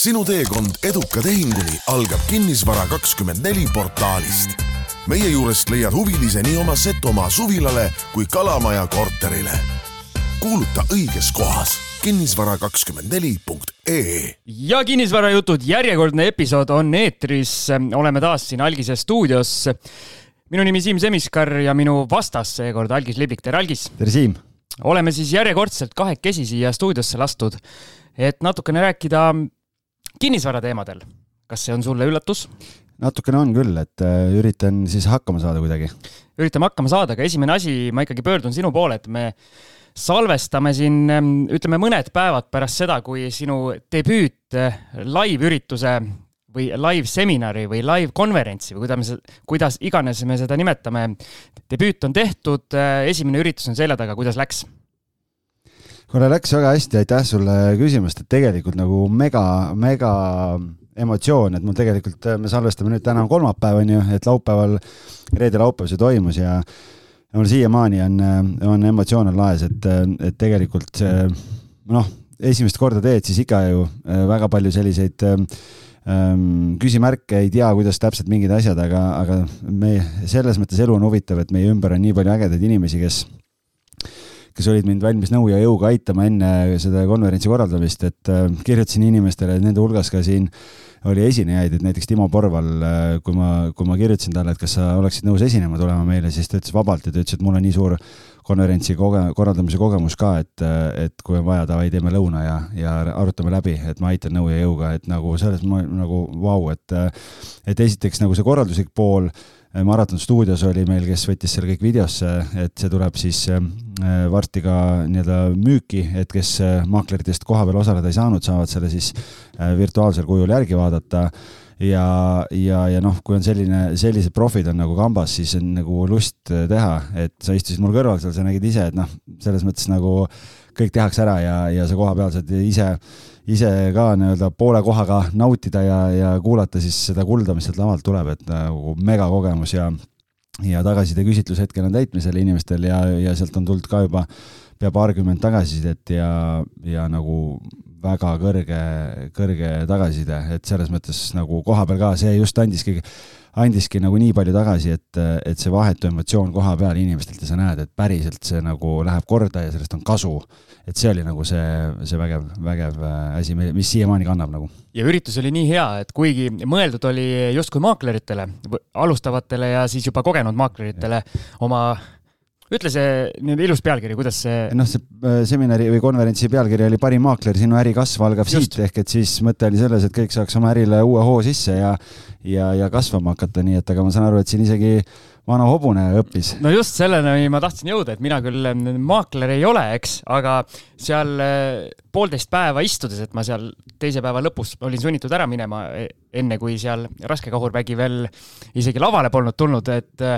sinu teekond eduka tehinguni algab Kinnisvara kakskümmend neli portaalist. meie juurest leiad huvilise nii oma Setomaa suvilale kui Kalamaja korterile. kuuluta õiges kohas kinnisvara kakskümmend neli punkt ee. ja kinnisvarajutud järjekordne episood on eetris. oleme taas siin Algise stuudios. minu nimi Siim Semiskar ja minu vastas seekord Algis Liblik, tere Algis. tere Siim. oleme siis järjekordselt kahekesi siia stuudiosse lastud, et natukene rääkida kinnisvara teemadel. kas see on sulle üllatus? natukene on küll, et äh, üritan siis hakkama saada kuidagi. üritame hakkama saada, aga esimene asi, ma ikkagi pöördun sinu poole, et me salvestame siin, ütleme mõned päevad pärast seda, kui sinu debüüt äh, live-ürituse või live-seminari või live-konverentsi või kuidas me, kuidas iganes me seda nimetame, debüüt on tehtud, äh, esimene üritus on selja taga, kuidas läks? Kuule, läks väga hästi, aitäh sulle küsimast, et tegelikult nagu mega, mega emotsioon, et mul tegelikult, me salvestame nüüd täna kolmapäev, on ju, et laupäeval, reede-laupäev see toimus ja mul siiamaani on, on emotsioon on laes, et, et tegelikult noh, esimest korda teed, siis ikka ju väga palju selliseid ähm, küsimärke, ei tea, kuidas täpselt mingid asjad, aga, aga me selles mõttes elu on huvitav, et meie ümber on nii palju ägedaid inimesi, kes kes olid mind valmis nõu ja jõuga aitama enne seda konverentsi korraldamist, et äh, kirjutasin inimestele, nende hulgas ka siin oli esinejaid, et näiteks Timo Porval, äh, kui ma, kui ma kirjutasin talle, et kas sa oleksid nõus esinema tulema meile, siis ta ütles vabalt ja ta ütles, et mul on nii suur konverentsi koge-, korraldamise kogemus ka, et, et kui on vaja, davai, teeme lõuna ja, ja arutame läbi, et ma aitan nõu ja jõuga, et nagu selles ma nagu vau wow,, et et esiteks nagu see korralduslik pool Äh, Maraton stuudios oli meil, kes võttis selle kõik videosse, et see tuleb siis äh, varsti ka nii-öelda müüki, et kes äh, maakleritest kohapeal osaleda ei saanud, saavad selle siis virtuaalsel kujul järgi vaadata. Ja, ja, ja noh, kui on selline, sellised profid on nagu kambas, siis on nagu lust teha, et sa istusid mul kõrval seal, sa nägid ise, et noh, selles mõttes nagu kõik tehakse ära ja, ja sa kohapeal saad ise ise ka nii-öelda poole kohaga nautida ja, ja kuulata siis seda kulda, mis sealt lavalt tuleb, et nagu megakogemus ja ja tagasiside küsitlus hetkel on täitmisel inimestel ja, ja sealt on tulnud ka juba pea paarkümmend tagasisidet ja, ja nagu väga kõrge, kõrge tagasiside, et selles mõttes nagu kohapeal ka see just andiski andiski nagu nii palju tagasi, et, et see vahetu emotsioon koha peal inimestelt ja sa näed, et päriselt see nagu läheb korda ja sellest on kasu. Et see oli nagu see, see vägev, vägev äh, asi, mis siiamaani kannab nagu. ja üritus oli nii hea, et kuigi mõeldud oli justkui maakleritele, alustavatele ja siis juba kogenud maakleritele oma ütle see nii-öelda ilus pealkiri, kuidas see. noh, see äh, seminari või konverentsi pealkiri oli parim maakler, sinu äri kasv algab Just. siit, ehk et siis mõte oli selles, et kõik saaks oma ärile uue hoo sisse ja, ja, ja kasvama hakata, nii et aga ma saan aru, et siin isegi vana hobune õppis. no just selleni ma tahtsin jõuda, et mina küll maakler ei ole, eks, aga seal äh, poolteist päeva istudes, et ma seal teise päeva lõpus olin sunnitud ära minema, e, enne kui seal raske kahurvägi veel isegi lavale polnud tulnud, et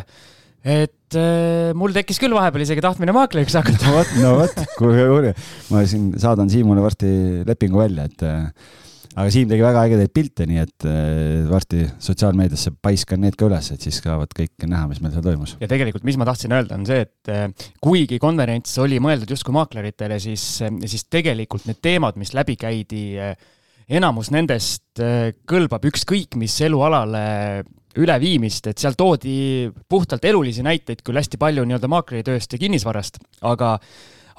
et äh, mul tekkis küll vahepeal isegi tahtmine maakleriks hakata. no vot, no vot, kuulge, kuulge, ma siin saadan Siimule varsti lepingu välja, et aga Siim tegi väga ägedaid pilte, nii et äh, varsti sotsiaalmeediasse paiskan need ka üles, et siis saavad kõik näha, mis meil seal toimus. ja tegelikult, mis ma tahtsin öelda, on see, et äh, kuigi konverents oli mõeldud justkui maakleritele, siis, äh, siis tegelikult need teemad, mis läbi käidi, enamus nendest kõlbab ükskõik mis elualale üleviimist, et seal toodi puhtalt elulisi näiteid küll hästi palju nii-öelda maakleritööst ja kinnisvarast, aga,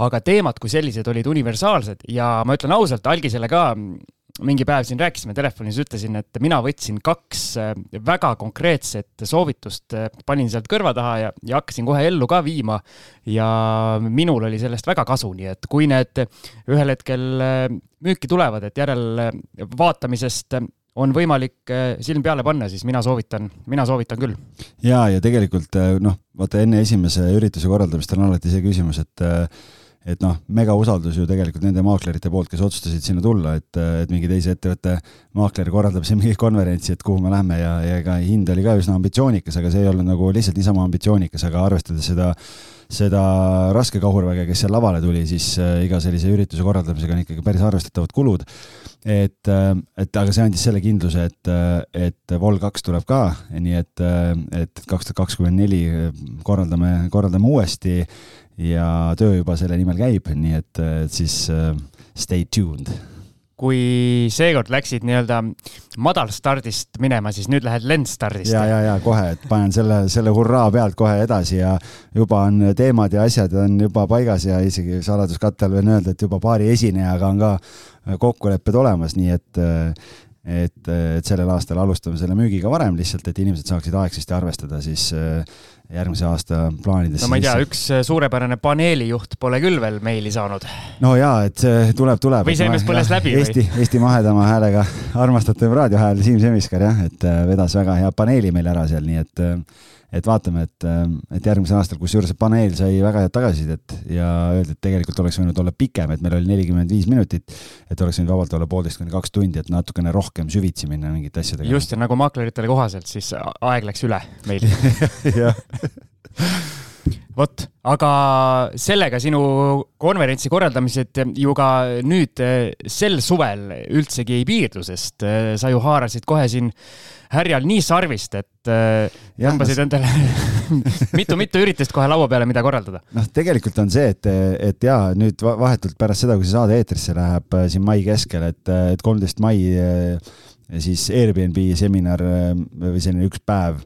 aga teemad kui sellised olid universaalsed ja ma ütlen ausalt, Algisele ka mingi päev siin rääkisime telefonis, ütlesin, et mina võtsin kaks äh, väga konkreetset soovitust, äh, panin sealt kõrva taha ja, ja hakkasin kohe ellu ka viima. ja minul oli sellest väga kasu, nii et kui need ühel hetkel äh, müüki tulevad, et järelvaatamisest on võimalik silm peale panna, siis mina soovitan, mina soovitan küll. ja, ja tegelikult noh, vaata enne esimese ürituse korraldamist on alati see küsimus, et eh, et noh, mega usaldus ju tegelikult nende maaklerite poolt, kes otsustasid sinna tulla, et, et mingi teise ettevõtte maakler korraldab siin mingit konverentsi, et kuhu me lähme ja, ja ega hind oli ka üsna ambitsioonikas, aga see ei olnud nagu lihtsalt niisama ambitsioonikas, aga arvestades seda seda raske kahurväge, kes seal lavale tuli, siis äh, iga sellise ürituse korraldamisega on ikkagi päris arvestatavad kulud. et, äh, et aga see andis selle kindluse, et, äh, et Vol kaks tuleb ka, nii et, et kaks tuhat kakskümmend neli korraldame, korraldame uuesti ja töö juba selle nimel käib, nii et, et siis stay tuned kui seekord läksid nii-öelda madalstardist minema, siis nüüd lähed lendstardist. ja, ja, ja kohe, et panen selle, selle hurraa pealt kohe edasi ja juba on teemad ja asjad on juba paigas ja isegi saladuskatte all võin öelda, et juba paari esinejaga on ka kokkulepped olemas, nii et et, et sellel aastal alustame selle müügiga varem lihtsalt, et inimesed saaksid aegsasti arvestada siis järgmise aasta plaanides. no ma ei tea, üks suurepärane paneelijuht pole küll veel meili saanud. no jaa, et see tuleb, tuleb. või see mees põles läbi või? Eesti, Eesti mahedama häälega armastatav raadiohääl Siim Semiskar jah, et äh, vedas väga hea paneeli meil ära seal, nii et äh, et vaatame, et, äh, et järgmisel aastal, kusjuures see paneel sai väga head tagasisidet ja öeldi, et tegelikult oleks võinud olla pikem, et meil oli nelikümmend viis minutit, et oleks võinud vabalt olla poolteist kuni kaks tundi, et natukene rohkem süvitsi minna mingite asjadega. just, ja nagu maakleritele kohaselt, siis aeg läks üle meil vot, aga sellega sinu konverentsi korraldamised ju ka nüüd sel suvel üldsegi ei piirdu, sest sa ju haarasid kohe siin härjal nii sarvist, et äh, tõmbasid endale mitu-mitu üritust kohe laua peale, mida korraldada. noh, tegelikult on see, et, et jaa, nüüd vahetult pärast seda, kui see saade eetrisse läheb äh, siin mai keskel, et, et kolmteist mai siis Airbnb seminar või selline üks päev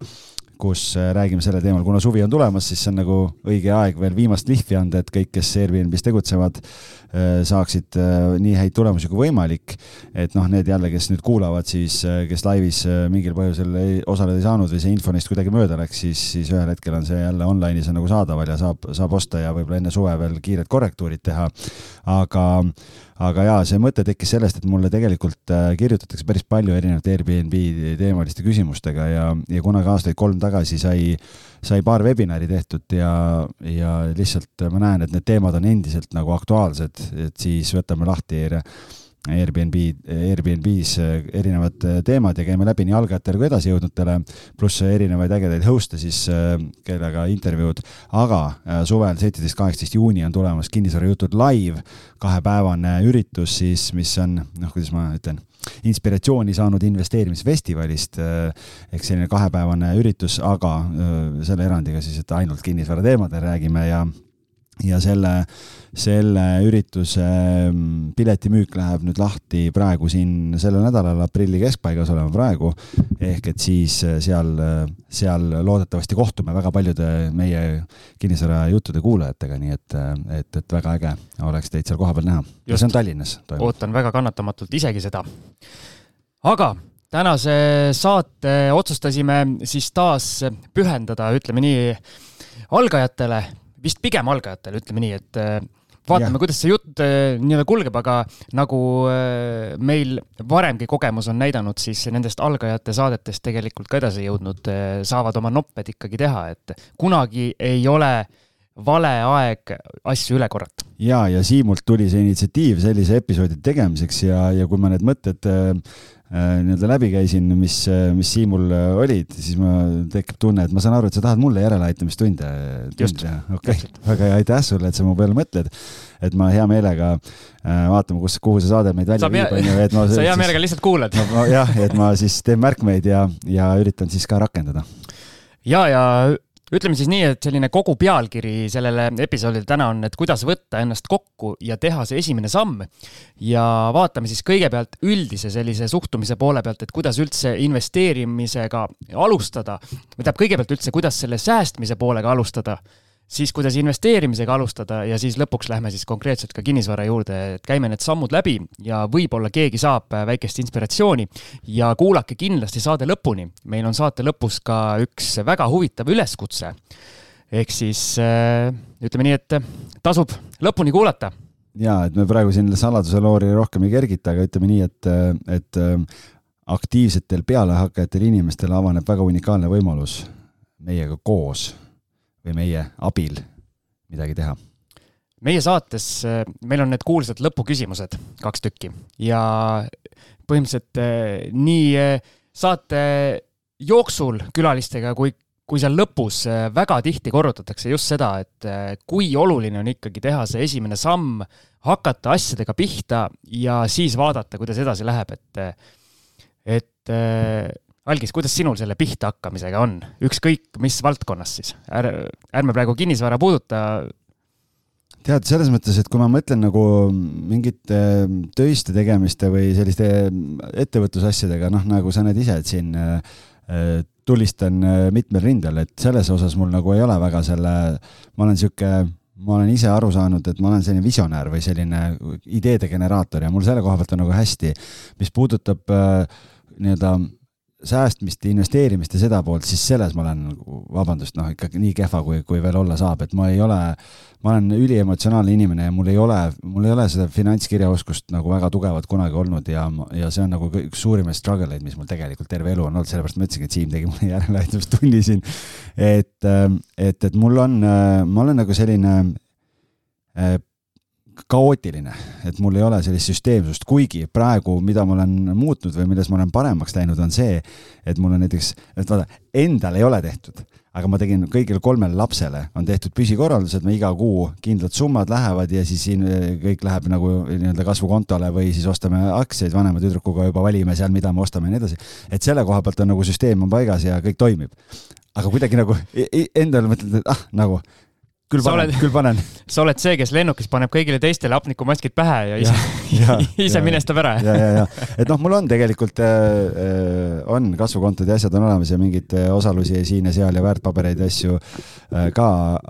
kus räägime sellel teemal, kuna suvi on tulemas, siis see on nagu õige aeg veel viimast lihvi anda, et kõik, kes Airbnbis tegutsevad, Äh, saaksid äh, nii häid tulemusi kui võimalik. et noh, need jälle, kes nüüd kuulavad, siis äh, kes laivis mingil põhjusel ei, osaleda ei saanud või see info neist kuidagi mööda läks, siis, siis ühel hetkel on see jälle online'is on nagu saadaval ja saab, saab osta ja võib-olla enne suve veel kiired korrektuurid teha. aga, aga jaa, see mõte tekkis sellest, et mulle tegelikult kirjutatakse päris palju erinevate Airbnb teemaliste küsimustega ja, ja kunagi aastaid kolm tagasi sai sai paar webinari tehtud ja, ja lihtsalt ma näen, et need teemad on endiselt nagu aktuaalsed, et siis võtame lahti Airbnb, Airbnb-s erinevad teemad ja käime läbi nii algajatele kui edasijõudnutele, pluss erinevaid ägedaid host'e siis, kellega intervjuud. aga äh, suvel, seitseteist, kaheksateist juuni on tulemas Kinnisvarajutud live, kahepäevane üritus siis, mis on, noh, kuidas ma ütlen inspiratsiooni saanud investeerimisfestivalist eh, ehk selline kahepäevane üritus, aga selle erandiga siis, et ainult kinnisvara teemadel räägime ja ja selle, selle ürituse mm, piletimüük läheb nüüd lahti praegu siin sellel nädalal, aprilli keskpaigas oleme praegu. ehk et siis eh, seal, seal loodetavasti kohtume väga paljude meie kinnisvarajuttude kuulajatega, nii et, et, et väga äge oleks teid seal kohapeal näha. ja see on Tallinnas. ootan väga kannatamatult isegi seda. aga tänase saate otsustasime siis taas pühendada, ütleme nii, algajatele, vist pigem algajatele, ütleme nii, et vaatame, kuidas see jutt äh, nii-öelda kulgeb, aga nagu äh, meil varemgi kogemus on näidanud, siis nendest algajate saadetest tegelikult ka edasi jõudnud äh, saavad oma nopped ikkagi teha, et kunagi ei ole vale aeg asju üle korrata. ja, ja Siimult tuli see initsiatiiv sellise episoodi tegemiseks ja, ja kui ma need mõtted äh, Äh, nii-öelda läbi käisin, mis, äh, mis Siimul äh, olid, siis ma, tekib tunne, et ma saan aru, et sa tahad mulle järeleaitamistunde teha. okei okay., väga hea, aitäh sulle, et sa mu peale mõtled. et ma hea meelega äh, vaatame, kus, kuhu see saade meid välja viib, onju, et ma. sa hea meelega lihtsalt kuulad. jah, et ma siis teen märkmeid ja, ja üritan siis ka rakendada. ja, ja ütleme siis nii, et selline kogu pealkiri sellele episoodile täna on, et kuidas võtta ennast kokku ja teha see esimene samm. ja vaatame siis kõigepealt üldise sellise suhtumise poole pealt, et kuidas üldse investeerimisega alustada. või tähendab kõigepealt üldse, kuidas selle säästmise poolega alustada siis kuidas investeerimisega alustada ja siis lõpuks lähme siis konkreetselt ka kinnisvara juurde, et käime need sammud läbi ja võib-olla keegi saab väikest inspiratsiooni ja kuulake kindlasti saade lõpuni. meil on saate lõpus ka üks väga huvitav üleskutse. ehk siis äh, ütleme nii, et tasub lõpuni kuulata. ja, et me praegu siin saladuse loori rohkem ei kergita, aga ütleme nii, et, et äh, aktiivsetel pealehakkajatel inimestel avaneb väga unikaalne võimalus meiega koos või meie abil midagi teha? meie saates, meil on need kuulsad lõpuküsimused, kaks tükki ja põhimõtteliselt eh, nii eh, saate jooksul külalistega kui, kui seal lõpus väga tihti korrutatakse just seda, et kui oluline on ikkagi teha see esimene samm, hakata asjadega pihta ja siis vaadata, kuidas edasi läheb, et, et Algis, kuidas sinul selle pihta hakkamisega on, ükskõik mis valdkonnas siis? ärme praegu kinnisvara puuduta. tead, selles mõttes, et kui ma mõtlen nagu mingite töiste tegemiste või selliste ettevõtlusasjadega, noh, nagu sa näed ise, et siin äh, tulistan äh, mitmel rindel, et selles osas mul nagu ei ole väga selle, ma olen sihuke, ma olen ise aru saanud, et ma olen selline visionäär või selline ideede generaator ja mul selle koha pealt on nagu hästi. mis puudutab äh, nii-öelda säästmist, investeerimist ja seda poolt, siis selles ma olen, vabandust, noh, ikkagi nii kehva, kui, kui veel olla saab, et ma ei ole, ma olen üliemotsionaalne inimene ja mul ei ole, mul ei ole seda finantskirjaoskust nagu väga tugevat kunagi olnud ja, ja see on nagu üks suurimaid struggle eid, mis mul tegelikult terve elu on olnud, sellepärast ma ütlesingi, et Siim tegi mulle järeleaitamistunni siin. et, et, et mul on, ma olen nagu selline kaootiline, et mul ei ole sellist süsteemsust, kuigi praegu, mida ma olen muutnud või milles ma olen paremaks läinud, on see, et mul on näiteks, et vaata, endal ei ole tehtud, aga ma tegin kõigile kolmele lapsele, on tehtud püsikorraldused, me iga kuu kindlad summad lähevad ja siis siin eh, kõik läheb nagu nii-öelda kasvukontole või siis ostame aktsiaid vanema tüdrukuga juba valime seal, mida me ostame ja nii edasi. et selle koha pealt on nagu süsteem on paigas ja kõik toimib. aga kuidagi nagu e-, e-, endale mõtled, et ah, nagu küll panen oled, küll panen. sa oled see, kes lennukis paneb kõigile teistele hapnikumaskid pähe ja ise, ise minestab ära. ja, ja, ja, et noh, mul on tegelikult äh,, äh on kasvukontod ja asjad on olemas ja mingeid äh, osalusi siin ja seal ja väärtpabereid ja asju äh, ka,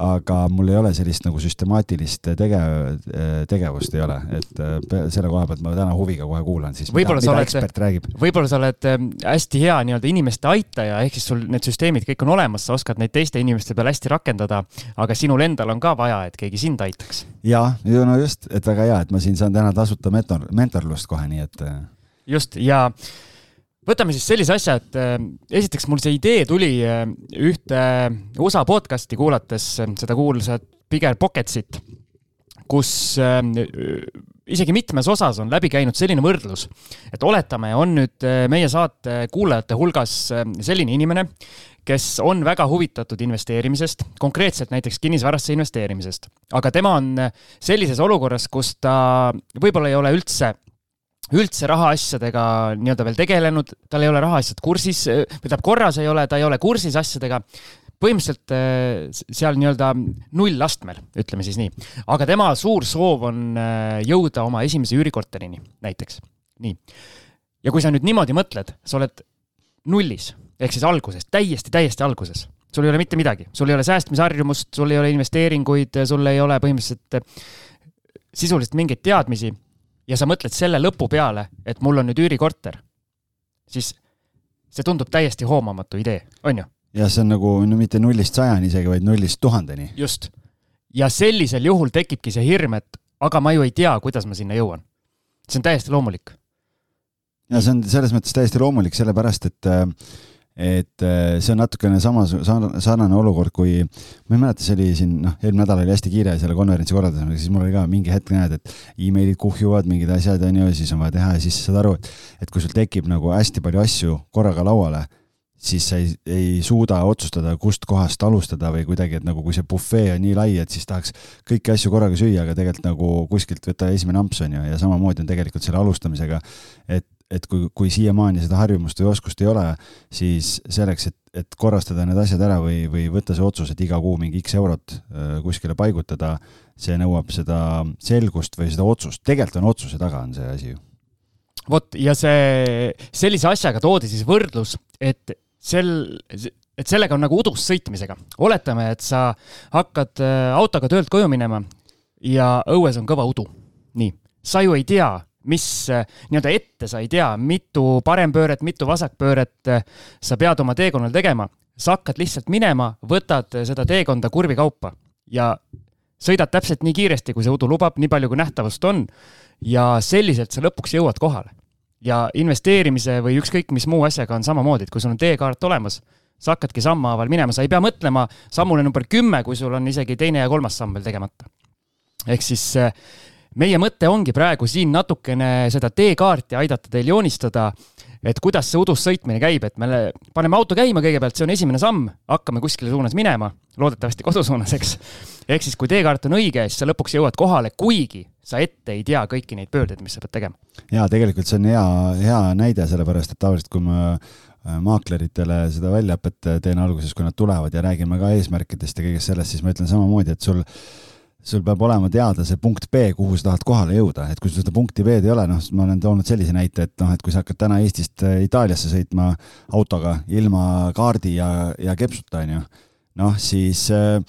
aga mul ei ole sellist nagu süstemaatilist tegev, äh, tegevust ei ole, et äh, selle koha pealt ma täna huviga kohe kuulan siis, mida, mida oled, ekspert räägib. võib-olla sa oled hästi hea nii-öelda inimeste aitaja, ehk siis sul need süsteemid kõik on olemas, sa oskad neid teiste inimeste peal hästi rakendada, aga sinul endal on ka vaja, et keegi sind aitaks. ja, no just, et väga hea, et ma siin saan täna tasuta mentor, mentorlust kohe, nii et. Äh. just ja võtame siis sellise asja, et äh, esiteks mul see idee tuli äh, ühte USA podcast'i kuulates, seda kuulsat Bigger Pocketsit, kus isegi mitmes osas on läbi käinud selline võrdlus, et oletame, on nüüd meie saate kuulajate hulgas selline inimene, kes on väga huvitatud investeerimisest, konkreetselt näiteks kinnisvarasse investeerimisest. aga tema on sellises olukorras, kus ta võib-olla ei ole üldse üldse rahaasjadega nii-öelda veel tegelenud, tal ei ole rahaasjad kursis või tähendab, korras ei ole, ta ei ole kursis asjadega. põhimõtteliselt äh, seal nii-öelda nullastmel, ütleme siis nii. aga tema suur soov on äh, jõuda oma esimese üürikorterini näiteks, nii. ja kui sa nüüd niimoodi mõtled, sa oled nullis ehk siis alguses, täiesti, täiesti alguses. sul ei ole mitte midagi, sul ei ole säästmisharjumust, sul ei ole investeeringuid, sul ei ole põhimõtteliselt eh, sisuliselt mingeid teadmisi ja sa mõtled selle lõpu peale, et mul on nüüd üürikorter, siis see tundub täiesti hoomamatu idee, on ju? ja see on nagu no mitte nullist sajani isegi, vaid nullist tuhandeni. just. ja sellisel juhul tekibki see hirm, et aga ma ju ei tea, kuidas ma sinna jõuan. see on täiesti loomulik. ja see on selles mõttes täiesti loomulik, sellepärast et äh, et äh, see on natukene sama, sarnane olukord, kui ma ei mäleta, see oli siin, noh, eelmine nädal oli hästi kiire selle konverentsi korraldamisega, siis mul oli ka mingi hetk näed, et emailid kuhjuvad, mingid asjad on ju, siis on vaja teha ja siis saad aru, et, et kui sul tekib nagu hästi palju asju korraga lauale, siis sa ei, ei suuda otsustada, kust kohast alustada või kuidagi, et nagu kui see bufee on nii lai, et siis tahaks kõiki asju korraga süüa, aga tegelikult nagu kuskilt võtta esimene amps on ju, ja samamoodi on tegelikult selle alustamisega, et et kui, kui siiamaani seda harjumust või oskust ei ole, siis selleks, et, et korrastada need asjad ära või, või võtta see otsus, et iga kuu mingi X eurot äh, kuskile paigutada, see nõuab seda selgust või seda otsust, tegelikult on otsuse taga, on see asi ju. vot, ja see, sellise asjaga toodi siis võrdlus, et sel, et sellega on nagu udus sõitmisega. oletame, et sa hakkad äh, autoga töölt koju minema ja õues on kõva udu. nii, sa ju ei tea, mis äh, nii-öelda ette sa ei tea, mitu parempööret, mitu vasakpööret äh, sa pead oma teekonnal tegema. sa hakkad lihtsalt minema, võtad äh, seda teekonda kurvi kaupa ja sõidad täpselt nii kiiresti, kui see udu lubab, nii palju kui nähtavust on. ja selliselt sa lõpuks jõuad kohale. ja investeerimise või ükskõik mis muu asjaga on samamoodi, et kui sul on teekaart olemas, sa hakkadki sammhaaval minema, sa ei pea mõtlema sammule number kümme, kui sul on isegi teine ja kolmas samm veel tegemata. ehk siis meie mõte ongi praegu siin natukene seda teekaarti aidata teil joonistada, et kuidas see udus sõitmine käib, et me paneme auto käima kõigepealt, see on esimene samm, hakkame kuskile suunas minema, loodetavasti kodusuunas, eks. ehk siis, kui teekaart on õige, siis sa lõpuks jõuad kohale, kuigi sa ette ei tea kõiki neid pöördeid, mis sa pead tegema. ja tegelikult see on hea, hea näide, sellepärast et tavaliselt, kui ma äh, maakleritele seda väljaõpet teen alguses, kui nad tulevad ja räägime ka eesmärkidest ja kõigest sellest, siis ma ütlen samamoodi, et sul sul peab olema teada see punkt B, kuhu sa tahad kohale jõuda, et kui sul seda punkti B-d ei ole, noh, ma olen toonud sellise näite, et noh, et kui sa hakkad täna Eestist äh, Itaaliasse sõitma autoga ilma kaardi ja, ja kepsuta, on ju, noh, siis äh,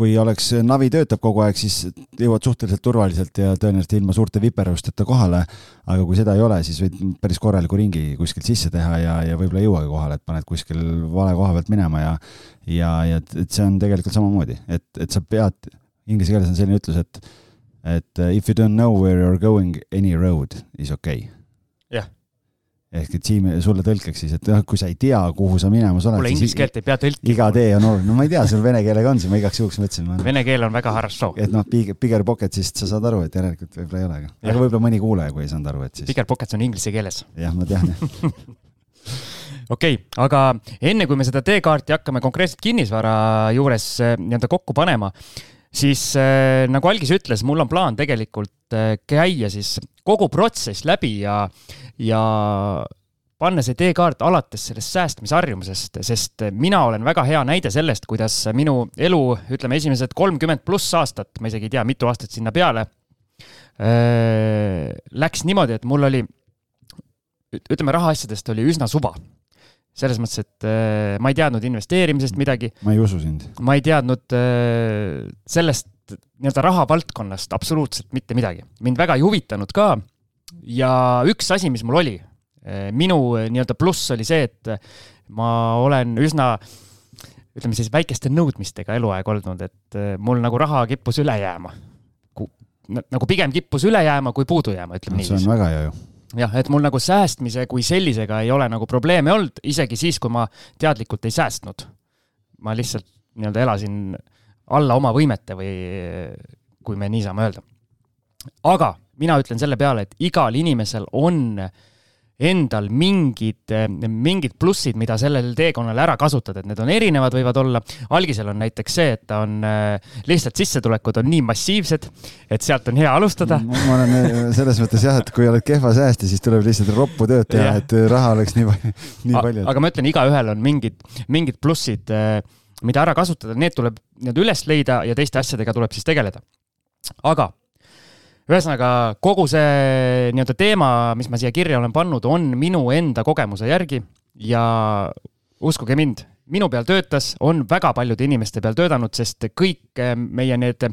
kui oleks, navi töötab kogu aeg, siis jõuad suhteliselt turvaliselt ja tõenäoliselt ilma suurte viperusteta kohale. aga kui seda ei ole, siis võid päris korraliku ringi kuskilt sisse teha ja, ja võib-olla ei jõuagi kohale, et paned kuskil vale koha pealt minema ja ja, ja et see on tegelikult samamoodi, et, et sa pead inglise keeles on selline ütlus, et, et uh, if you don't know where you are going, any road is okay. jah. ehk et Siim sulle tõlkeks siis, et kui sa ei tea, kuhu sa minemas oled. kuule, inglise keelt ei pea tõlkima. iga tee on oluline, no ma ei tea, sul vene keelega on siin, ma igaks juhuks mõtlesin. Vene keel on väga harrassoo. et noh, bigger pockets'ist sa saad aru, et järelikult võib-olla ei ole, aga, aga võib-olla mõni kuulaja, kui ei saanud aru, et siis. Bigger pockets on inglise keeles. jah, ma tean jah okei okay,, aga enne kui me seda teekaarti hakkame konkreetselt kinnisvara juures eh, nii-öelda kokku panema, siis äh, nagu Algis ütles, mul on plaan tegelikult äh, käia siis kogu protsess läbi ja, ja panna see teekaart alates sellest säästmisharjumusest, sest mina olen väga hea näide sellest, kuidas minu elu, ütleme, esimesed kolmkümmend pluss aastat, ma isegi ei tea, mitu aastat sinna peale äh,, läks niimoodi, et mul oli, ütleme, rahaasjadest oli üsna suva selles mõttes, et äh, ma ei teadnud investeerimisest midagi. ma ei usu sind. ma ei teadnud äh, sellest nii-öelda rahavaldkonnast absoluutselt mitte midagi. mind väga ei huvitanud ka. ja üks asi, mis mul oli, äh, minu nii-öelda pluss oli see, et ma olen üsna ütleme siis väikeste nõudmistega eluaeg olnud, et mul nagu raha kippus üle jääma. nagu pigem kippus üle jääma kui puudu jääma, ütleme niiviisi. see on väga hea ju jah, et mul nagu säästmise kui sellisega ei ole nagu probleeme olnud, isegi siis, kui ma teadlikult ei säästnud. ma lihtsalt nii-öelda elasin alla oma võimete või kui me nii saame öelda. aga mina ütlen selle peale, et igal inimesel on äh, endal mingid, mingid plussid, mida sellel teekonnal ära kasutada, et need on erinevad, võivad olla. algisel on näiteks see, et ta on äh, lihtsalt sissetulekud on nii massiivsed, et sealt on hea alustada. ma olen äh, selles mõttes jah, et kui oled kehva säästja, siis tuleb lihtsalt roppu tööd teha, et raha oleks nii palju, nii palju. aga ma ütlen, igaühel on mingid, mingid plussid, mida ära kasutada, need tuleb nii-öelda üles leida ja teiste asjadega tuleb siis tegeleda. aga ühesõnaga, kogu see nii-öelda teema, mis ma siia kirja olen pannud, on minu enda kogemuse järgi ja uskuge mind, minu peal töötas, on väga paljude inimeste peal töötanud, sest kõik eh, meie need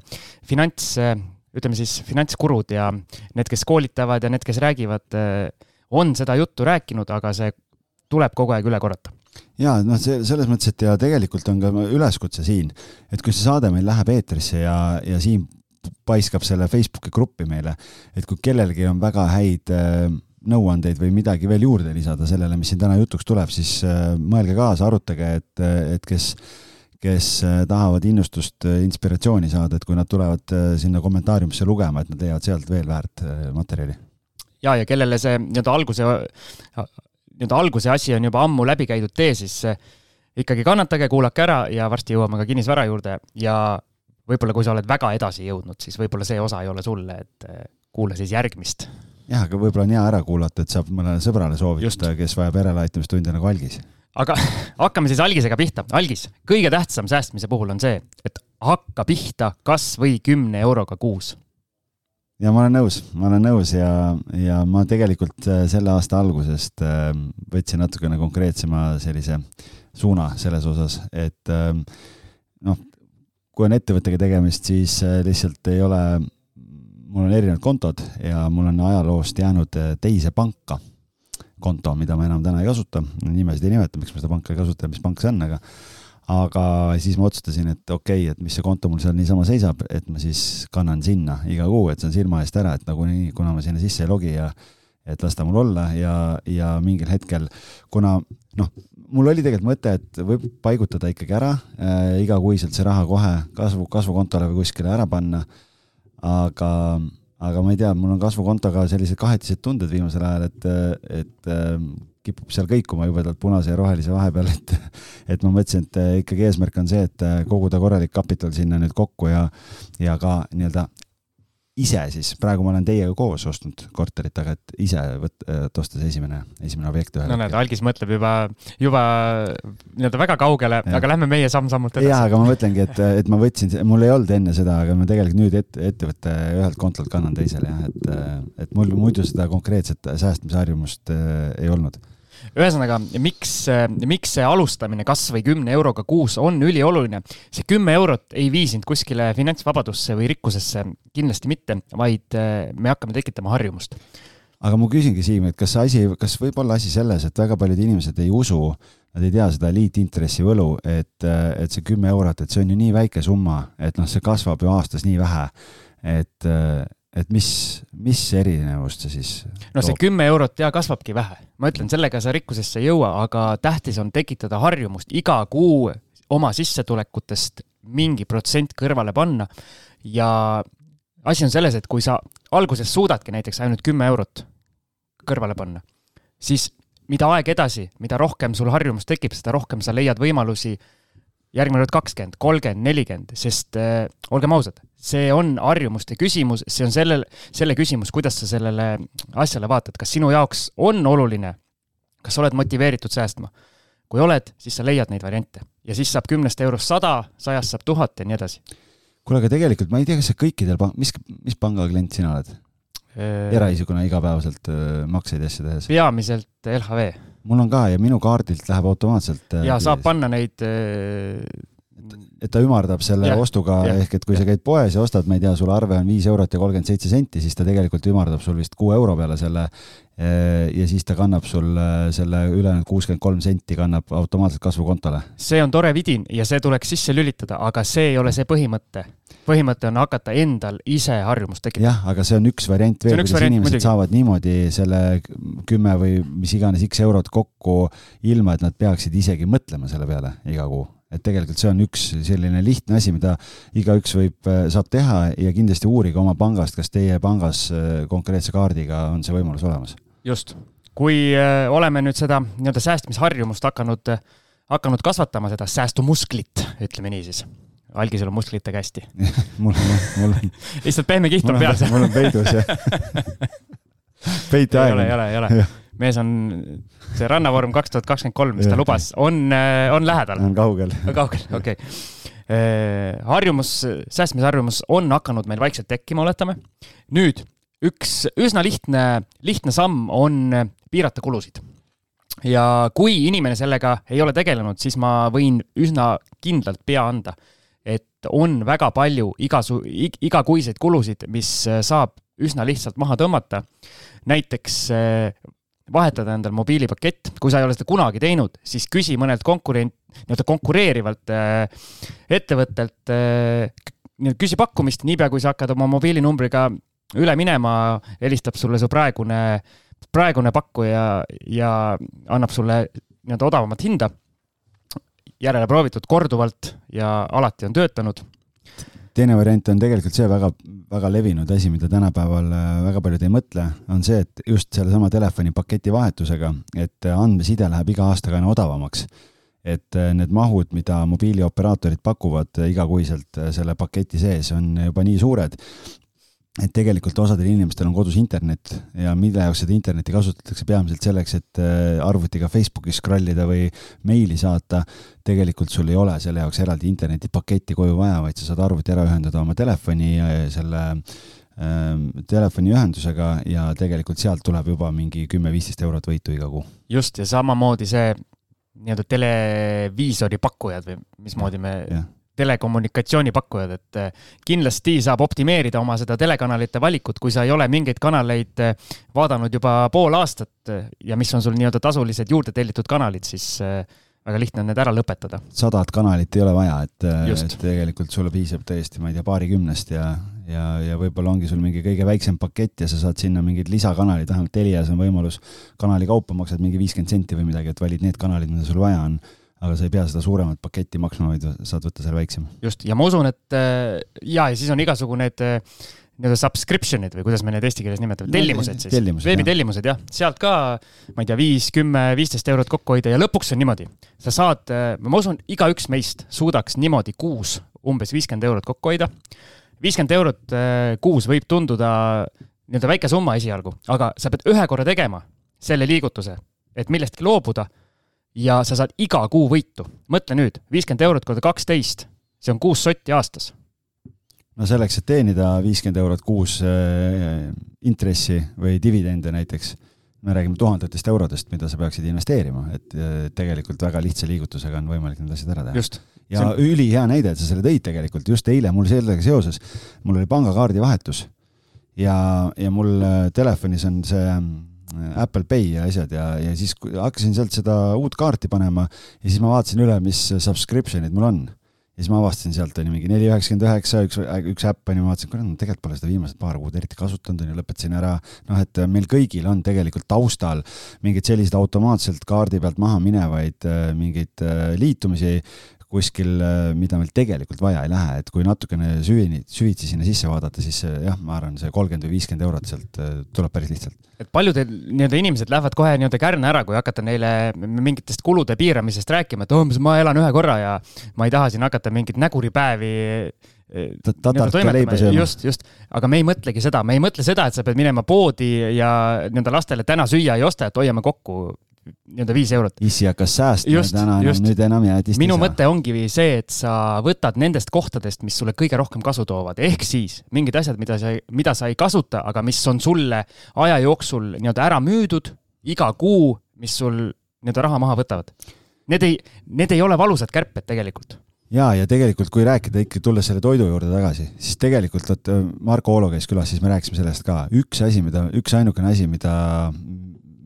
finants, eh, ütleme siis finantskurud ja need, kes koolitavad ja need, kes räägivad, eh, on seda juttu rääkinud, aga see tuleb kogu aeg üle korrata. Ja noh, see selles mõttes, et ja tegelikult on ka üleskutse siin, et kui see saade meil läheb eetrisse ja, ja Siim paiskab selle Facebooki gruppi meile, et kui kellelgi on väga häid äh, nõuandeid või midagi veel juurde lisada sellele, mis siin täna jutuks tuleb, siis äh, mõelge kaasa, arutage, et, et kes, kes äh, tahavad innustust, inspiratsiooni saada, et kui nad tulevad sinna kommentaariumisse lugema, et nad leiavad sealt veel väärt materjali. ja, ja kellele see nii-öelda alguse, nii-öelda alguse asi on juba ammu läbi käidud tee, siis ikkagi kannatage, kuulake ära ja varsti jõuame ka kinnisvara juurde ja võib-olla kui sa oled väga edasi jõudnud, siis võib-olla see osa ei ole sulle, et eh, kuula siis järgmist. jah, aga võib-olla on hea ära kuulata, et saab mõnele sõbrale soovitada, kes vajab järeleaitamistunde nagu Algis. aga hakkame siis algisega pihta. algis, kõige tähtsam säästmise puhul on see, et hakka pihta kas või kümne euroga kuus ja ma olen nõus, ma olen nõus ja, ja ma tegelikult eh, selle aasta algusest eh, võtsin natukene konkreetsema sellise suuna selles osas, et noh, kui on ettevõttega tegemist, siis äh, lihtsalt ei ole, mul on erinevad kontod ja mul on ajaloost jäänud äh, teise panka konto, mida ma enam täna ei kasuta, nimesid ei nimeta, miks ma seda panka ei kasuta, mis pank see on, aga aga siis ma otsustasin, et okei okay,, et mis see konto mul seal niisama seisab, et ma siis kannan sinna iga kuu, et see on silma eest ära, et nagunii, kuna ma sinna sisse ei logi ja et las ta mul olla ja, ja mingil hetkel, kuna noh, mul oli tegelikult mõte, et võib paigutada ikkagi ära äh, igakuiselt see raha kohe kasvu, kasvukontole või kuskile ära panna. aga, aga ma ei tea, mul on kasvukontoga sellised kahetised tunded viimasel ajal, et, et äh, kipub seal kõikuma jubedalt punase ja rohelise vahepeal, et et ma mõtlesin, et ikkagi eesmärk on see, et koguda korralik kapital sinna nüüd kokku ja ja ka nii-öelda ise siis, praegu ma olen teiega koos ostnud korterit, aga et ise võt-, et osta see esimene, esimene objekt ühel no näed, Algis mõtleb juba, juba nii-öelda väga kaugele, aga lähme meie samm-sammult edasi. jaa, aga ma mõtlengi, et, et ma võtsin, mul ei olnud enne seda, aga ma tegelikult nüüd ette, ettevõtte ühelt kontolt kannan teisele jah, et, et mul muidu seda konkreetset säästmisharjumust äh, ei olnud ühesõnaga, miks, miks see alustamine kas või kümne euroga kuus on ülioluline? see kümme eurot ei vii sind kuskile finantsvabadusse või rikkusesse, kindlasti mitte, vaid eh, me hakkame tekitama harjumust. aga ma küsingi, Siim, et kas asi, kas võib olla asi selles, et väga paljud inimesed ei usu, nad ei tea seda liitintressi võlu, et, et see kümme eurot, et see on ju nii väike summa, et noh, see kasvab ju aastas nii vähe, et et mis, mis erinevust see siis no see kümme eurot ja kasvabki vähe, ma ütlen, sellega sa rikkusesse ei jõua, aga tähtis on tekitada harjumust iga kuu oma sissetulekutest mingi protsent kõrvale panna. Ja asi on selles, et kui sa alguses suudadki näiteks ainult kümme eurot kõrvale panna, siis mida aeg edasi, mida rohkem sul harjumus tekib, seda rohkem sa leiad võimalusi järgmine kord kakskümmend, kolmkümmend, nelikümmend, sest äh, olgem ausad, see on harjumuste küsimus, see on sellel, selle küsimus, kuidas sa sellele asjale vaatad, kas sinu jaoks on oluline, kas sa oled motiveeritud säästma. kui oled, siis sa leiad neid variante ja siis saab kümnest eurost sada, sajast saab tuhat ja nii edasi. kuule, aga tegelikult ma ei tea, kas see kõikidel mis, mis panga klient sina oled? Äh, eraisikuna igapäevaselt äh, makseid ja asju tehes? peamiselt LHV mul on ka ja minu kaardilt läheb automaatselt. Äh, ja saab panna neid äh, et ta ümardab selle ja, ostuga, ehk et kui ja. sa käid poes ja ostad, ma ei tea, sul arve on viis eurot ja kolmkümmend seitse senti, siis ta tegelikult ümardab sul vist kuue euro peale selle. Äh, ja siis ta kannab sul selle ülejäänud kuuskümmend kolm senti kannab automaatselt kasvukontole. see on tore vidin ja see tuleks sisse lülitada, aga see ei ole see põhimõte. põhimõte on hakata endal ise harjumust tekitama. jah, aga see on üks variant veel, kuidas variant, inimesed muidugi. saavad niimoodi selle kümme või mis iganes X eurot kokku, ilma et nad peaksid isegi mõtlema selle peale iga kuu et tegelikult see on üks selline lihtne asi, mida igaüks võib, äh, saab teha ja kindlasti uurige oma pangast, kas teie pangas äh, konkreetse kaardiga on see võimalus olemas. Just, kui äh, oleme nüüd seda nii-öelda säästmisharjumust hakanud, hakanud kasvatama, seda säästumusklit, ütleme nii siis. algisel on musklitega hästi mul on, mul on lihtsalt pehme kiht on peal. mul on peidus jah peiteaeg. ei ole, ei ole, ei ole mees on, see rannavorm kaks tuhat kakskümmend kolm, mis ta lubas, on, äh, on lähedal. on kaugel. kaugel, okei okay. Äh, harjumus, säästmisharjumus on hakanud meil vaikselt tekkima, oletame. nüüd üks üsna lihtne, lihtne samm on piirata kulusid. ja kui inimene sellega ei ole tegelenud, siis ma võin üsna kindlalt pea anda, et on väga palju igasu-, igakuiseid kulusid, mis saab üsna lihtsalt maha tõmmata. näiteks vahetada endal mobiilipakett, kui sa ei ole seda kunagi teinud, siis küsi mõnelt konkurent, nii-öelda konkureerivalt äh, ettevõttelt äh,, küsi pakkumist, niipea kui sa hakkad oma mobiilinumbriga üle minema, helistab sulle su praegune, praegune pakkuja ja annab sulle nii-öelda odavamat hinda. järele proovitud korduvalt ja alati on töötanud teine variant on tegelikult see väga, väga levinud asi, mida tänapäeval äh, väga paljud ei mõtle, on see, et just sellesama telefonipaketi vahetusega, et andmeside läheb iga aastaga aina odavamaks. et äh, need mahud, mida mobiilioperaatorid pakuvad igakuiselt äh, selle paketi sees, on juba nii suured, et tegelikult osadel inimestel on kodus internet ja mille jaoks seda internetti kasutatakse peamiselt selleks, et äh, arvutiga Facebookis scroll ida või meili saata. tegelikult sul ei ole selle jaoks eraldi internetipaketti koju vaja, vaid sa saad arvuti ära ühendada oma telefoni ja selle ähm, telefoniühendusega ja tegelikult sealt tuleb juba mingi kümme-viisteist eurot võitu iga kuu. just, ja samamoodi see nii-öelda televiisori pakkujad või mismoodi me ja telekommunikatsioonipakkujad, et eh, kindlasti saab optimeerida oma seda telekanalite valikut, kui sa ei ole mingeid kanaleid eh, vaadanud juba pool aastat eh, ja mis on sul nii-öelda tasulised juurde tellitud kanalid, siis väga lihtne on need ära lõpetada. sadat kanalit ei ole vaja, et, tegelikult sulle piisab tõesti, ma ei tea, paarikümnest ja, ja, ja võib-olla ongi sul mingi kõige väiksem pakett ja sa saad sinna mingid lisakanalid, vähemalt Telias on võimalus kanali kaupa maksad mingi viiskümmend senti või midagi, et valid need kanalid, mida sul vaja on aga sa ei pea seda suuremat paketti maksma, vaid saad võtta selle väiksema. just, ja ma usun, et äh, ja, ja siis on igasugu need äh, nii-öelda subscription'id või kuidas me neid eesti keeles nimetame, tellimused siis, veebitellimused jah, sealt ka, ma ei tea, viis, kümme, viisteist eurot kokku hoida ja lõpuks on niimoodi, sa saad, äh, ma usun, igaüks meist suudaks niimoodi kuus umbes viiskümmend eurot kokku hoida. viiskümmend eurot kuus võib tunduda nii-öelda väike summa esialgu, aga sa pead ühe korra tegema selle liigutuse, et millestki loobuda ja sa saad iga kuu võitu. mõtle nüüd, viiskümmend eurot korda kaksteist, see on kuus sotti aastas. no selleks, et teenida viiskümmend eurot kuus äh, intressi või dividende näiteks, me räägime tuhandetest eurodest, mida sa peaksid investeerima, et äh, tegelikult väga lihtsa liigutusega on võimalik need asjad ära teha. ja on... ülihea näide, et sa selle tõid tegelikult, just eile mul sellega seoses, mul oli pangakaardi vahetus ja, ja mul äh, telefonis on see Apple Pay ja asjad ja, ja siis hakkasin sealt seda uut kaarti panema ja siis ma vaatasin üle, mis subscription'id mul on ja siis ma avastasin sealt oli mingi neli üheksakümmend üheksa, üks, üks äpp on ju, ma vaatasin, kurat, ma tegelikult pole seda viimased paar kuud eriti kasutanud on ju, lõpetasin ära. noh, et meil kõigil on tegelikult taustal mingeid selliseid automaatselt kaardi pealt maha minevaid mingeid liitumisi, kuskil, äh, mida meil tegelikult vaja ei lähe, et kui natukene süvini, süvitsi sinna sisse vaadata, siis jah, ma arvan, see kolmkümmend või viiskümmend eurot sealt äh, tuleb päris lihtsalt. et paljud nii-öelda inimesed lähevad kohe nii-öelda kärna ära, kui hakata neile mingitest kulude piiramisest rääkima, et oh, ma elan ühe korra ja ma ei taha siin hakata mingeid näguripäevi äh, tatart ka leiba sööma. just, just, aga me ei mõtlegi seda, me ei mõtle seda, et sa pead minema poodi ja nii-öelda lastele täna süüa ei osta, et hoiame kokku nii-öelda viis eurot. issi hakkas säästma, täna nüüd enam jäätist minu mõte ongi see, et sa võtad nendest kohtadest, mis sulle kõige rohkem kasu toovad, ehk siis mingid asjad, mida sa, mida sa ei kasuta, aga mis on sulle aja jooksul nii-öelda ära müüdud iga kuu, mis sul nii-öelda raha maha võtavad. Need ei, need ei ole valusad kärped tegelikult. Ja, ja tegelikult, kui rääkida ikka, tulles selle toidu juurde tagasi, siis tegelikult vot Marko Oolo käis külas, siis me rääkisime sellest ka, üks asi, mida, üks ainukene asi, mida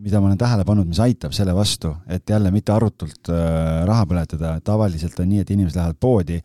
mida ma olen tähele pannud, mis aitab selle vastu, et jälle mitte arutult äh, raha põletada, tavaliselt on nii, et inimesed lähevad poodi,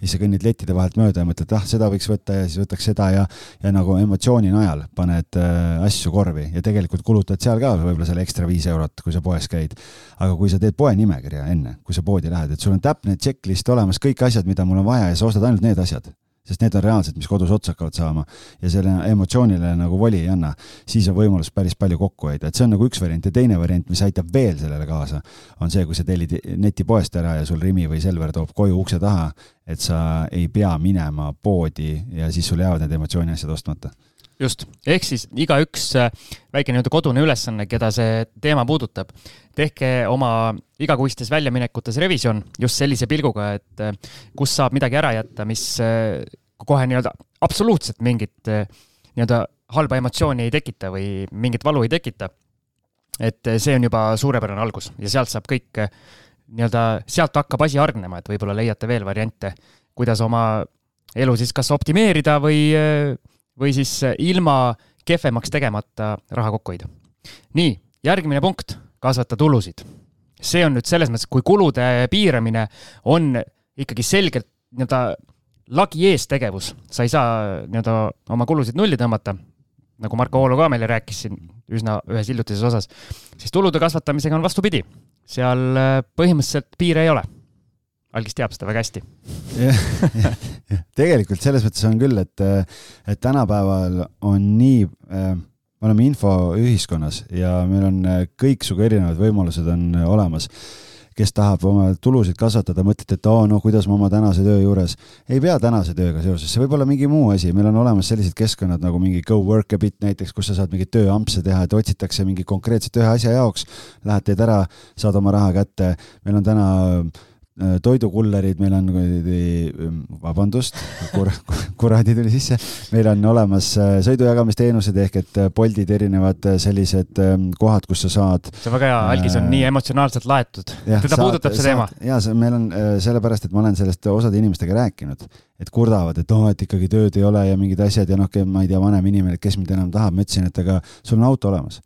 siis sa kõnnid lettide vahelt mööda ja mõtled, ah, seda võiks võtta ja siis võtaks seda ja, ja nagu emotsiooni najal paned äh, asju korvi ja tegelikult kulutad seal ka võib-olla selle ekstra viis eurot, kui sa poes käid. aga kui sa teed poe nimekirja enne, kui sa poodi lähed, et sul on täpne checklist olemas, kõik asjad, mida mul on vaja ja sa ostad ainult need asjad sest need on reaalsed, mis kodus otsa hakkavad saama. Ja selle emotsioonile nagu voli ei anna, siis on võimalus päris palju kokku hoida, et see on nagu üks variant. Ja teine variant, mis aitab veel sellele kaasa, on see, kui sa tellid netipoest ära ja sul Rimi või Selver toob koju ukse taha, et sa ei pea minema poodi ja siis sul jäävad need emotsiooni asjad ostmata just, ehk siis igaüks äh, väike nii-öelda kodune ülesanne, keda see teema puudutab, tehke oma igakuistes väljaminekutes revisjon just sellise pilguga, et äh, kus saab midagi ära jätta, mis äh, kohe nii-öelda absoluutselt mingit nii-öelda halba emotsiooni ei tekita või mingit valu ei tekita. et see on juba suurepärane algus ja sealt saab kõik nii-öelda, sealt hakkab asi hargnema, et võib-olla leiate veel variante, kuidas oma elu siis kas optimeerida või või siis äh, ilma kehvemaks tegemata raha kokku hoida. nii, järgmine punkt, kasvata tulusid. see on nüüd selles mõttes, kui kulude piiramine on ikkagi selgelt nii-öelda lagi ees tegevus, sa ei saa nii-öelda oma kulusid nulli tõmmata, nagu Marko Oolo ka meile rääkis siin üsna ühes hiljutises osas, siis tulude kasvatamisega on vastupidi. seal äh, põhimõtteliselt piire ei ole algis teab seda väga hästi. Tegelikult selles mõttes on küll, et, et tänapäeval on nii äh, me oleme infoühiskonnas ja meil on äh, kõiksugu erinevad võimalused on äh, olemas. kes tahab oma tulusid kasvatada, mõtlete, et oo, no kuidas ma oma tänase töö juures, ei pea tänase tööga seoses, see võib olla mingi muu asi, meil on olemas sellised keskkonnad nagu mingi Go Work a Bit näiteks, kus sa saad mingeid tööampse teha, et otsitakse mingi konkreetselt ühe asja jaoks, lähed teed ära, saad oma raha kätte, meil on täna Äh, toidukullerid, meil on, ähm, vabandust kur,, kuradi tuli sisse, meil on olemas äh, sõidujagamisteenused ehk et äh, Boltid, erinevad sellised ähm, kohad, kus sa saad. see on väga hea, Algis on nii emotsionaalselt laetud. teda saad, puudutab see teema. ja see, meil on sellepärast, et ma olen sellest osade inimestega rääkinud, et kurdavad, et oo oh,, et ikkagi tööd ei ole ja mingid asjad ja noh, ma ei tea, vanem inimene, kes mind enam tahab, ma ütlesin, et aga sul on auto olemas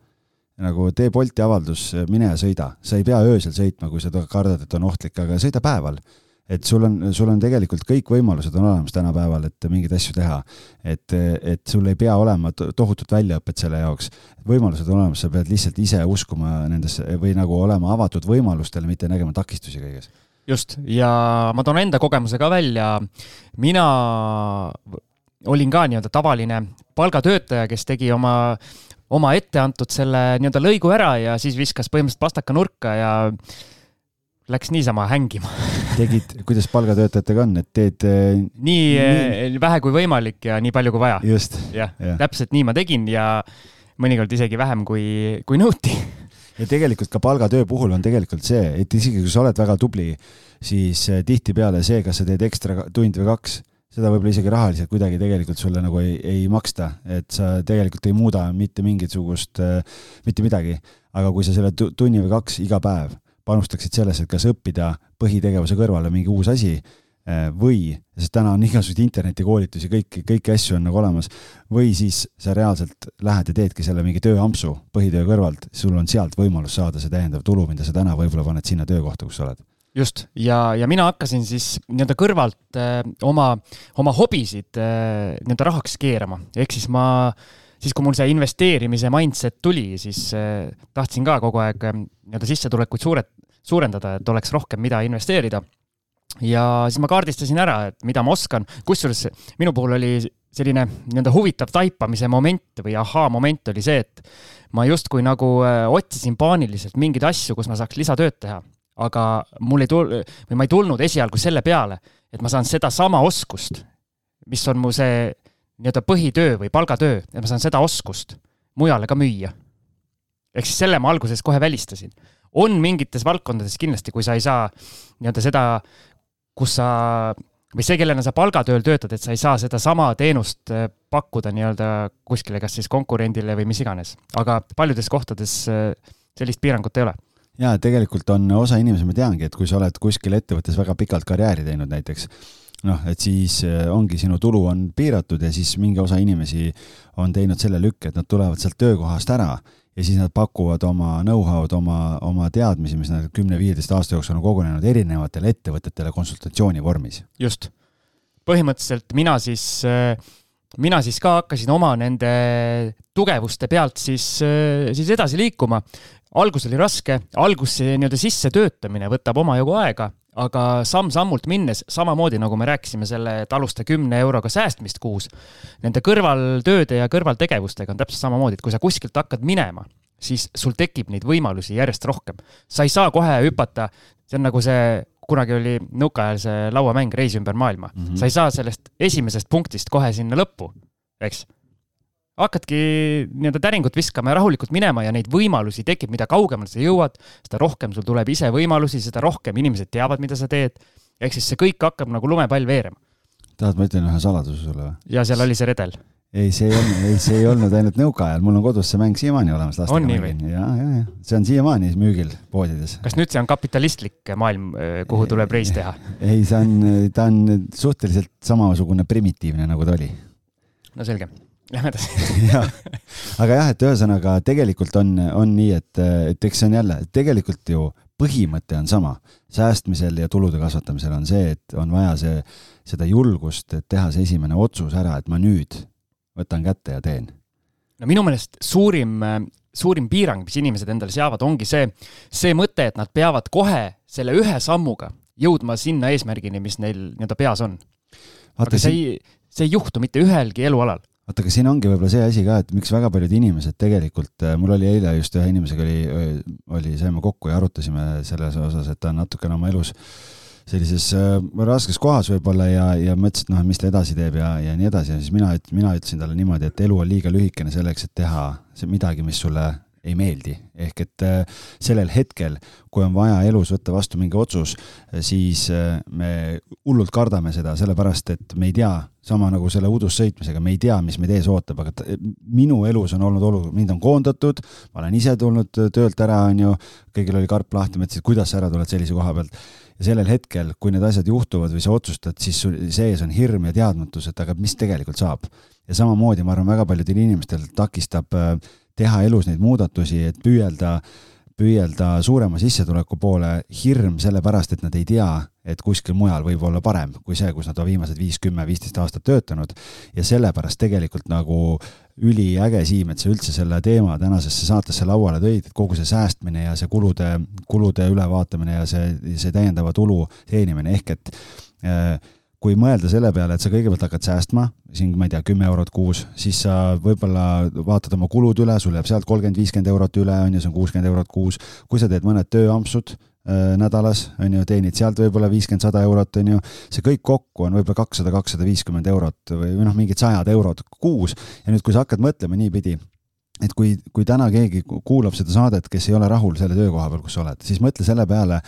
nagu tee Bolti avaldus, mine ja sõida, sa ei pea öösel sõitma, kui sa kardad, et on ohtlik, aga sõida päeval. et sul on, sul on tegelikult kõik võimalused on olemas tänapäeval, et mingeid asju teha. et, et sul ei pea olema tohutut väljaõpet selle jaoks. võimalused on olemas, sa pead lihtsalt ise uskuma nendesse või nagu olema avatud võimalustele, mitte nägema takistusi kõiges just, ja ma toon enda kogemuse ka välja. mina olin ka nii-öelda tavaline palgatöötaja, kes tegi oma oma ette antud selle nii-öelda lõigu ära ja siis viskas põhimõtteliselt pastaka nurka ja läks niisama hängima tegid, kuidas palgatöötajatega on, et teed äh, nii, nii vähe kui võimalik ja nii palju kui vaja. just. jah ja., täpselt nii ma tegin ja mõnikord isegi vähem, kui, kui nõuti ja tegelikult ka palgatöö puhul on tegelikult see, et isegi kui sa oled väga tubli, siis tihtipeale see, kas sa teed ekstra tund või kaks seda võib-olla isegi rahaliselt kuidagi tegelikult sulle nagu ei, ei maksta, et sa tegelikult ei muuda mitte mingisugust, mitte midagi. aga kui sa selle tunni või kaks iga päev panustaksid sellesse, et kas õppida põhitegevuse kõrvale mingi uus asi või, sest täna on igasuguseid internetikoolitusi, kõiki, kõiki asju on nagu olemas, või siis sa reaalselt lähed ja teedki selle mingi tööampsu põhitöö kõrvalt, sul on sealt võimalus saada see täiendav tulu, mida sa täna võib-olla paned sinna töökohta, kus sa oled just, ja, ja mina hakkasin siis nii-öelda kõrvalt äh, oma, oma hobisid äh, nii-öelda rahaks keerama, ehk siis ma, siis kui mul see investeerimise mindset tuli, siis äh, tahtsin ka kogu aeg äh, nii-öelda sissetulekuid suured, suurendada, et oleks rohkem, mida investeerida. ja siis ma kaardistasin ära, et mida ma oskan, kusjuures minu puhul oli selline nii-öelda huvitav taipamise moment või ahaa-moment oli see, et ma justkui nagu äh, otsisin paaniliselt mingeid asju, kus ma saaks lisatööd teha aga mul ei tul-, või ma ei tulnud esialgu selle peale, et ma saan sedasama oskust, mis on mu see nii-öelda põhitöö või palgatöö, et ma saan seda oskust mujale ka müüa. ehk siis selle ma alguses kohe välistasin. on mingites valdkondades kindlasti, kui sa ei saa nii-öelda seda, kus sa või see, kellena sa palgatööl töötad, et sa ei saa sedasama teenust äh, pakkuda nii-öelda kuskile, kas siis konkurendile või mis iganes, aga paljudes kohtades äh, sellist piirangut ei ole ja tegelikult on osa inimesi, ma teangi, et kui sa oled kuskil ettevõttes väga pikalt karjääri teinud näiteks, noh, et siis äh, ongi sinu tulu on piiratud ja siis mingi osa inimesi on teinud selle lükke, et nad tulevad sealt töökohast ära ja siis nad pakuvad oma know-how'd, oma, oma teadmisi, mis nad kümne-viieteist aasta jooksul on kogunenud erinevatele ettevõtetele konsultatsiooni vormis. just. põhimõtteliselt mina siis, äh, mina siis ka hakkasin oma nende tugevuste pealt siis, äh, siis edasi liikuma algus oli raske, algus see nii-öelda sissetöötamine võtab omajagu aega, aga samm-sammult minnes, samamoodi nagu me rääkisime selle, et alusta kümne euroga säästmist kuus, nende kõrvaltööde ja kõrvaltegevustega on täpselt samamoodi, et kui sa kuskilt hakkad minema, siis sul tekib neid võimalusi järjest rohkem. sa ei saa kohe hüpata, see on nagu see, kunagi oli nõukaajal see lauamäng Reis ümber maailma mm, -hmm. sa ei saa sellest esimesest punktist kohe sinna lõppu, eks hakkadki nii-öelda täringut viskama ja rahulikult minema ja neid võimalusi tekib, mida kaugemale sa jõuad, seda rohkem sul tuleb ise võimalusi, seda rohkem inimesed teavad, mida sa teed. ehk siis see kõik hakkab nagu lumepall veerema. tahad, ma ütlen ühe saladuse sulle või? ja seal oli see redel. ei, see ei olnud, ei, see ei olnud ainult nõukaajal, mul on kodus see mäng siiamaani olemas. on nii või? ja, ja, ja see on siiamaani müügil poodides. kas nüüd see on kapitalistlik maailm, kuhu tuleb reis teha? ei, see on, ta on suhteliselt samasugune primitiivne, nagu ta oli. no selge Lähme edasi jah, aga jah, et ühesõnaga tegelikult on, on nii, et, et eks see on jälle, tegelikult ju põhimõte on sama. säästmisel ja tulude kasvatamisel on see, et on vaja see, seda julgust, et teha see esimene otsus ära, et ma nüüd võtan kätte ja teen. no minu meelest suurim, suurim piirang, mis inimesed endale seavad, ongi see, see mõte, et nad peavad kohe selle ühe sammuga jõudma sinna eesmärgini, mis neil nii-öelda peas on. aga see ei, see ei juhtu mitte ühelgi elualal vaata, aga siin ongi võib-olla see asi ka, et miks väga paljud inimesed tegelikult, äh, mul oli eile just ühe inimesega oli, oli, saime kokku ja arutasime selles osas, et ta on natukene oma elus sellises äh, raskes kohas võib-olla ja, ja mõtles, et noh, mis ta edasi teeb ja, ja nii edasi. Ja siis mina, mina ütlesin talle niimoodi, et elu on liiga lühikene selleks, et teha see midagi, mis sulle ei meeldi, ehk et äh, sellel hetkel, kui on vaja elus võtta vastu mingi otsus, äh, siis äh, me hullult kardame seda, sellepärast et me ei tea, sama nagu selle udussõitmisega, me ei tea, mis meid ees ootab, aga minu elus on olnud olukord, mind on koondatud, ma olen ise tulnud töölt ära, on ju, kõigil oli karp lahti, ma ütlesin, et kuidas sa ära tuled sellise koha pealt ja sellel hetkel, kui need asjad juhtuvad või sa otsustad, siis sul sees on hirm ja teadmatus, et aga mis tegelikult saab. ja samamoodi ma arvan, väga paljudel inimestel takistab äh, teha elus neid muudatusi, et püüelda, püüelda suurema sissetuleku poole, hirm sellepärast, et nad ei tea, et kuskil mujal võib olla parem kui see, kus nad on viimased viis, kümme, viisteist aastat töötanud. ja sellepärast tegelikult nagu üliäge, Siim, et sa üldse selle teema tänasesse saatesse lauale tõid, et kogu see säästmine ja see kulude, kulude ülevaatamine ja see, see täiendava tulu teenimine, ehk et äh, kui mõelda selle peale, et sa kõigepealt hakkad säästma, siin ma ei tea, kümme eurot kuus, siis sa võib-olla vaatad oma kulud üle, sul jääb sealt kolmkümmend, viiskümmend eurot üle, on ju, see on kuuskümmend eurot kuus. kui sa teed mõned tööampsud, äh, nädalas, on ju, teenid sealt võib-olla viiskümmend, sada eurot, on ju, see kõik kokku on võib-olla kakssada, kakssada viiskümmend eurot või, noh, mingid sajad eurod kuus ja nüüd, kui sa hakkad mõtlema niipidi, et kui, kui täna keegi kuulab seda saadet, kes ei ole rahul selle töökoha peal, kus sa oled, siis mõtle selle peale,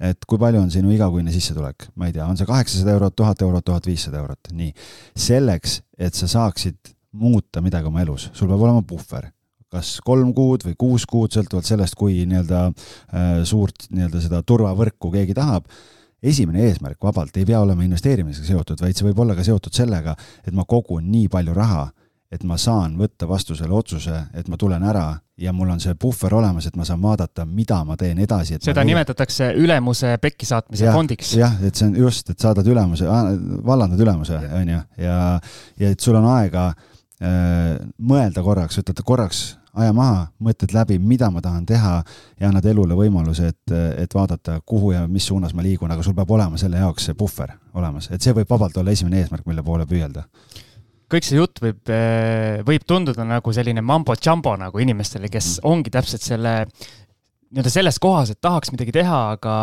et kui palju on sinu igakuine sissetulek, ma ei tea, on see kaheksasada eurot, tuhat eurot, tuhat viissada eurot, nii. selleks, et sa saaksid muuta midagi oma elus, sul peab olema puhver kas kolm kuud või kuus kuud, sõltuvalt sellest, kui nii-öelda äh, suurt nii-öelda seda turvavõrku keegi tahab. esimene eesmärk vabalt ei pea olema investeerimisega seotud, vaid see võib olla ka seotud sellega, et ma kogun nii palju raha, et ma saan võtta vastu selle otsuse, et ma tulen ära ja mul on see puhver olemas, et ma saan vaadata, mida ma teen edasi. seda ma nimetatakse ülemuse pekki saatmise ja, fondiks. jah, et see on just, et saadad ülemuse, vallandad ülemuse, on ju, ja, ja et sul on aega äh, mõelda korraks, võtad korraks aja maha, mõtled läbi, mida ma tahan teha ja annad elule võimaluse, et, et vaadata, kuhu ja mis suunas ma liigun, aga sul peab olema selle jaoks see puhver olemas, et see võib vabalt olla esimene eesmärk, mille poole püüelda kõik see jutt võib, eh, võib tunduda nagu selline mambo-jambo nagu inimestele, kes mm. ongi täpselt selle, nii-öelda selles kohas, et tahaks midagi teha, aga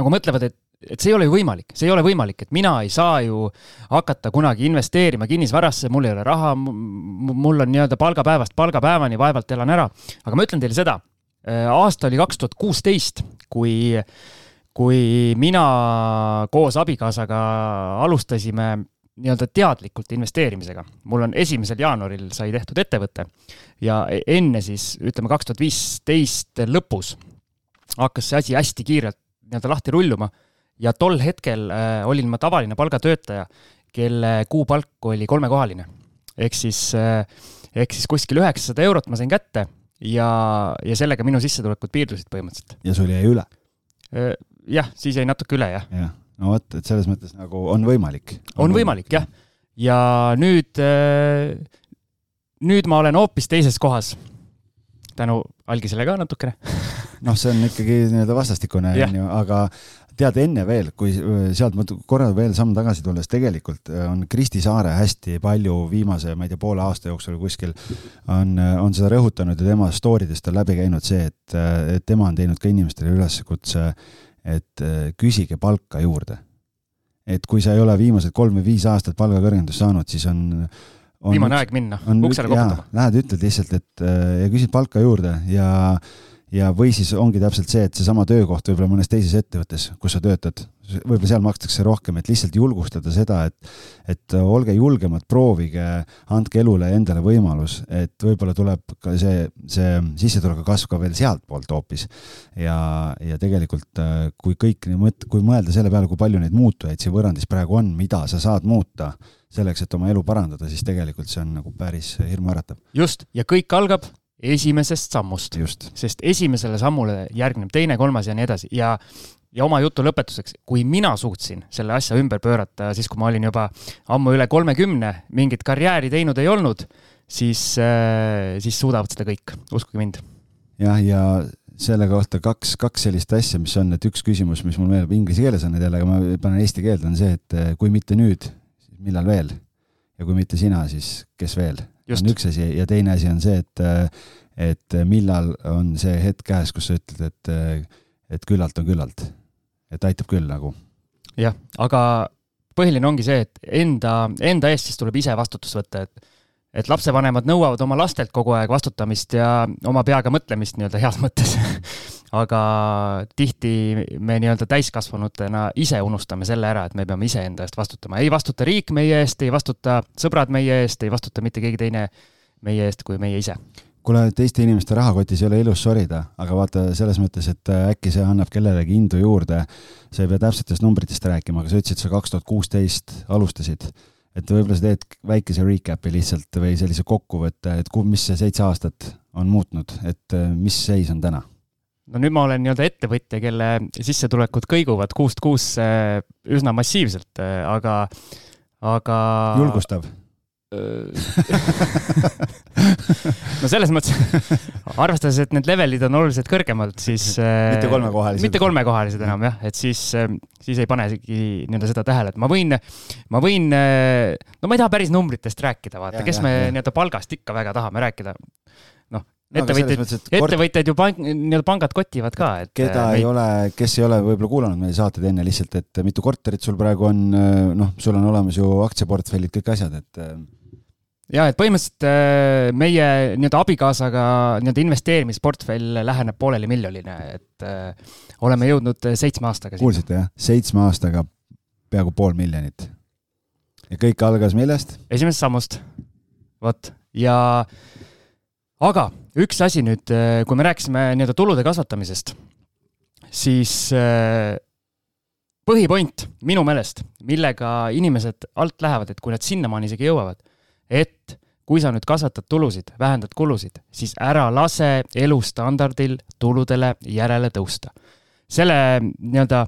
nagu mõtlevad, et, et see ei ole ju võimalik, see ei ole võimalik, et mina ei saa ju hakata kunagi investeerima kinnisvarasse, mul ei ole raha, mul on nii-öelda palgapäevast palgapäevani, vaevalt elan ära. aga ma ütlen teile seda, eh, aasta oli kaks tuhat kuusteist, kui, kui mina koos abikaasaga alustasime nii-öelda teadlikult investeerimisega. mul on esimesel jaanuaril sai tehtud ettevõte ja enne siis, ütleme kaks tuhat viisteist lõpus hakkas see asi hästi kiirelt nii-öelda lahti rulluma ja tol hetkel äh, olin ma tavaline palgatöötaja, kelle kuupalk oli kolmekohaline. ehk siis äh,, ehk siis kuskil üheksasada eurot ma sain kätte ja, ja sellega minu sissetulekud piirdusid põhimõtteliselt. ja sul jäi üle? Äh, jah, siis jäi natuke üle, jah ja no vot, et selles mõttes nagu on võimalik. on võimalik jah, ja nüüd, äh, nüüd ma olen hoopis teises kohas. tänu algisele ka natukene noh, see on ikkagi nii-öelda vastastikune, onju, aga tead enne veel, kui äh, sealt ma korra veel samm tagasi tulles, tegelikult äh, on Kristi Saare hästi palju viimase, ma ei tea, poole aasta jooksul kuskil on, on seda rõhutanud ja tema story dest on läbi käinud see, et, et tema on teinud ka inimestele üleskutse et äh, küsige palka juurde. et kui sa ei ole viimased kolm või viis aastat palgakõrgendust saanud, siis on, on viimane aeg minna, uksele koputama. Lähed, ütled lihtsalt, et äh, ja küsid palka juurde ja ja, või siis ongi täpselt see, et seesama töökoht võib-olla mõnes teises ettevõttes, kus sa töötad, võib-olla seal makstakse rohkem, et lihtsalt julgustada seda, et, et olge julgemad, proovige, andke elule endale võimalus, et võib-olla tuleb ka see, see sissetuleku kasv ka veel sealtpoolt hoopis. ja, ja tegelikult, kui kõik, kui mõelda selle peale, kui palju neid muutujaid siin võrrandis praegu on, mida sa saad muuta selleks, et oma elu parandada, siis tegelikult see on nagu päris hirmuäratav. just, ja kõik algab esimesest sammust. sest esimesele sammule järgneb teine, kolmas ja nii edasi ja ja oma jutu lõpetuseks, kui mina suutsin selle asja ümber pöörata, siis kui ma olin juba ammu üle kolmekümne, mingit karjääri teinud ei olnud, siis, äh, siis suudavad seda kõik, uskuge mind. jah, ja selle kohta kaks, kaks sellist asja, mis on, et üks küsimus, mis mul meenub inglise keeles on nüüd jälle, aga ma panen eesti keelde, on see, et äh, kui mitte nüüd, siis millal veel? ja kui mitte sina, siis kes veel? On üks asi ja teine asi on see, et, et millal on see hetk käes, kus sa ütled, et, et küllalt on küllalt. Et aitab küll nagu. jah, aga põhiline ongi see, et enda, enda eest siis tuleb ise vastutust võtta, et et lapsevanemad nõuavad oma lastelt kogu aeg vastutamist ja oma peaga mõtlemist nii-öelda heas mõttes aga tihti me nii-öelda täiskasvanutena ise unustame selle ära, et me peame iseenda eest vastutama. ei vastuta riik meie eest, ei vastuta sõbrad meie eest, ei vastuta mitte keegi teine meie eest kui meie ise kuule, teiste inimeste rahakotis ei ole ilus sorida, aga vaata selles mõttes, et äkki see annab kellelegi indu juurde. sa ei pea täpsetest numbritest rääkima, aga sa ütlesid, sa kaks tuhat kuusteist alustasid et võib-olla sa teed väikese recap'i lihtsalt või sellise kokkuvõtte, et mis see seitse aastat on muutnud, et äh, mis seis on täna? no nüüd ma olen nii-öelda ettevõtja, kelle sissetulekud kõiguvad kuust kuusse üsna massiivselt, äh, aga, aga. julgustav no selles mõttes, arvestades, et need levelid on oluliselt kõrgemalt, siis mitte kolmekohalised. mitte kolmekohalised enam jah, et siis, siis ei pane isegi nii-öelda seda tähele, et ma võin, ma võin, no ma ei taha päris numbritest rääkida, vaata, kes ja, me nii-öelda palgast ikka väga tahame rääkida. noh, ettevõtjaid, ettevõtjaid ju pank, nii-öelda pangad kotivad ka, et. keda meid... ei ole, kes ei ole võib-olla kuulanud meie saateid enne lihtsalt, et mitu korterit sul praegu on, noh, sul on olemas ju aktsiaportfellid, kõik asjad, et. Ja et põhimõtteliselt meie nii-öelda abikaasaga nii-öelda investeerimisportfell läheneb pooleli miljonile, et äh, oleme jõudnud seitsme aastaga. kuulsite jah, seitsme aastaga peaaegu pool miljonit. ja kõik algas millest? esimesest sammust, vot, ja aga üks asi nüüd, äh, kui me rääkisime nii-öelda tulude kasvatamisest, siis äh, põhipoint minu meelest, millega inimesed alt lähevad, et kui nad sinnamaani isegi jõuavad, et kui sa nüüd kasvatad tulusid, vähendad kulusid, siis ära lase elustandardil tuludele järele tõusta. selle nii-öelda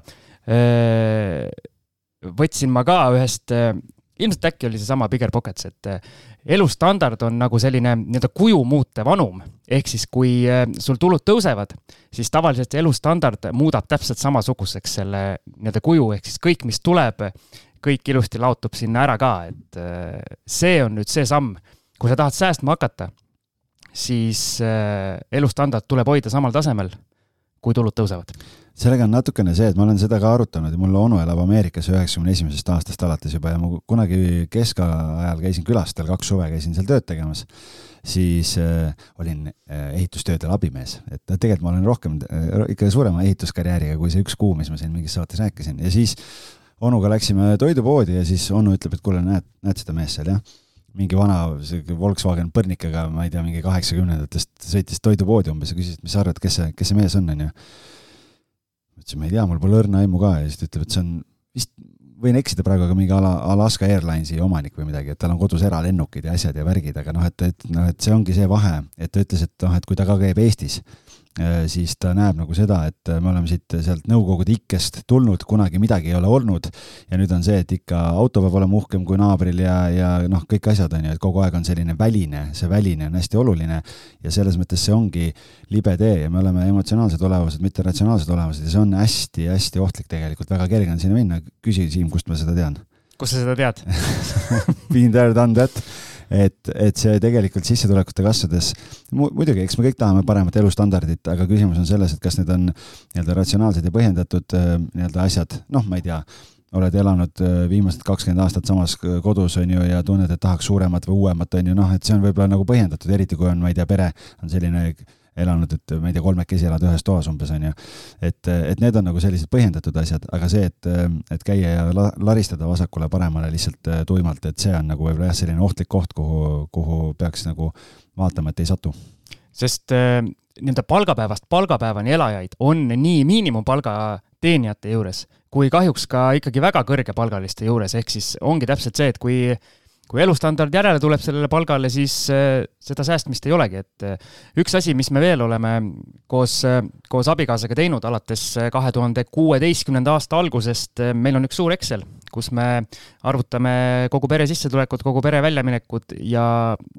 võtsin ma ka ühest, ilmselt äkki oli seesama Bigger Pockets, et elustandard on nagu selline nii-öelda kuju muutev anum. ehk siis, kui sul tulud tõusevad, siis tavaliselt elustandard muudab täpselt samasuguseks selle nii-öelda kuju, ehk siis kõik, mis tuleb, kõik ilusti laotub sinna ära ka, et äh, see on nüüd see samm. kui sa tahad säästma hakata, siis äh, elustandard tuleb hoida samal tasemel, kui tulud tõusevad. Sellega on natukene see, et ma olen seda ka arutanud ja mul onu elab Ameerikas üheksakümne esimesest aastast alates juba ja ma kunagi keskajal käisin külas, tal kaks suve käisin seal tööd tegemas, siis äh, olin äh, ehitustöödel abimees, et tegelikult ma olen rohkem äh,, ikka suurema ehituskarjääriga kui see üks kuu, mis ma siin mingis saates rääkisin. Ja siis onuga läksime toidupoodi ja siis onu ütleb, et kuule, näed, näed seda meest seal, jah. Mingi vana sihuke Volkswagen põrnikaga, ma ei tea, mingi kaheksakümnendatest sõitis toidupoodi umbes ja küsis, et mis sa arvad, kes see, kes see mees on, onju. Ütlesin, ma ei tea, mul pole õrna aimu ka. Ja siis ta ütleb, et see on vist, võin eksida praegu, aga mingi ala, Alaska Airlinesi omanik või midagi, et tal on kodus eralennukid ja asjad ja värgid, aga noh, et, et noh, et see ongi see vahe, et ta ütles, et noh, et kui ta ka käib Eestis siis ta näeb nagu seda, et äh, me oleme siit sealt Nõukogude ikkest tulnud, kunagi midagi ei ole olnud. Ja nüüd on see, et ikka auto peab olema uhkem kui naabril ja, ja noh, kõik asjad on ju, et kogu aeg on selline väline, see väline on hästi oluline ja selles mõttes see ongi libe tee ja me oleme emotsionaalsed olevused, mitte ratsionaalsed olevused ja see on hästi-hästi ohtlik tegelikult, väga kerge on sinna minna, küsi Siim, kust ma seda tean. kust sa seda tead? Been there, done that et, et see tegelikult sissetulekute kasvades, muidugi, eks me kõik tahame paremat elustandardit, aga küsimus on selles, et kas need on nii-öelda ratsionaalsed ja põhjendatud äh, nii-öelda asjad, noh, ma ei tea, oled elanud äh, viimased kakskümmend aastat samas kodus, on ju, ja tunned, et tahaks suuremat või uuemat, on ju, noh, et see on võib-olla nagu põhjendatud, eriti kui on, ma ei tea, pere on selline elanud, et ma ei tea, kolmekesi elad ühes toas umbes, on ju. et, et need on nagu sellised põhjendatud asjad, aga see, et, et käia ja la, laristada vasakule-paremale lihtsalt äh, tuimalt, et see on nagu võib-olla jah, selline ohtlik koht, kuhu, kuhu peaks nagu vaatama, et ei satu. sest äh, nii-öelda palgapäevast palgapäevani elajaid on nii miinimumpalga teenijate juures kui kahjuks ka ikkagi väga kõrgepalgaliste juures, ehk siis ongi täpselt see, et kui kui elustandard järele tuleb sellele palgale, siis äh, seda säästmist ei olegi, et äh, üks asi, mis me veel oleme koos, äh, koos abikaasaga teinud alates kahe tuhande kuueteistkümnenda aasta algusest, meil on üks suur Excel, kus me arvutame kogu pere sissetulekut, kogu pere väljaminekud ja,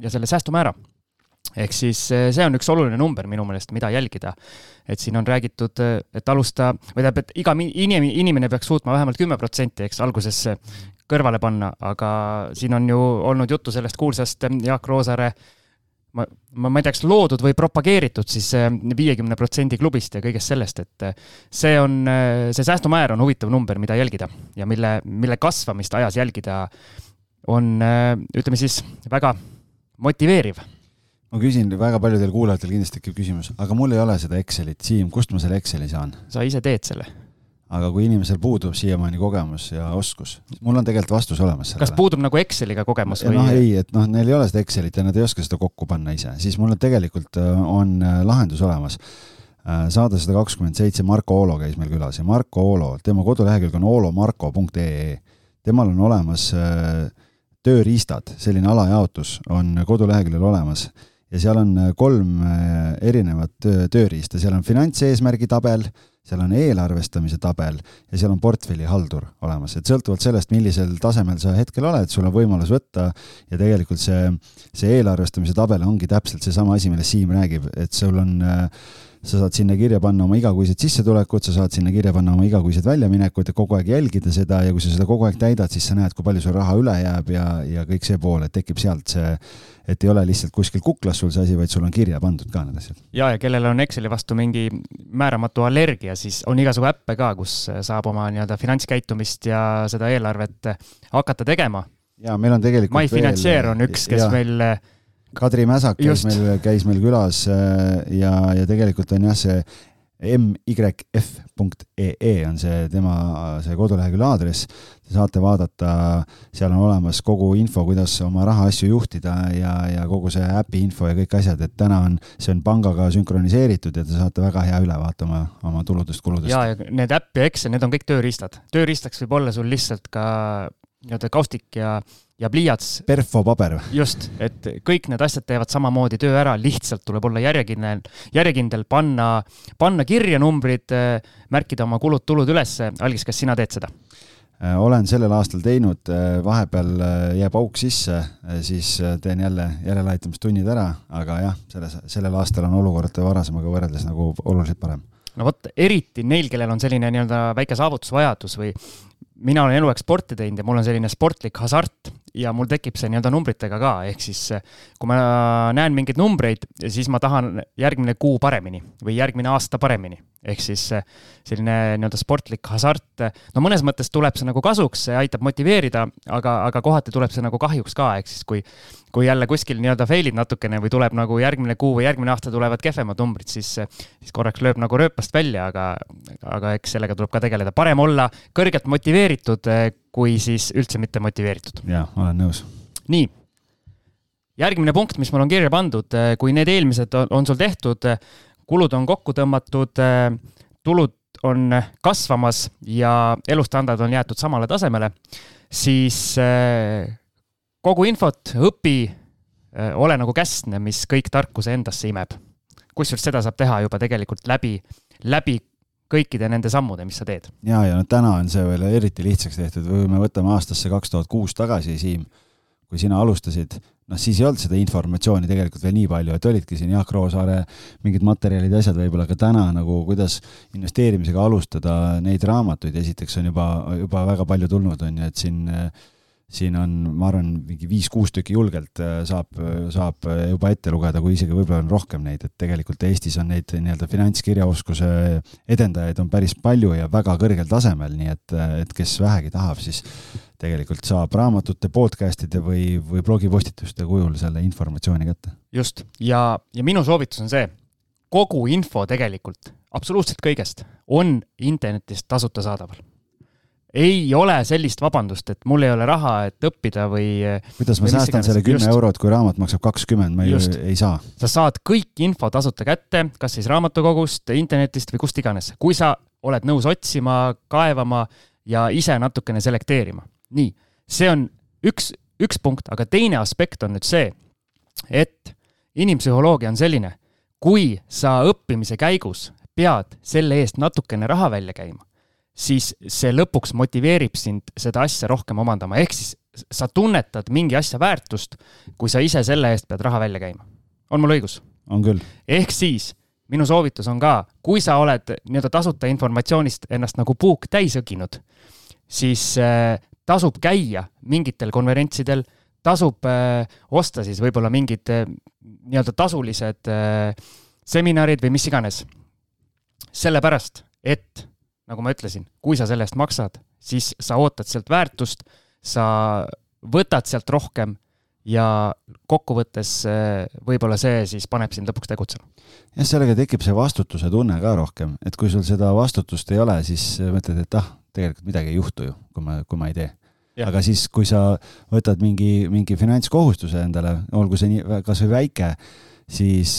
ja selle säästumäära ehk siis see on üks oluline number minu meelest, mida jälgida. et siin on räägitud, et alusta, või tähendab, et iga inimene, inimene peaks suutma vähemalt kümme protsenti, eks, alguses kõrvale panna, aga siin on ju olnud juttu sellest kuulsast Jaak Roosaare ma, ma, ma ei tea, kas loodud või propageeritud siis viiekümne protsendi klubist ja kõigest sellest, et see on, see säästumäär on huvitav number, mida jälgida ja mille, mille kasvamist ajas jälgida on, ütleme siis, väga motiveeriv. Ma küsin, väga paljudel kuulajatel kindlasti tekib küsimus, aga mul ei ole seda Excelit, Siim, kust ma selle Exceli saan? sa ise teed selle aga kui inimesel puudub siiamaani kogemus ja oskus, mul on tegelikult vastus olemas sellele. kas puudub nagu Exceliga kogemus või? noh, ei, et noh, neil ei ole seda Excelit ja nad ei oska seda kokku panna ise, siis mul tegelikult äh, on äh, lahendus olemas. Äh, saada sada kakskümmend seitse, Marko Oolo käis meil külas ja Marko Oolo, tema kodulehekülg on oolomarko.ee. temal on olemas tööriistad, selline alajaotus on koduleheküljel olemas ja seal on kolm erinevat tööriista, seal on finantseesmärgi tabel seal on eelarvestamise tabel ja seal on portfellihaldur olemas, et sõltuvalt sellest, millisel tasemel sa hetkel oled, sul on võimalus võtta ja tegelikult see, see eelarvestamise tabel ongi täpselt seesama asi, millest Siim räägib, et sul on äh, sa saad sinna kirja panna oma igakuised sissetulekud, sa saad sinna kirja panna oma igakuised väljaminekud ja kogu aeg jälgida seda ja kui sa seda kogu aeg täidad, siis sa näed, kui palju sul raha üle jääb ja, ja kõik see pool, et tekib sealt see, et ei ole lihtsalt kuskil kuklas sul see asi, vaid sul on kirja pandud ka need asjad. ja, ja kellel on Exceli vastu mingi määramatu allergia, siis on igasugu äppe ka, kus saab oma nii-öelda finantskäitumist ja seda eelarvet hakata tegema. ja meil on tegelikult MyFinantseer on üks, kes ja. meil Kadri Mäsak käis Just. meil, käis meil külas äh, ja, ja tegelikult on jah, see myf.ee e on see tema, see kodulehekülje aadress. Te saate vaadata, seal on olemas kogu info, kuidas oma rahaasju juhtida ja, ja kogu see äpi info ja kõik asjad, et täna on, see on pangaga sünkroniseeritud ja te saate väga hea ülevaate oma, oma tuludest-kuludest. ja, ja need äpp ja Excel, need on kõik tööriistad. tööriistaks võib olla sul lihtsalt ka nii-öelda kaustik ja ja pliiats. perfopaber. just, et kõik need asjad teevad samamoodi töö ära, lihtsalt tuleb olla järjekindel, järjekindel, panna, panna kirja numbrid, märkida oma kulud-tulud ülesse. Algis, kas sina teed seda? Äh, olen sellel aastal teinud, äh, vahepeal jääb auk sisse, siis teen jälle järeleaitamistunnid ära, aga jah, selles, sellel aastal on olukord varasemaga võrreldes nagu oluliselt parem no vot, eriti neil, kellel on selline nii-öelda väike saavutusvajadus või mina olen eluaeg sporti teinud ja mul on selline sportlik hasart ja mul tekib see nii-öelda numbritega ka, ehk siis kui ma näen mingeid numbreid, siis ma tahan järgmine kuu paremini või järgmine aasta paremini. ehk siis selline nii-öelda sportlik hasart, no mõnes mõttes tuleb see nagu kasuks, see aitab motiveerida, aga, aga kohati tuleb see nagu kahjuks ka, ehk siis kui kui jälle kuskil nii-öelda fail'id natukene või tuleb nagu järgmine kuu või järgmine aasta tulevad kehvemad numbrid, siis, siis korraks lööb nagu rööpast välja, aga, aga eks sellega tuleb ka tegeleda. parem olla kõrgelt motiveeritud, kui siis üldse mitte motiveeritud. jaa, olen nõus. nii. järgmine punkt, mis mul on kirja pandud, kui need eelmised on, on sul tehtud, kulud on kokku tõmmatud, tulud on kasvamas ja elustandard on jäetud samale tasemele, siis kogu infot, õpi, ole nagu käsne, mis kõik tarkuse endasse imeb. kusjuures seda saab teha juba tegelikult läbi, läbi kõikide nende sammude, mis sa teed. ja, ja no täna on see veel eriti lihtsaks tehtud, kui me võtame aastasse kaks tuhat kuus tagasi, Siim, kui sina alustasid, noh, siis ei olnud seda informatsiooni tegelikult veel nii palju, et olidki siin Jaak Roosaare mingid materjalid ja asjad võib-olla, aga täna nagu kuidas investeerimisega alustada, neid raamatuid esiteks on juba, juba väga palju tulnud, on ju, et siin äh, siin on, ma arvan, mingi viis-kuus tükki julgelt äh, saab, saab juba ette lugeda, kui isegi võib-olla on rohkem neid, et tegelikult Eestis on neid nii-öelda finantskirjaoskuse edendajaid on päris palju ja väga kõrgel tasemel, nii et, et kes vähegi tahab, siis tegelikult saab raamatute, podcast'ide või, või blogipostituste kujul selle informatsiooni kätte. just, ja, ja minu soovitus on see, kogu info tegelikult, absoluutselt kõigest, on internetist tasuta saadaval ei ole sellist vabandust, et mul ei ole raha, et õppida või. kuidas ma säästan selle kümme eurot, kui raamat maksab kakskümmend, ma ei, ei saa. sa saad kõik info tasuta kätte, kas siis raamatukogust, internetist või kust iganes, kui sa oled nõus otsima, kaevama ja ise natukene selekteerima. nii, see on üks, üks punkt, aga teine aspekt on nüüd see, et inimpsühholoogia on selline, kui sa õppimise käigus pead selle eest natukene raha välja käima siis see lõpuks motiveerib sind seda asja rohkem omandama, ehk siis sa tunnetad mingi asja väärtust, kui sa ise selle eest pead raha välja käima. on mul õigus? on küll. ehk siis minu soovitus on ka, kui sa oled nii-öelda tasuta informatsioonist ennast nagu puuk täis õginud, siis äh, tasub käia mingitel konverentsidel, tasub äh, osta siis võib-olla mingid äh, nii-öelda tasulised äh, seminarid või mis iganes. sellepärast, et nagu ma ütlesin, kui sa selle eest maksad, siis sa ootad sealt väärtust, sa võtad sealt rohkem ja kokkuvõttes eh, võib-olla see siis paneb sind lõpuks tegutsema. jah, sellega tekib see vastutuse tunne ka rohkem, et kui sul seda vastutust ei ole, siis mõtled, et ah, tegelikult midagi ei juhtu ju, kui ma, kui ma ei tee. aga siis, kui sa võtad mingi, mingi finantskohustuse endale, olgu see nii, kas või väike, siis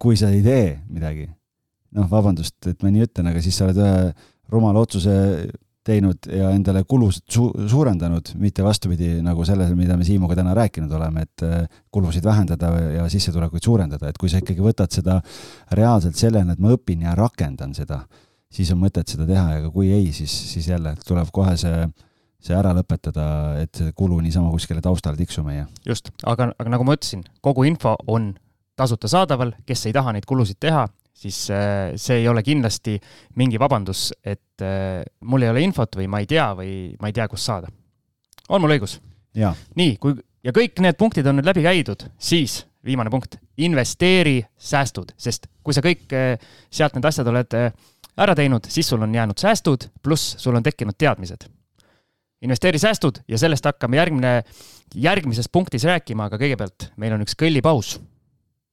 kui sa ei tee midagi, noh, vabandust, et ma nii ütlen, aga siis sa oled ühe rumala otsuse teinud ja endale kulusid su suurendanud, mitte vastupidi nagu sellele, mida me Siimuga täna rääkinud oleme, et äh, kulusid vähendada ja sissetulekuid suurendada, et kui sa ikkagi võtad seda reaalselt sellena, et ma õpin ja rakendan seda, siis on mõtet seda teha, aga kui ei, siis, siis jälle tuleb kohe see, see ära lõpetada, et see kulu niisama kuskile taustale tiksuma ei jää. just, aga, aga nagu ma ütlesin, kogu info on tasuta saadaval, kes ei taha neid kulusid teha, siis äh, see ei ole kindlasti mingi vabandus, et äh, mul ei ole infot või ma ei tea või ma ei tea, kust saada. on mul õigus? nii, kui ja kõik need punktid on nüüd läbi käidud, siis viimane punkt, investeeri säästud, sest kui sa kõik äh, sealt need asjad oled ära teinud, siis sul on jäänud säästud, pluss sul on tekkinud teadmised. investeeri säästud ja sellest hakkame järgmine, järgmises punktis rääkima, aga kõigepealt meil on üks kõllipaus.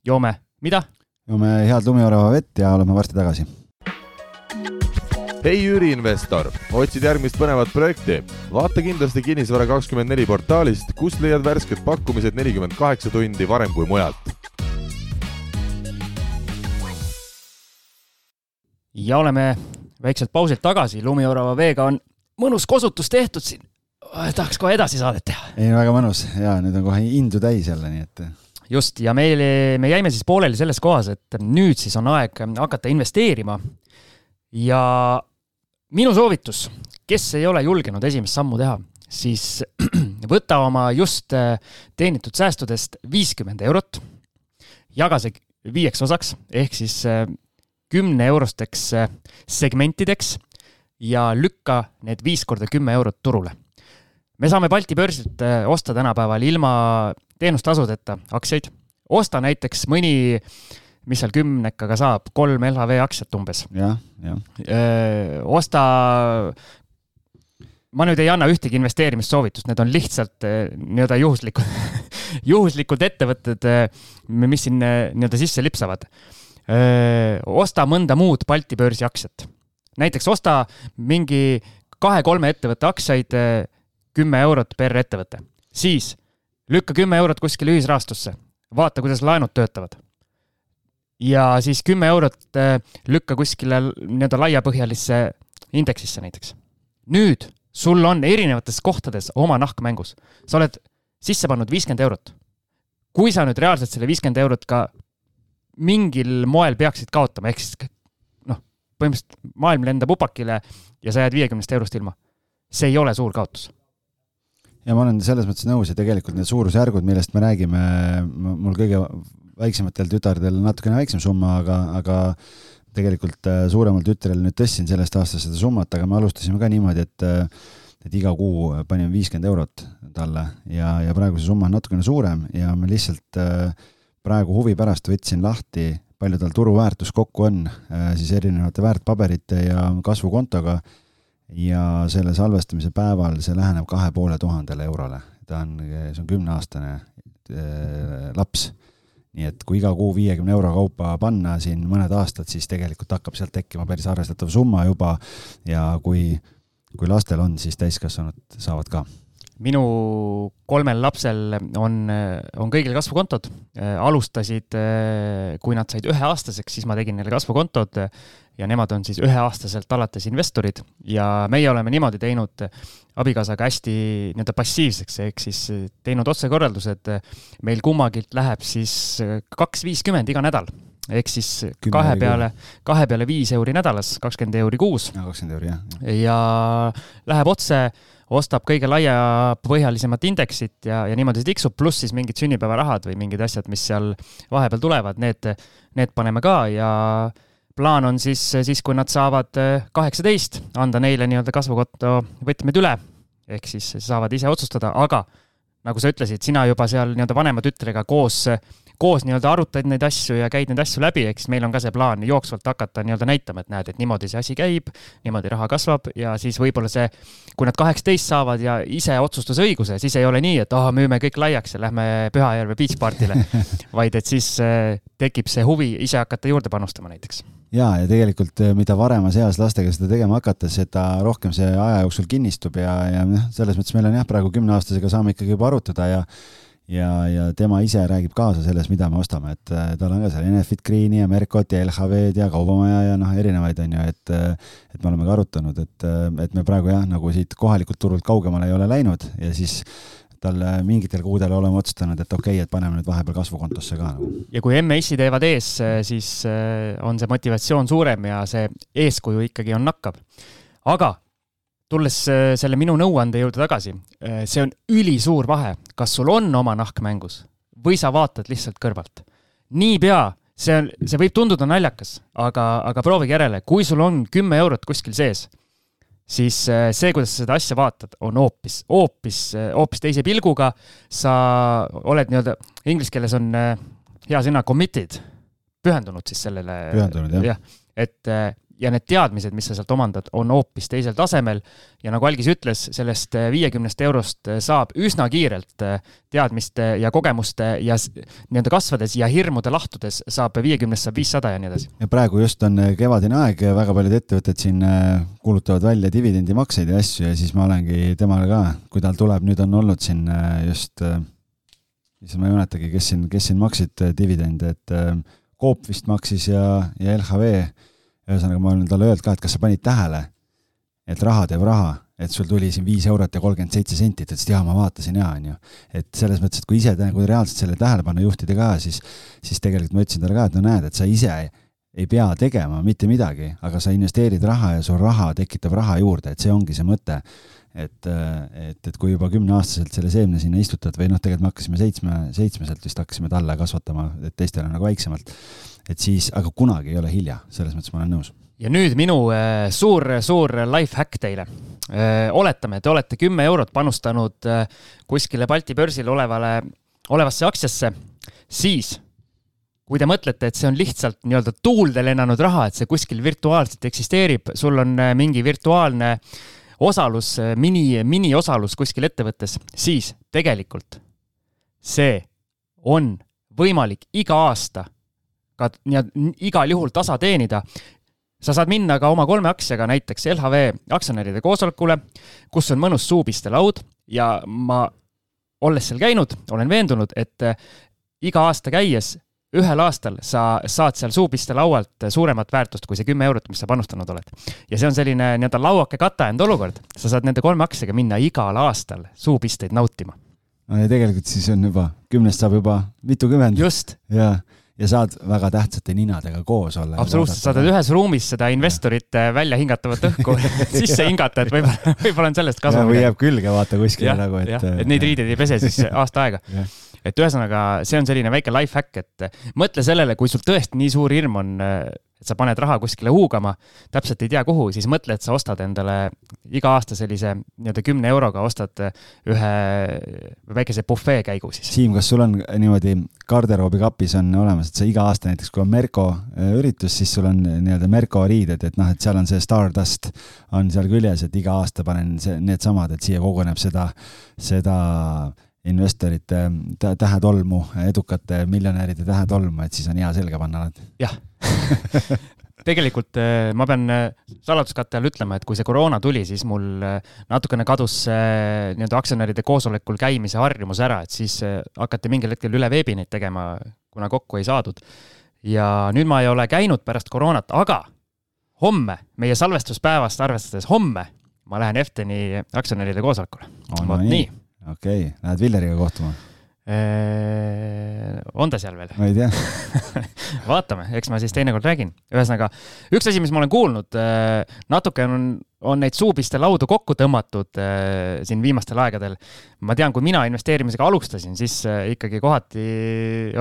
joome mida? Joome head lumiorava vett ja oleme varsti tagasi. hei üüriinvestor, otsid järgmist põnevat projekti? vaata kindlasti Kinnisvara kakskümmend neli portaalist, kust leiad värsked pakkumised nelikümmend kaheksa tundi varem kui mujalt. ja oleme väikselt pausilt tagasi, lumiorava veega on mõnus kosutus tehtud siin. tahaks kohe edasi saadet teha. ei, väga mõnus ja nüüd on kohe indu täis jälle, nii et just, ja meil, me jäime siis pooleli selles kohas, et nüüd siis on aeg hakata investeerima. ja minu soovitus, kes ei ole julgenud esimest sammu teha, siis võta oma just äh, teenitud säästudest viiskümmend eurot, jaga see viieks osaks, ehk siis äh, kümne eurosteks äh, segmentideks ja lükka need viis korda kümme eurot turule. Me saame Balti börsilt osta tänapäeval ilma teenustasudeta aktsiaid. osta näiteks mõni, mis seal kümnekaga saab, kolm LHV aktsiat umbes. jah, jah. osta, ma nüüd ei anna ühtegi investeerimissoovitust, need on lihtsalt nii-öelda juhuslikud juhuslikud ettevõtted, mis siin nii-öelda sisse lipsavad. osta mõnda muud Balti börsi aktsiat. näiteks osta mingi kahe-kolme ettevõtte aktsiaid kümme eurot per ettevõte, siis lükka kümme eurot kuskile ühisrahastusse, vaata, kuidas laenud töötavad. ja siis kümme eurot äh, lükka kuskile nii-öelda laiapõhjalisse indeksisse näiteks. nüüd sul on erinevates kohtades oma nahk mängus. sa oled sisse pannud viiskümmend eurot. kui sa nüüd reaalselt selle viiskümmend eurot ka mingil moel peaksid kaotama, ehk siis noh, põhimõtteliselt maailm lendab upakile ja sa jääd viiekümnest eurost ilma. see ei ole suur kaotus ja ma olen selles mõttes nõus ja tegelikult need suurusjärgud, millest me räägime, mul kõige väiksematel tütardel natukene väiksem summa, aga, aga tegelikult äh, suuremal tütrel nüüd tõstsin sellest aastast seda summat, aga me alustasime ka niimoodi, et äh, et iga kuu panime viiskümmend eurot talle ja, ja praegu see summa on natukene suurem ja me lihtsalt äh, praegu huvi pärast võtsin lahti, palju tal turuväärtus kokku on siis erinevate väärtpaberite ja kasvukontoga ja selle salvestamise päeval see läheneb kahe poole tuhandele eurole. ta on, see on kümneaastane äh, laps. nii et kui iga kuu viiekümne euro kaupa panna siin mõned aastad, siis tegelikult hakkab sealt tekkima päris arvestatav summa juba ja kui, kui lastel on, siis täiskasvanud saavad ka minu kolmel lapsel on, on kõigil kasvukontod. alustasid, kui nad said üheaastaseks, siis ma tegin neile kasvukontod ja nemad on siis üheaastaselt alates investorid ja meie oleme niimoodi teinud abikaasaga hästi nii-öelda passiivseks, ehk siis teinud otsekorraldused. meil kummagilt läheb siis kaks viiskümmend iga nädal ehk siis Kümne kahe peale, kahe peale viis euri nädalas, kakskümmend euri kuus. kakskümmend euri, jah. ja läheb otse ostab kõige laiapõhjalisemat indeksit ja, ja niimoodi see tiksub, pluss siis mingid sünnipäevarahad või mingid asjad, mis seal vahepeal tulevad, need, need paneme ka ja plaan on siis, siis kui nad saavad kaheksateist, anda neile nii-öelda kasvukonto võtmed üle, ehk siis saavad ise otsustada, aga nagu sa ütlesid, sina juba seal nii-öelda vanema tütrega koos koos nii-öelda arutad neid asju ja käid neid asju läbi, eks meil on ka see plaan jooksvalt hakata nii-öelda näitama, et näed, et niimoodi see asi käib, niimoodi raha kasvab ja siis võib-olla see, kui nad kaheksateist saavad ja ise otsustusõiguse, siis ei ole nii, et ah oh,, müüme kõik laiaks ja lähme Pühajärve beach party'le. Vaid et siis äh, tekib see huvi ise hakata juurde panustama näiteks ja, ja tegelikult äh, mida varemas eas lastega seda tegema hakata, seda rohkem see aja jooksul kinnistub ja, ja noh, selles mõttes meil on jah, praegu kümneaastasega saame ikkagi juba arutada ja ja, ja tema ise räägib kaasa selles, mida me ostame, et äh, tal on ka seal Enefit Greeni ja Mercot ja LHV-d ja Kaubamaja ja noh, erinevaid on ju, et äh, et me oleme ka arutanud, et, et me praegu jah, nagu siit kohalikult turult kaugemale ei ole läinud ja siis talle mingitel kuudel oleme otsustanud, et okei okay,, et paneme nüüd vahepeal kasvukontosse ka nagu. ja kui MES-i teevad ees, siis on see motivatsioon suurem ja see eeskuju ikkagi on nakkav. aga tulles äh, selle minu nõuande juurde tagasi, äh, see on ülisuur vahe, kas sul on oma nahk mängus või sa vaatad lihtsalt kõrvalt. niipea, see on, see võib tunduda naljakas, aga, aga proovige järele, kui sul on kümme eurot kuskil sees, siis äh, see, kuidas sa seda asja vaatad, on hoopis, hoopis, äh, hoopis teise pilguga. sa oled nii-öelda, inglise keeles on äh, hea sõna committed, pühendunud siis sellele. pühendunud, jah jah, et ja need teadmised, mis sa sealt omandad, on hoopis teisel tasemel. ja nagu Algis ütles, sellest äh, viiekümnest eurost äh, saab üsna kiirelt äh, teadmiste ja kogemuste ja nii-öelda kasvades ja hirmude lahtudes saab viiekümnest saab viissada ja nii edasi. ja praegu just on kevadine aeg, väga paljud ettevõtted siin kuulutavad välja dividendimakseid ja asju ja siis ma olengi temale ka, kui tal tuleb, nüüd on olnud siin just, siis ma ei mäletagi, kes siin, kes siin maksid dividende, et Coop vist maksis ja, ja LHV ühesõnaga, ma olen talle öelnud ka, et kas sa panid tähele, et raha teeb raha, et sul tuli siin viis eurot ja kolmkümmend seitse senti, ta ütles, et jaa, ma vaatasin jaa, onju. et selles mõttes, et kui ise nagu reaalselt sellele tähelepanu juhtida ka, siis, siis tegelikult ma ütlesin talle ka, et no näed, et sa ise ei pea tegema mitte midagi, aga sa investeerid raha ja sul raha tekitab raha juurde, et see ongi see mõte. et, et, et kui juba kümneaastaselt selle seemne sinna istutad või noh, tegelikult me hakkasime seitsme, seitsmeselt vist hakkasime talle kasvatama, et teistele nagu väiksemalt et siis, aga kunagi ei ole hilja, selles mõttes ma olen nõus. ja nüüd minu äh, suur, suur life hack teile. Äh, oletame, te olete kümme eurot panustanud äh, kuskile Balti börsil olevale, olevasse aktsiasse, siis kui te mõtlete, et see on lihtsalt nii-öelda tuulde lennanud raha, et see kuskil virtuaalselt eksisteerib, sul on mingi virtuaalne osalus, mini, miniosalus kuskil ettevõttes, siis tegelikult see on võimalik iga aasta ka igal juhul tasa teenida, sa saad minna ka oma kolme aktsiaga näiteks LHV aktsionäride koosolekule, kus on mõnus suupistelaud ja ma, olles seal käinud, olen veendunud, et eh, iga aasta käies ühel aastal sa saad seal suupistelaualt suuremat väärtust kui see kümme eurot, mis sa panustanud oled. ja see on selline nii-öelda lauake kataend olukord, sa saad nende kolme aktsiaga minna igal aastal suupisteid nautima. no ja tegelikult siis on juba, kümnest saab juba mitukümmend. just. jaa ja saad väga tähtsate ninadega koos olla. absoluutselt, sa saad ühes ruumis seda investorite välja hingatavat õhku sisse hingata, et võib-olla, võib-olla on sellest kasu. või jääb külge vaata kuskile nagu, et. et neid riideid ei pese siis aasta aega et ühesõnaga, see on selline väike life hack, et mõtle sellele, kui sul tõesti nii suur hirm on et sa paned raha kuskile huugama, täpselt ei tea kuhu, siis mõtle, et sa ostad endale iga aasta sellise nii-öelda kümne euroga ostad ühe väikese bufee käigu siis. Siim, kas sul on niimoodi garderoobikapis on olemas, et sa iga aasta näiteks, kui on Merko üritus, siis sul on nii-öelda Merko riided, et noh, et seal on see Stardust on seal küljes, et iga aasta panen see, needsamad, et siia koguneb seda, seda investorite tähetolmu, edukate miljonäride tähetolmu, et siis on hea selga panna alati. jah tegelikult eh, ma pean eh, saladuskatte all ütlema, et kui see koroona tuli, siis mul eh, natukene kadus nii-öelda aktsionäride koosolekul käimise harjumus ära, et siis hakati mingil hetkel üle veebi neid tegema, kuna kokku ei saadud. ja nüüd ma ei ole käinud pärast koroonat, aga homme, meie salvestuspäevast arvestades homme, ma lähen Efteni aktsionäride koosolekule. vot nii okei okay., lähed Villeriga kohtuma? on ta seal veel? ma ei tea vaatame, eks ma siis teinekord räägin. ühesõnaga, üks asi, mis ma olen kuulnud, natuke on, on neid suupistelaudu kokku tõmmatud siin viimastel aegadel. ma tean, kui mina investeerimisega alustasin, siis ikkagi kohati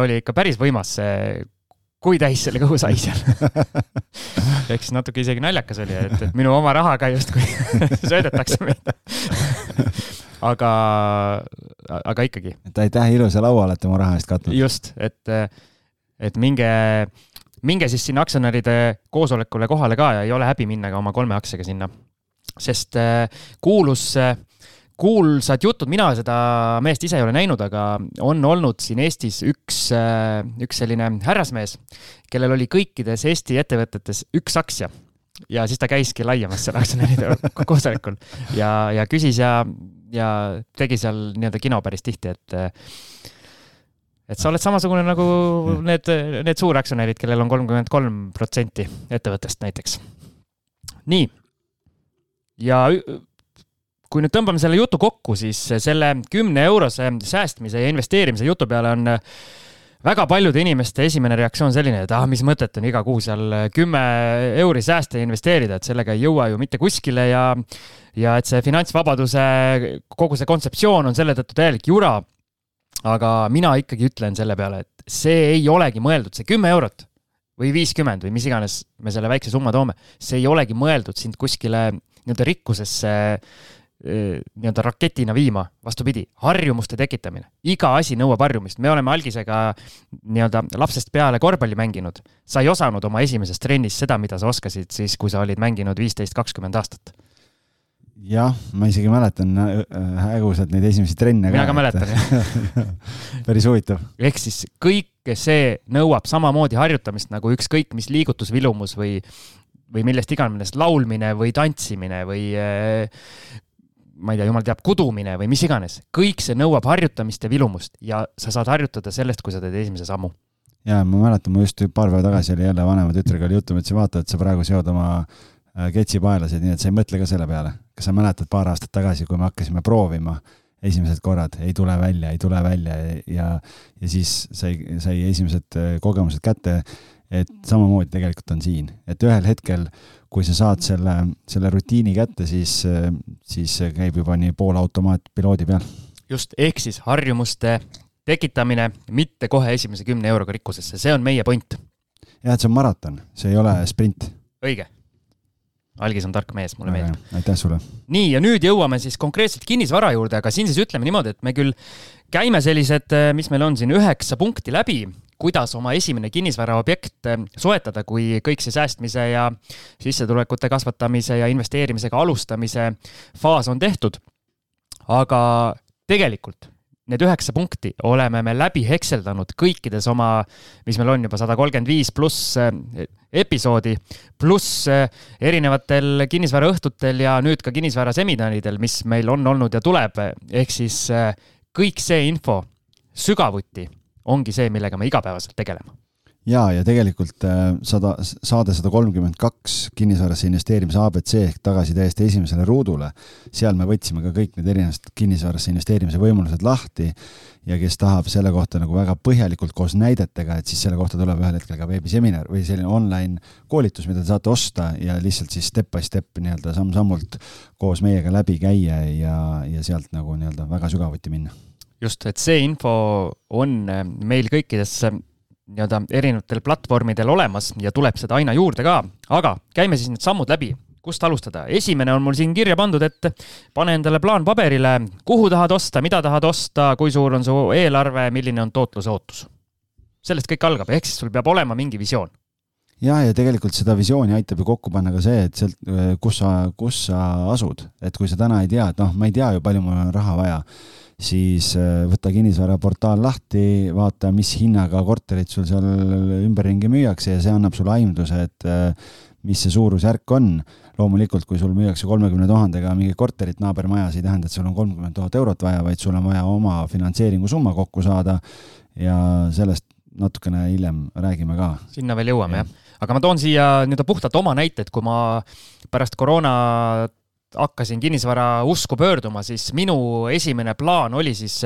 oli ikka päris võimas see kui täis selle kõhu sai seal ehk siis natuke isegi naljakas oli, et, minu oma rahaga justkui söödetakse mind aga, aga ikkagi. et aitäh ilusa laua olete mu raha eest katnud. just, et, et minge, minge siis sinna aktsionäride koosolekule kohale ka ja ei ole häbi minna ka oma kolme aktsiaga sinna. sest äh, kuulus kuulsad jutud, mina seda meest ise ei ole näinud, aga on olnud siin Eestis üks, äh, üks selline härrasmees, kellel oli kõikides Eesti ettevõtetes üks aktsia ja siis ta käiski laiemas seal aktsionäride koosolekul ja, ja küsis ja ja tegi seal nii-öelda kino päris tihti, et et sa oled samasugune nagu need, need suuraktsionärid, kellel on kolmkümmend kolm protsenti ettevõttest näiteks. nii. ja kui nüüd tõmbame selle jutu kokku, siis selle kümne eurose säästmise ja investeerimise jutu peale on väga paljude inimeste esimene reaktsioon selline, et ah, mis mõtet on iga kuu seal kümme euri säästa ja investeerida, et sellega ei jõua ju mitte kuskile ja ja et see finantsvabaduse, kogu see kontseptsioon on selle tõttu täielik jura. aga mina ikkagi ütlen selle peale, et see ei olegi mõeldud, see kümme eurot või viiskümmend või mis iganes me selle väikse summa toome, see ei olegi mõeldud sind kuskile nii-öelda rikkusesse nii-öelda raketina viima, vastupidi, harjumuste tekitamine. iga asi nõuab harjumist, me oleme algisega nii-öelda lapsest peale korvpalli mänginud. sa ei osanud oma esimeses trennis seda, mida sa oskasid siis, kui sa olid mänginud viisteist, kakskümmend aastat jah, ma isegi mäletan häguselt neid esimesi trenne. mina ka, ka mäletan, jah päris huvitav. ehk siis kõike see nõuab samamoodi harjutamist nagu ükskõik mis liigutusvilumus või, või millest iganes, laulmine või tantsimine või ma ei tea, jumal teab, kudumine või mis iganes. kõik see nõuab harjutamist ja vilumust ja sa saad harjutada sellest, kui sa teed esimese sammu. ja ma mäletan, mul just paar päeva tagasi oli jälle vanema tütrega oli juttu, ma ütlesin, vaata, et sa praegu seod oma Äh, ketsipaelasid, nii et sa ei mõtle ka selle peale. kas sa mäletad paar aastat tagasi, kui me hakkasime proovima esimesed korrad, ei tule välja, ei tule välja ja, ja siis sai, sai esimesed äh, kogemused kätte. et samamoodi tegelikult on siin, et ühel hetkel, kui sa saad selle, selle rutiini kätte, siis, siis käib juba nii poolautomaat piloodi peal. just, ehk siis harjumuste tekitamine, mitte kohe esimese kümne euroga rikkusesse, see on meie point. jah, et see on maraton, see ei ole sprint. õige algis on tark mees, mulle meeldib. aitäh sulle. nii, ja nüüd jõuame siis konkreetselt kinnisvara juurde, aga siin siis ütleme niimoodi, et me küll käime sellised, mis meil on siin üheksa punkti läbi, kuidas oma esimene kinnisvaraobjekt äh, soetada, kui kõik see säästmise ja sissetulekute kasvatamise ja investeerimisega alustamise faas on tehtud. aga tegelikult need üheksa punkti oleme me läbi hekseldanud kõikides oma, mis meil on juba sada kolmkümmend viis pluss äh, episoodi, pluss äh, erinevatel kinnisvaraõhtutel ja nüüd ka kinnisvaraseminaridel, mis meil on olnud ja tuleb, ehk siis kõik see info sügavuti ongi see, millega me igapäevaselt tegeleme ja, ja tegelikult äh, sada, saade sada kolmkümmend kaks kinnisvarasse investeerimise abc ehk tagasi täiesti esimesele ruudule. seal me võtsime ka kõik need erinevad kinnisvarasse investeerimise võimalused lahti ja kes tahab selle kohta nagu väga põhjalikult koos näidetega, et siis selle kohta tuleb ühel hetkel ka veebiseminar või selline online koolitus, mida te saate osta ja lihtsalt siis step by step nii-öelda samm-sammult koos meiega läbi käia ja, ja sealt nagu nii-öelda väga sügavuti minna. Just, et see info on meil kõikides nii-öelda erinevatel platvormidel olemas ja tuleb seda aina juurde ka, aga käime siis need sammud läbi. Kust alustada? esimene on mul siin kirja pandud, et pane endale plaan paberile, kuhu tahad osta, mida tahad osta, kui suur on su eelarve, milline on tootluse ootus. sellest kõik algab, ehk siis sul peab olema mingi visioon. jah, ja tegelikult seda visiooni aitab ju kokku panna ka see, et sealt, kus sa, kus sa asud, et kui sa täna ei tea, et noh, ma ei tea ju, palju mul on raha vaja siis äh, võta kinnisvaraportaal lahti, vaata, mis hinnaga korterit sul seal ümberringi müüakse ja see annab sulle aimduse, et äh, mis see suurusjärk on. loomulikult, kui sul müüakse kolmekümne tuhandega mingit korterit naabermajas, ei tähenda, et sul on kolmkümmend tuhat eurot vaja, vaid sul on vaja oma finantseeringusumma kokku saada ja sellest natukene hiljem räägime ka. sinna veel jõuame, jah. aga ma toon siia nii-öelda puhtalt oma näite, et kui ma pärast koroona hakkasin kinnisvara usku pöörduma, siis minu esimene plaan oli siis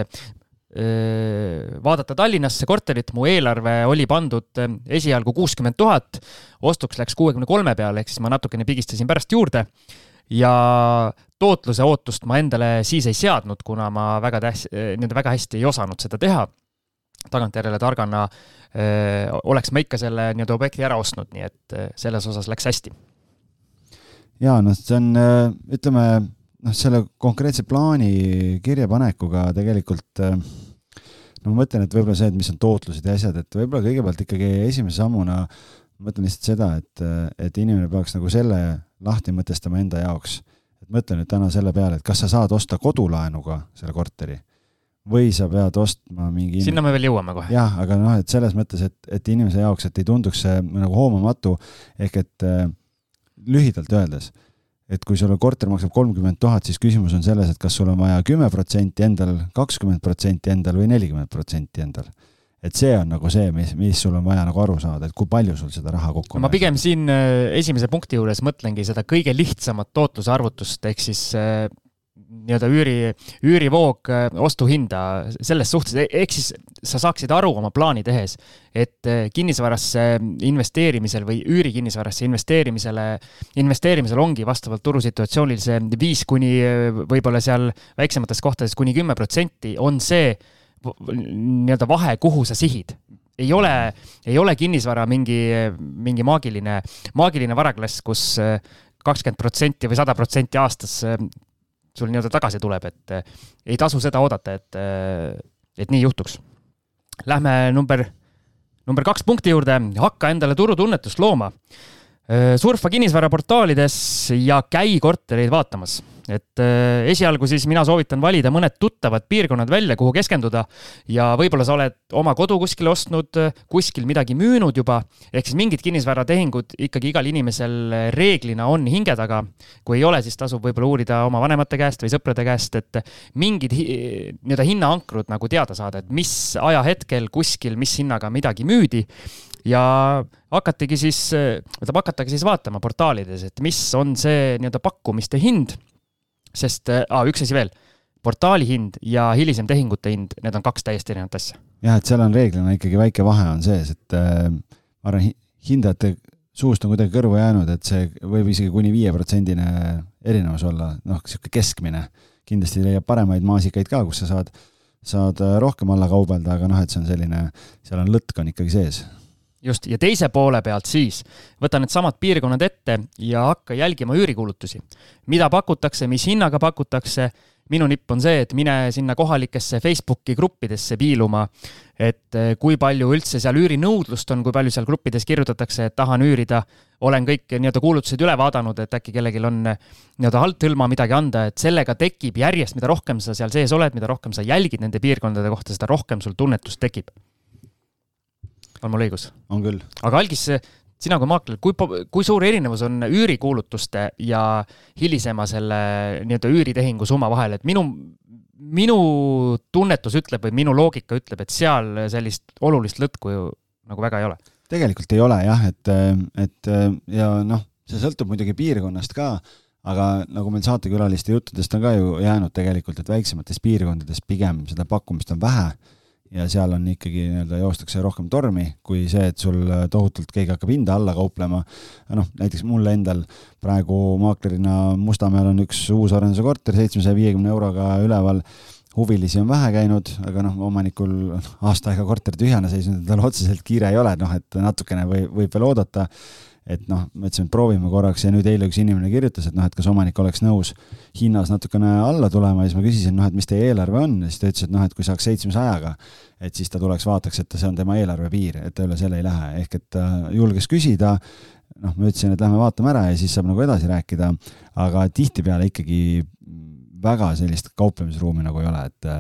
vaadata Tallinnasse korterit, mu eelarve oli pandud esialgu kuuskümmend tuhat, ostuks läks kuuekümne kolme peale, ehk siis ma natukene pigistasin pärast juurde. Ja tootluse ootust ma endale siis ei seadnud, kuna ma väga täs-, nii-öelda väga hästi ei osanud seda teha. tagantjärele targana öö, oleks ma ikka selle nii-öelda objekti ära ostnud, nii et selles osas läks hästi ja noh, see on, äh, ütleme noh, selle konkreetse plaani kirjapanekuga tegelikult äh, no ma mõtlen, et võib-olla see, et mis on tootlused ja asjad, et võib-olla kõigepealt ikkagi esimese sammuna ma mõtlen lihtsalt seda, et, et inimene peaks nagu selle lahti mõtestama enda jaoks. et mõtle nüüd täna selle peale, et kas sa saad osta kodulaenuga selle korteri või sa pead ostma mingi sinna me veel jõuame kohe. jah, aga noh, et selles mõttes, et, et inimese jaoks, et ei tunduks see nagu hoomamatu, ehk et äh, lühidalt öeldes, et kui sul korter maksab kolmkümmend tuhat, siis küsimus on selles, et kas sul on vaja kümme protsenti endal, kakskümmend protsenti endal või nelikümmend protsenti endal. et see on nagu see, mis, mis sul on vaja nagu aru saada, et kui palju sul seda raha kokku on. ma pigem siin äh, esimese punkti juures mõtlengi seda kõige lihtsamat tootluse arvutust, ehk siis äh, nii-öelda üüri, üürivoog äh, ostuhinda selles suhtes, e-, ehk siis sa saaksid aru oma plaani tehes, et äh, kinnisvarasse investeerimisel või üürikinnisvarasse investeerimisele, investeerimisel ongi vastavalt turusituatsioonil see viis kuni äh, võib-olla seal väiksemates kohtades kuni kümme protsenti on see nii-öelda vahe, kuhu sa sihid. Ei ole, ei ole kinnisvara mingi, mingi maagiline, maagiline varaklass, kus kakskümmend protsenti või sada protsenti aastas sul nii-öelda tagasi tuleb, et ei tasu seda oodata, et, et nii juhtuks. Lähme number, number kaks punkti juurde, hakka endale turutunnetust looma surfa kinnisvaraportaalides ja käi kortereid vaatamas. Et esialgu siis mina soovitan valida mõned tuttavad piirkonnad välja, kuhu keskenduda ja võib-olla sa oled oma kodu kuskile ostnud, kuskil midagi müünud juba, ehk siis mingid kinnisvaratehingud ikkagi igal inimesel reeglina on hinge taga. kui ei ole, siis tasub võib-olla uurida oma vanemate käest või sõprade käest, et mingid nii-öelda hinnaankrud nagu teada saada, et mis ajahetkel kuskil, mis hinnaga midagi müüdi ja hakatigi siis, tähendab hakatagi siis vaatama portaalides, et mis on see nii-öelda pakkumiste hind. Sest ah,, üks asi veel, portaali hind ja hilisem tehingute hind, need on kaks täiesti erinevat asja. jah, et seal on reeglina ikkagi väike vahe on sees, et äh, ma arvan, hindajate suust on kuidagi kõrvu jäänud, et see võib isegi kuni viieprotsendine erinevus olla, noh, niisugune keskmine. kindlasti leiab paremaid maasikaid ka, kus sa saad, saad rohkem alla kaubelda, aga noh, et see on selline, seal on lõtk on ikkagi sees just, ja teise poole pealt siis võta needsamad piirkonnad ette ja hakka jälgima üürikuulutusi. mida pakutakse, mis hinnaga pakutakse, minu nipp on see, et mine sinna kohalikesse Facebooki gruppidesse piiluma, et eh, kui palju üldse seal üürinõudlust on, kui palju seal gruppides kirjutatakse, et tahan üürida, olen kõik nii-öelda kuulutused üle vaadanud, et äkki kellelgi on eh, nii-öelda althõlma midagi anda, et sellega tekib järjest, mida rohkem sa seal sees oled, mida rohkem sa jälgid nende piirkondade kohta, seda rohkem sul tunnetust tekib on mul õigus? on küll. aga Algis, sina kui maakler, kui, kui suur erinevus on üürikuulutuste ja hilisema selle nii-öelda üüritehingu summa vahel, et minu, minu tunnetus ütleb või minu loogika ütleb, et seal sellist olulist lõtku ju nagu väga ei ole. tegelikult ei ole jah, et, et ja noh, see sõltub muidugi piirkonnast ka, aga nagu meil saatekülaliste juttudest on ka ju jäänud tegelikult, et väiksemates piirkondades pigem seda pakkumist on vähe ja seal on ikkagi nii-öelda joostakse rohkem tormi, kui see, et sul tohutult keegi hakkab hinda alla kauplema. noh, näiteks mul endal praegu maaklerina Mustamäel on üks uusarenduse korter seitsmesaja viiekümne euroga üleval huvilisi on vähe käinud, aga noh, omanikul aasta aega korter tühjana seisnud, tal otseselt kiire ei ole, noh et natukene või, võib veel oodata et noh, me ütlesime, et proovime korraks ja nüüd eile üks inimene kirjutas, et noh, et kas omanik oleks nõus hinnas natukene alla tulema ja siis ma küsisin, noh, et mis teie eelarve on? Ja siis ta ütles, et noh, et kui saaks seitsmesajaga, et siis ta tuleks, vaataks, et see on tema eelarve piir, et ta üle selle ei lähe, ehk et ta julges küsida, noh, ma ütlesin, et lähme vaatame ära ja siis saab nagu edasi rääkida, aga tihtipeale ikkagi väga sellist kauplemisruumi nagu ei ole, et,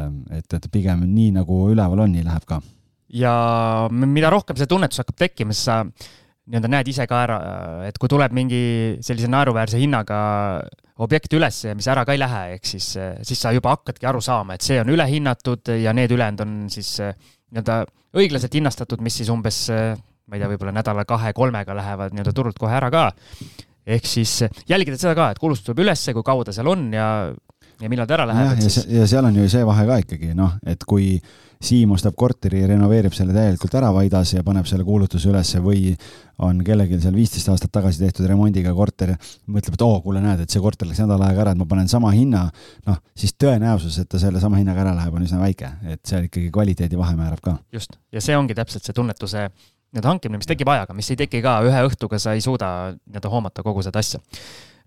et, et pigem nii nagu üleval on, nii läheb ka. ja mida rohkem see tunnetus hakkab tekkima, siis sa nii-öelda näed ise ka ära, et kui tuleb mingi sellise naeruväärse hinnaga objekt üles, mis ära ka ei lähe, ehk siis, siis sa juba hakkadki aru saama, et see on ülehinnatud ja need ülejäänud on siis nii-öelda õiglaselt hinnastatud, mis siis umbes ma ei tea, võib-olla nädala-kahe-kolmega lähevad nii-öelda turult kohe ära ka. ehk siis jälgida seda ka, et kulustus tuleb ülesse, kui kaua ta seal on ja, ja millal ta ära läheb. ja, siis... ja seal on ju see vahe ka ikkagi noh, et kui Siim ostab korteri, renoveerib selle täielikult ära Vaidas ja paneb selle kuulutuse ülesse või on kellelgi seal viisteist aastat tagasi tehtud remondiga korter, mõtleb, et oo, kuule, näed, et see korter läks nädal aega ära, et ma panen sama hinna, noh, siis tõenäosus, et ta selle sama hinnaga ära läheb, on üsna väike, et seal ikkagi kvaliteedi vahe määrab ka. just, ja see ongi täpselt see tunnetuse nii-öelda hankimine, mis tekib ajaga, mis ei teki ka ühe õhtuga, sa ei suuda nii-öelda hoomata kogu seda asja.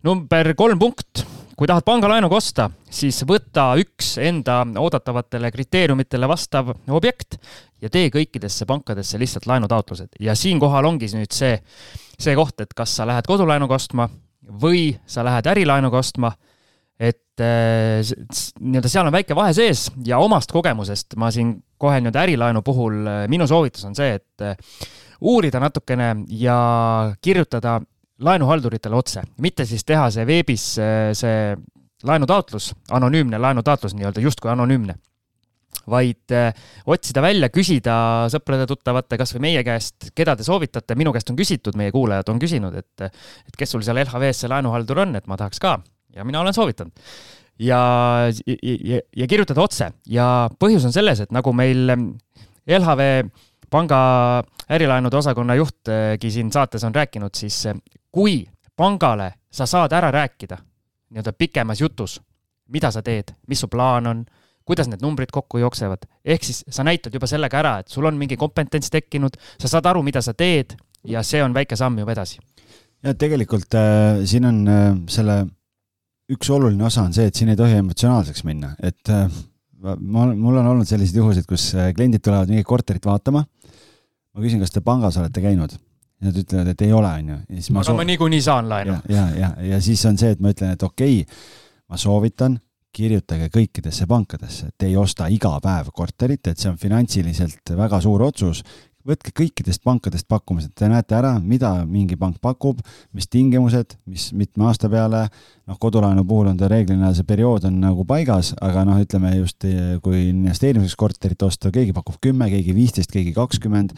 number kolm punkt kui tahad pangalaenuga osta, siis võta üks enda oodatavatele kriteeriumitele vastav objekt ja tee kõikidesse pankadesse lihtsalt laenutaotlused. Ja siinkohal ongi nüüd see, see koht, et kas sa lähed kodulaenuga ostma või sa lähed ärilaenuga ostma, et äh, nii-öelda seal on väike vahe sees ja omast kogemusest ma siin kohe nii-öelda ärilaenu puhul, äh, minu soovitus on see, et äh, uurida natukene ja kirjutada laenuhalduritele otse, mitte siis teha see veebis see laenutaotlus, anonüümne laenutaotlus nii-öelda, justkui anonüümne. Vaid äh, otsida välja, küsida sõprade-tuttavate, kas või meie käest, keda te soovitate, minu käest on küsitud, meie kuulajad on küsinud, et et kes sul seal LHV-s see laenuhaldur on, et ma tahaks ka. Ja mina olen soovitanud. ja, ja, ja kirjutada otse. Ja põhjus on selles, et nagu meil LHV panga ärilaenude osakonna juhtki siin saates on rääkinud, siis kui pangale sa saad ära rääkida nii-öelda pikemas jutus, mida sa teed, mis su plaan on, kuidas need numbrid kokku jooksevad. ehk siis sa näitad juba sellega ära, et sul on mingi kompetents tekkinud, sa saad aru, mida sa teed ja see on väike samm juba edasi. ja tegelikult äh, siin on äh, selle üks oluline osa on see, et siin ei tohi emotsionaalseks minna, et äh, ma, mul on olnud selliseid juhuseid, kus äh, kliendid tulevad mingit korterit vaatama. ma küsin, kas te pangas olete käinud Nad ütlevad, et ei ole, on ju. aga soo... ma niikuinii saan laenu. ja, ja, ja, ja siis on see, et ma ütlen, et okei okay,, ma soovitan, kirjutage kõikidesse pankadesse, te ei osta iga päev korterit, et see on finantsiliselt väga suur otsus. võtke kõikidest pankadest pakkumised, te näete ära, mida mingi pank pakub, mis tingimused, mis mitme aasta peale, noh, kodulaenu puhul on ta reeglina, see periood on nagu paigas, aga noh, ütleme just kui investeerimiseks korterit osta, keegi pakub kümme, keegi viisteist, keegi kakskümmend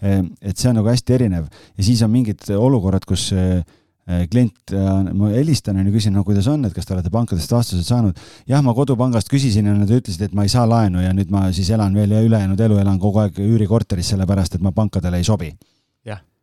et see on nagu hästi erinev ja siis on mingid olukorrad, kus eh, eh, klient, ma helistan ja küsin, no kuidas on, et kas te olete pankadest vastused saanud. jah, ma kodupangast küsisin ja nad ütlesid, et ma ei saa laenu ja nüüd ma siis elan veel ülejäänud elu elan kogu aeg üürikorteris, sellepärast et ma pankadele ei sobi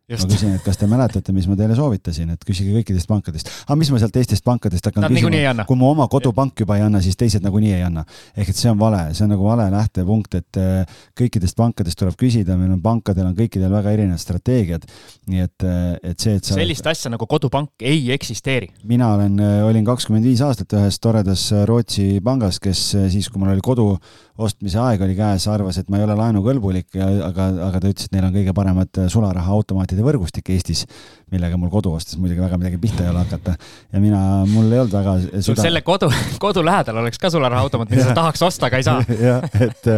Just. ma küsin, et kas te mäletate, mis ma teile soovitasin, et küsige kõikidest pankadest. aga mis ma sealt teistest pankadest hakkan Nad küsima, kui mu oma kodupank juba ei anna, siis teised nagunii ei anna. ehk et see on vale, see on nagu vale lähtepunkt, et äh, kõikidest pankadest tuleb küsida, meil on pankadel on kõikidel väga erinevad strateegiad. nii et, äh, et see, et sa sellist asja nagu kodupank ei eksisteeri. mina olen, äh, olin kakskümmend viis aastat ühes toredas Rootsi pangas, kes siis, kui mul oli kodu ostmise aeg oli käes, arvas, et ma ei ole laenukõlbulik, aga, aga ta ütles, et neil on kõige paremad sularahaautomaatide võrgustik Eestis, millega mul kodu ostes muidugi väga midagi pihta ei ole hakata. ja mina, mul ei olnud väga süda... selle kodu, kodu lähedal oleks ka sularahaautomaat, mida sa tahaks osta, aga ei saa. jah, et,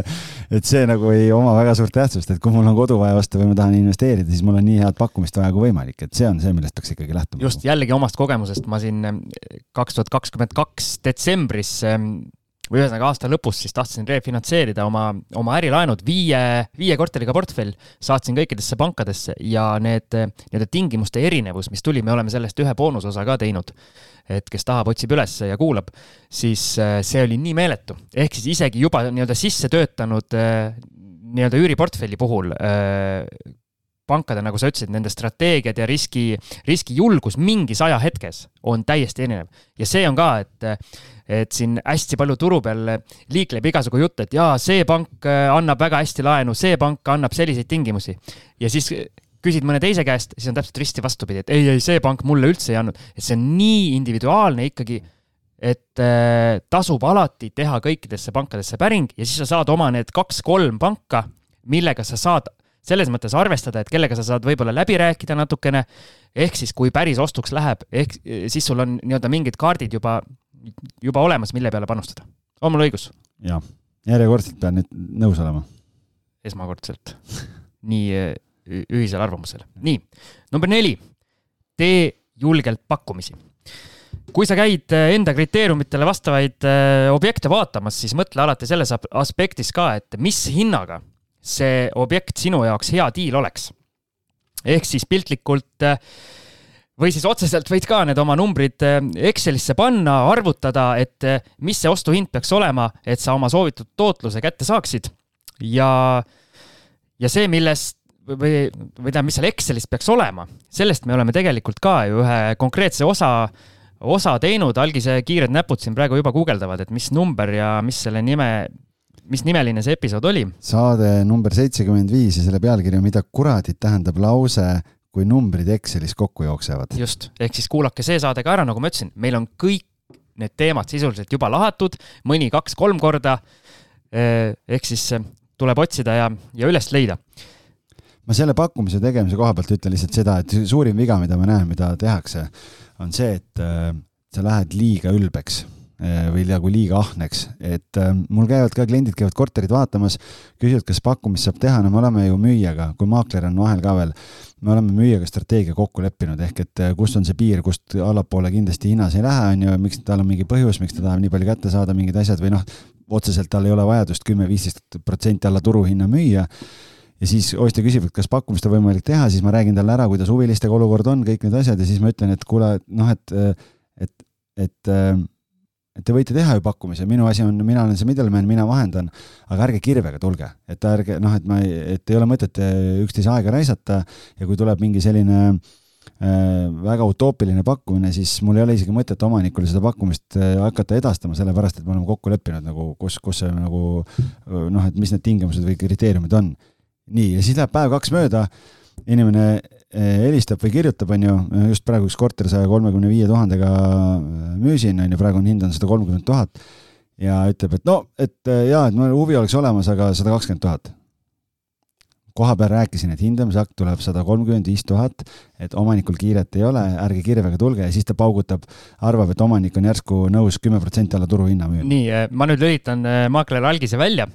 et see nagu ei oma väga suurt tähtsust, et kui mul on kodu vaja osta või ma tahan investeerida, siis mul on nii head pakkumist vaja kui võimalik, et see on see, millest peaks ikkagi lähtuma. just, jällegi omast kogemusest, ma siin kaks tuhat kakskümmend kaks detsembris või ühesõnaga aasta lõpus siis tahtsin refinantseerida oma, oma ärilaenud, viie, viie korteriga portfell, saatsin kõikidesse pankadesse ja need nii-öelda tingimuste erinevus, mis tuli, me oleme sellest ühe boonusosa ka teinud. et kes tahab, otsib üles ja kuulab, siis äh, see oli nii meeletu, ehk siis isegi juba nii-öelda sisse töötanud äh, nii-öelda üüriportfelli puhul äh, pankade, nagu sa ütlesid, nende strateegiad ja riski, riskijulgus mingis ajahetkes on täiesti erinev. ja see on ka, et, et siin hästi palju turu peal liikleb igasugu jutt, et jaa, see pank äh, annab väga hästi laenu, see pank annab selliseid tingimusi. ja siis küsid mõne teise käest, siis on täpselt risti vastupidi, et ei, ei, see pank mulle üldse ei andnud. et see on nii individuaalne ikkagi, et äh, tasub alati teha kõikidesse pankadesse päring ja siis sa saad oma need kaks-kolm panka, millega sa saad selles mõttes arvestada, et kellega sa saad võib-olla läbi rääkida natukene, ehk siis kui päris ostuks läheb, ehk siis sul on nii-öelda mingid kaardid juba, juba olemas, mille peale panustada. on mul õigus? jah, järjekordselt pean nüüd nõus olema. esmakordselt nii ühisel arvamusel. nii, number neli, tee julgelt pakkumisi kui sa käid enda kriteeriumitele vastavaid objekte vaatamas, siis mõtle alati selles aspektis ka, et mis hinnaga see objekt sinu jaoks hea diil oleks. ehk siis piltlikult äh, või siis otseselt võid ka need oma numbrid äh, Excelisse panna, arvutada, et äh, mis see ostuhind peaks olema, et sa oma soovitud tootluse kätte saaksid. ja, ja see, millest või, või tähendab, mis seal Excelis peaks olema, sellest me oleme tegelikult ka ju ühe konkreetse osa, osa teinud, algise kiired näpud siin praegu juba guugeldavad, et mis number ja mis selle nime mis nimeline see episood oli? saade number seitsekümmend viis ja selle pealkiri on Mida kuradit tähendab lause, kui numbrid Excelis kokku jooksevad. just, ehk siis kuulake see saade ka ära, nagu ma ütlesin, meil on kõik need teemad sisuliselt juba lahatud, mõni kaks-kolm korda. Eh, ehk siis eh, tuleb otsida ja, ja üles leida ma selle pakkumise tegemise koha pealt ütlen lihtsalt seda, et suurim viga, mida ma näen, mida tehakse, on see, et äh, sa lähed liiga ülbeks Äh, või nagu liiga ahneks, et äh, mul käivad ka kliendid käivad korterit vaatamas, küsivad, kas pakkumist saab teha, no me oleme ju müüjaga, kui maakler on vahel ka veel, me oleme müüjaga strateegia kokku leppinud, ehk et äh, kus on see piir, kust allapoole kindlasti hinnas ei lähe, on ju, miks tal on mingi põhjus, miks ta tahab nii palju kätte saada, mingid asjad või noh, otseselt tal ei ole vajadust kümme-viisteist protsenti alla turuhinna müüa. Ja siis ostja küsib, et kas pakkumist on võimalik teha, siis ma räägin talle ära, kuidas huvilistega olukord on, kõik need asjad. Ja siis ma ütlen, et kuule, noh, et, et, et et te võite teha ju pakkumise, minu asi on, mina olen see middleman, mina vahendan, aga ärge kirvega tulge, et ärge noh, et ma ei, et ei ole mõtet eh, üksteise aega raisata. Ja kui tuleb mingi selline väga utoopiline pakkumine, siis mul ei ole isegi mõtet omanikule seda pakkumist hakata edastama, sellepärast et me oleme kokku leppinud nagu, kus, kus see nagu noh, et mis need tingimused või kriteeriumid on. nii, ja siis läheb päev-kaks mööda, inimene helistab või kirjutab, on ju, just praegu üks korter saja kolmekümne viie tuhandega müüsin, on ju, praegu on hind on sada kolmkümmend tuhat ja ütleb, et no, et jaa, et mul huvi oleks olemas, aga sada kakskümmend tuhat koha peal rääkisin, et hindamisakt tuleb sada kolmkümmend viis tuhat, et omanikul kiiret ei ole, ärge kirvega tulge ja siis ta paugutab, arvab, et omanik on järsku nõus kümme protsenti alla turuhinna müüma. nii, eh, ma nüüd lülitan eh, maakler algise välja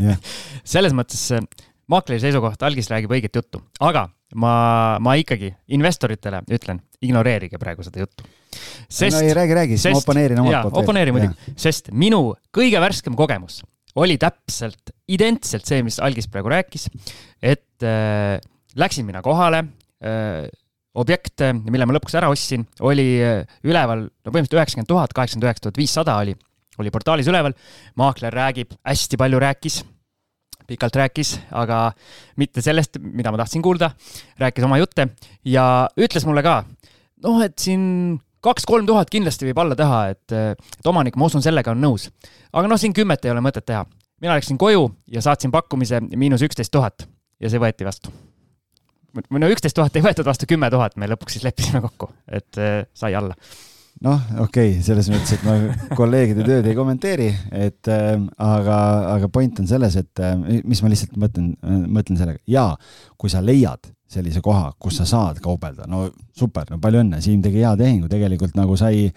yeah. selles mõttes eh, maakleri seisukoht, algis räägib õiget juttu, aga ma, ma ikkagi investoritele ütlen, ignoreerige praegu seda juttu. No ei räägi, räägi, siis ma oponeerin omalt poolt. oponeeri muidugi, sest minu kõige värskem kogemus oli täpselt identselt see, mis Algis praegu rääkis, et äh, läksin mina kohale äh,, objekt, mille ma lõpuks ära ostsin, oli äh, üleval, no põhimõtteliselt üheksakümmend tuhat, kaheksakümmend üheksa tuhat viissada oli, oli portaalis üleval. maakler räägib, hästi palju rääkis, pikalt rääkis, aga mitte sellest, mida ma tahtsin kuulda. rääkis oma jutte ja ütles mulle ka, noh, et siin kaks-kolm tuhat kindlasti võib alla teha, et, et omanik, ma usun, sellega on nõus. aga noh, siin kümmet ei ole mõtet teha. mina läksin koju ja saatsin pakkumise miinus üksteist tuhat ja see võeti vastu. või no üksteist tuhat ei võetud vastu, kümme tuhat me lõpuks siis leppisime kokku, et äh, sai alla noh, okei okay,, selles mõttes, et ma kolleegide tööd ei kommenteeri, et äh, aga, aga point on selles, et äh, mis ma lihtsalt mõtlen äh,, mõtlen sellega, jaa, kui sa leiad sellise koha, kus sa saad kaubelda, no super, no palju õnne, Siim tegi hea tehingu, tegelikult nagu sai,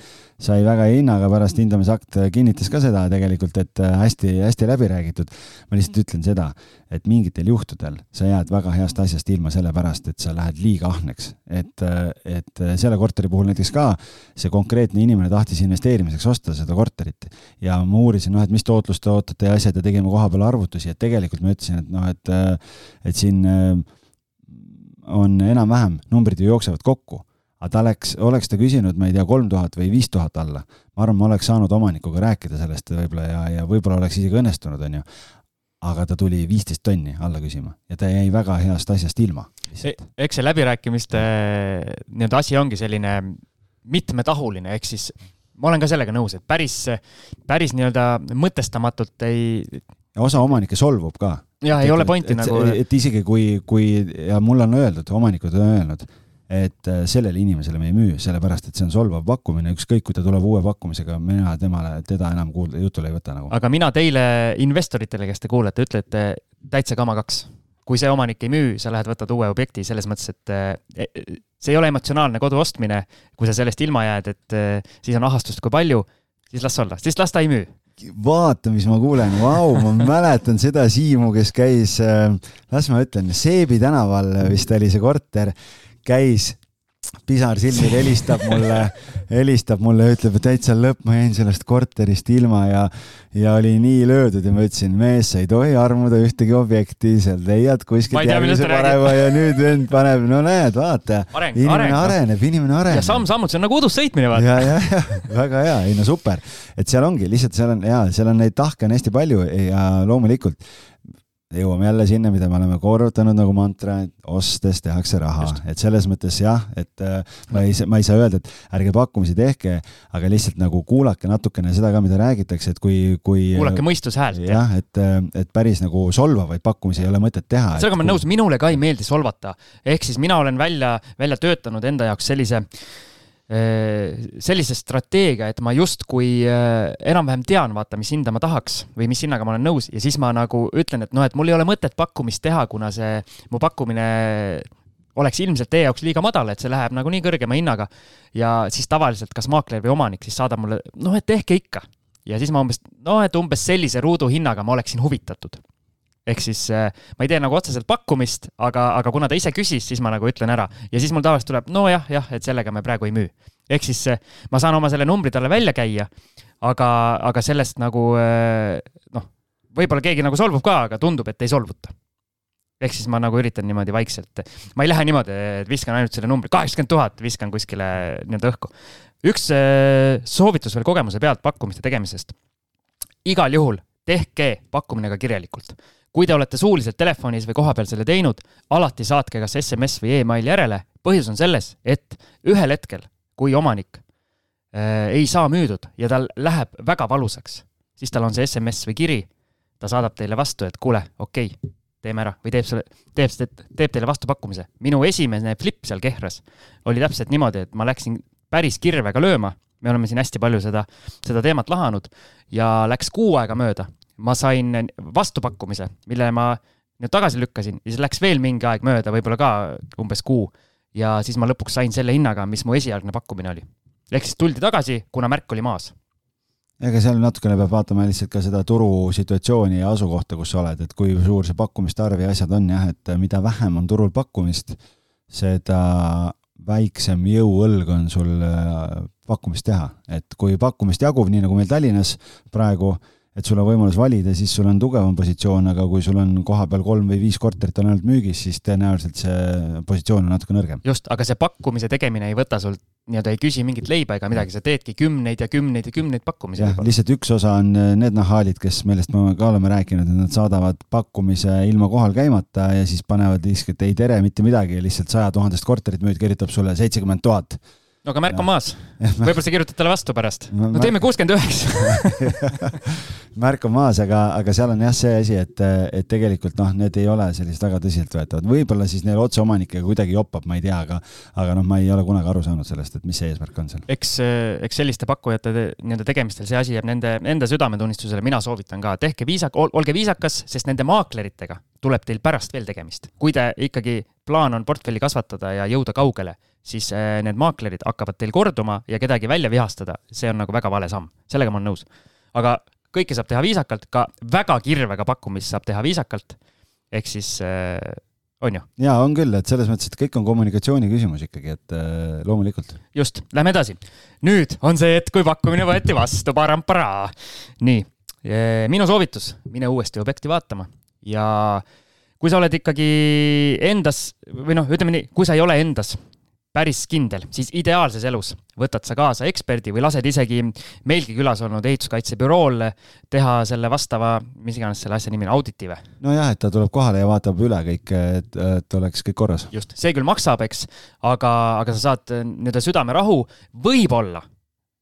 sai väga hea hinnaga, pärast hindamisakt kinnitas ka seda tegelikult, et hästi-hästi äh, läbi räägitud. ma lihtsalt ütlen seda, et mingitel juhtudel sa jääd väga heast asjast ilma sellepärast, et sa lähed liiga ahneks. et, äh, et selle korteri puhul näiteks ka see konkreetne inimene tahtis investeerimiseks osta seda korterit ja ma uurisin, noh, et mis tootlust te ootate ja asjad ja tegime koha peal arvutusi, et tegelikult ma ütlesin, et noh, et, äh, et siin on enam-vähem, numbrid ju jooksevad kokku. aga ta oleks, oleks ta küsinud, ma ei tea, kolm tuhat või viis tuhat alla, ma arvan, ma oleks saanud omanikuga rääkida sellest võib-olla ja, ja võib-olla oleks isegi õnnestunud, on ju. aga ta tuli viisteist tonni alla küsima ja ta jäi väga heast asjast ilma. E, eks see läbirääkimiste nii-öelda asi ongi selline mitmetahuline, ehk siis ma olen ka sellega nõus, et päris, päris nii-öelda mõtestamatult ei. osa omanikke solvub ka ja ei ole pointi et, nagu. et isegi kui, kui ja mulle on öeldud, omanikud on öelnud, et äh, sellele inimesele me ei müü, sellepärast et see on solvav pakkumine, ükskõik kui ta tuleb uue pakkumisega, mina temale, teda enam kuulda, jutule ei võta nagu. aga mina teile investoritele, kes te kuulete, ütlete täitsa kama kaks. kui see omanik ei müü, sa lähed võtad uue objekti selles mõttes, et e, e, see ei ole emotsionaalne kodu ostmine. kui sa sellest ilma jääd, et siis on ahastust kui palju, siis las olla, siis las ta ei müü vaata, mis ma kuulen, vau, ma mäletan seda Siimu, kes käis äh,, las ma ütlen, Seebi tänaval vist oli see korter, käis pisar silmil helistab mulle, helistab mulle, ütleb, et täitsa lõpp, ma jäin sellest korterist ilma ja, ja oli nii löödud ja ma ütlesin, mees, sa ei tohi armuda ühtegi objekti, seal leiad kuskilt järgmise parema ja nüüd vend paneb, no näed, vaata. inimene areng, areneb, inimene areneb. ja samm-sammult, see on nagu udus sõitmine, vaata. ja, ja, ja väga hea, ei no super, et seal ongi, lihtsalt seal on ja seal on neid tahke on hästi palju ja loomulikult jõuame jälle sinna, mida me oleme korrutanud nagu mantra, et ostes tehakse raha, et selles mõttes jah, et äh, ma ei, ma ei saa öelda, et ärge pakkumisi tehke, aga lihtsalt nagu kuulake natukene seda ka, mida räägitakse, et kui, kui. kuulake mõistushäält. jah, et, äh, et päris nagu solvavaid pakkumisi ei ole mõtet teha. sellega ma olen nõus, minule ka ei meeldi solvata, ehk siis mina olen välja, välja töötanud enda jaoks sellise Äh, sellise strateegia, et ma justkui äh, enam-vähem tean, vaata, mis hinda ma tahaks või mis hinnaga ma olen nõus ja siis ma nagu ütlen, et noh, et mul ei ole mõtet pakkumist teha, kuna see mu pakkumine oleks ilmselt teie jaoks liiga madal, et see läheb nagu nii kõrgema hinnaga. ja siis tavaliselt kas maakler või omanik siis saadab mulle, noh, et tehke ikka. ja siis ma umbes, noh, et umbes sellise ruuduhinnaga ma oleksin huvitatud ehk siis äh, ma ei tee nagu otseselt pakkumist, aga, aga kuna ta ise küsis, siis ma nagu ütlen ära ja siis mul tavaliselt tuleb nojah, jah, et sellega me praegu ei müü. ehk siis äh, ma saan oma selle numbri talle välja käia, aga, aga sellest nagu äh, noh, võib-olla keegi nagu solvub ka, aga tundub, et ei solvuta ehk siis ma nagu üritan niimoodi vaikselt, ma ei lähe niimoodi, et viskan ainult selle numbri, kaheksakümmend tuhat, viskan kuskile nii-öelda õhku. üks soovitus veel kogemuse pealt pakkumiste tegemisest. igal juhul tehke pakkumine ka kirjalikult. Kui te olete suuliselt telefonis või kohapeal selle teinud, alati saatke kas SMS või email järele. põhjus on selles, et ühel hetkel, kui omanik äh, ei saa müüdud ja tal läheb väga valusaks, siis tal on see SMS või kiri, ta saadab teile vastu, et kuule, okei okay,, teeme ära või teeb selle, teeb, teeb teile vastupakkumise. minu esimene flip seal Kehras oli täpselt niimoodi, et ma läksin päris kirvega lööma, me oleme siin hästi palju seda, seda teemat lahanud ja läks kuu aega mööda. Ma sain vastupakkumise, mille ma tagasi lükkasin ja siis läks veel mingi aeg mööda, võib-olla ka umbes kuu. ja siis ma lõpuks sain selle hinnaga, mis mu esialgne pakkumine oli. ehk siis tuldi tagasi, kuna märk oli maas ega seal natukene peab vaatama lihtsalt ka seda turusituatsiooni ja asukohta, kus sa oled, et kui suur see pakkumiste arv ja asjad on jah, et mida vähem on turul pakkumist, seda väiksem jõuõlg on sul äh, pakkumist teha, et kui pakkumist jagub, nii nagu meil Tallinnas praegu, et sul on võimalus valida, siis sul on tugevam positsioon, aga kui sul on kohapeal kolm või viis korterit on ainult müügis, siis tõenäoliselt see positsioon on natuke nõrgem. just, aga see pakkumise tegemine ei võta sult nii-öelda ei küsi mingit leiba ega midagi, sa teedki kümneid ja kümneid ja kümneid pakkumisi. jah, lihtsalt üks osa on äh, need nahaalid, kes, millest me ka oleme rääkinud, et nad saadavad pakkumise ilma kohal käimata ja siis panevad lihtsalt ei tere mitte midagi, lihtsalt saja tuhandest korterit müüd, kirjutab sulle seitsekümmend tuhat no aga märk on maas. võib-olla sa kirjutad talle vastu pärast. no teeme kuuskümmend üheksa. märk on maas, aga, aga seal on jah see asi, et, et tegelikult noh, need ei ole sellised väga tõsiseltvõetavad. võib-olla siis neil otseomanikega kuidagi joppab, ma ei tea, aga, aga noh, ma ei ole kunagi aru saanud sellest, et mis see eesmärk on seal. eks, eks selliste pakkujate nii-öelda tegemistel see asi jääb nende, enda südametunnistusele, mina soovitan ka, tehke viisak, olge viisakas, sest nende maakleritega tuleb teil pärast veel tegemist. kui te ikkagi, plaan on portfelli kasvatada ja jõuda kaugele siis äh, need maaklerid hakkavad teil korduma ja kedagi välja vihastada, see on nagu väga vale samm, sellega ma olen nõus. aga kõike saab teha viisakalt, ka väga kirvega pakkumist saab teha viisakalt, ehk siis äh, on ju? jaa, on küll, et selles mõttes, et kõik on kommunikatsiooni küsimus ikkagi, et äh, loomulikult. just, lähme edasi. nüüd on see hetk, kui pakkumine võeti vastu, paramparaa. nii, minu soovitus, mine uuesti objekti vaatama ja kui sa oled ikkagi endas või noh, ütleme nii, kui sa ei ole endas päris kindel, siis ideaalses elus võtad sa kaasa eksperdi või lased isegi meilgi külas olnud ehituskaitsebürool teha selle vastava, mis iganes selle asja nimi on, auditi või? nojah, et ta tuleb kohale ja vaatab üle kõik, et, et oleks kõik korras. just, see küll maksab, eks, aga, aga sa saad nii-öelda südamerahu, võib-olla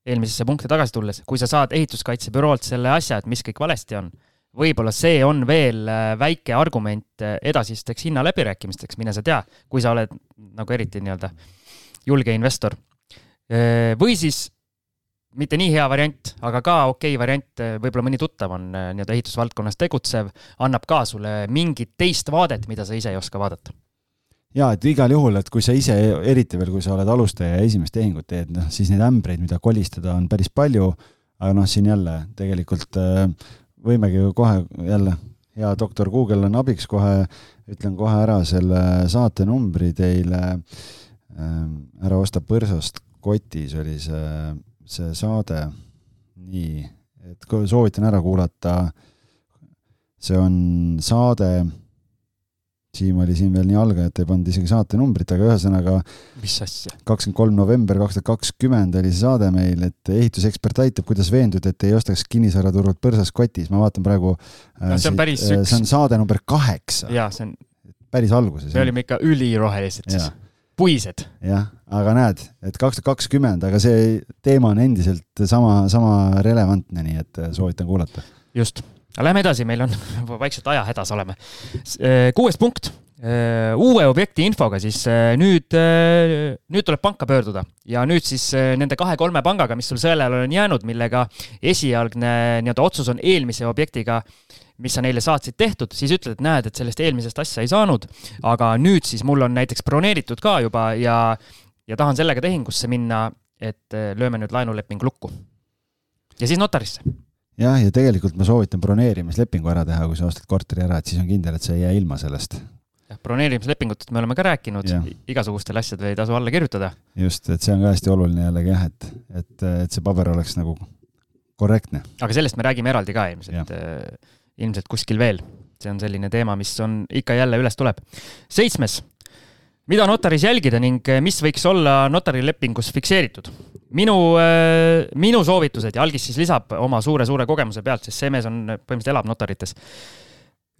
eelmisesse punkti tagasi tulles, kui sa saad ehituskaitsebüroolt selle asja, et mis kõik valesti on võib-olla see on veel äh, väike argument äh, edasisteks hinnaläbirääkimisteks, mine sa tea, kui sa oled nagu eriti nii-öelda julge investor. või siis mitte nii hea variant, aga ka okei okay variant, võib-olla mõni tuttav on nii-öelda ehitusvaldkonnas tegutsev, annab ka sulle mingit teist vaadet, mida sa ise ei oska vaadata ja et igal juhul, et kui sa ise, eriti veel, kui sa oled alustaja ja esimest tehingut teed, noh siis neid ämbreid, mida kolistada, on päris palju. aga noh, siin jälle tegelikult võimegi ju kohe jälle, hea doktor Google on abiks kohe, ütlen kohe ära selle saatenumbri teile Ähm, ära osta põrsast kotis oli see, see saade. nii, et soovitan ära kuulata. see on saade, Siim oli siin veel nii algajat, ei pannud isegi saatenumbrit, aga ühesõnaga. mis asja? kakskümmend kolm november kaks tuhat kakskümmend oli see saade meil, et ehitusekspert aitab, kuidas veenduda, et ei ostaks kinnisvaraturult põrsas kotis, ma vaatan praegu no,. see on päris äh, üks. see on saade number kaheksa. jaa, see on. päris alguses. me olime ikka ülirohelised siis puised. jah, aga näed, et kaks tuhat kakskümmend, aga see teema on endiselt sama, sama relevantne, nii et äh, soovitan kuulata. just, lähme edasi, meil on vaikselt ajahädas oleme. Äh, kuues punkt, äh, uue objekti infoga siis nüüd, nüüd tuleb panka pöörduda ja nüüd siis nende kahe-kolme pangaga, mis sul sõele all on jäänud, millega esialgne nii-öelda otsus on eelmise objektiga äh, mis sa neile saatsid tehtud, siis ütled, et näed, et sellest eelmisest asja ei saanud, aga nüüd siis mul on näiteks broneeritud ka juba ja, ja tahan sellega tehingusse minna, et äh, lööme nüüd laenuleping lukku. ja siis notarisse. jah, ja tegelikult ma soovitan broneerimislepingu ära teha, kui sa ostad korteri ära, et siis on kindel, et sa ei jää ilma sellest jah, broneerimislepingutest me oleme ka rääkinud, igasugustele asjadele ei tasu alla kirjutada. just, et see on ka hästi oluline jällegi jah, et, et, et see paber oleks nagu korrektne. aga sellest me räägime eraldi ka ilmselt ilmselt kuskil veel. see on selline teema, mis on ikka jälle üles tuleb. seitsmes, mida notaris jälgida ning mis võiks olla notarilepingus fikseeritud? minu, minu soovitused ja Algis siis lisab oma suure-suure kogemuse pealt, sest see mees on, põhimõtteliselt elab notarites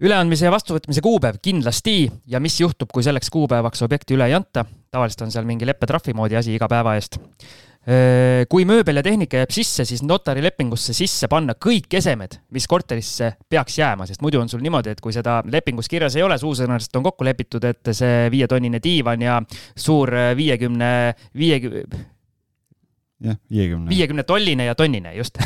üleandmise ja vastuvõtmise kuupäev kindlasti ja mis juhtub, kui selleks kuupäevaks objekti üle ei anta. tavaliselt on seal mingi leppetrahvi moodi asi iga päeva eest. Kui mööbel ja tehnika jääb sisse, siis notarilepingusse sisse panna kõik esemed, mis korterisse peaks jääma, sest muidu on sul niimoodi, et kui seda lepingus kirjas ei ole, suusõnaliselt on kokku lepitud, et see viietonnine diivan ja suur viiekümne, viiekümne jah, viiekümne. viiekümne tolline ja tonnine, just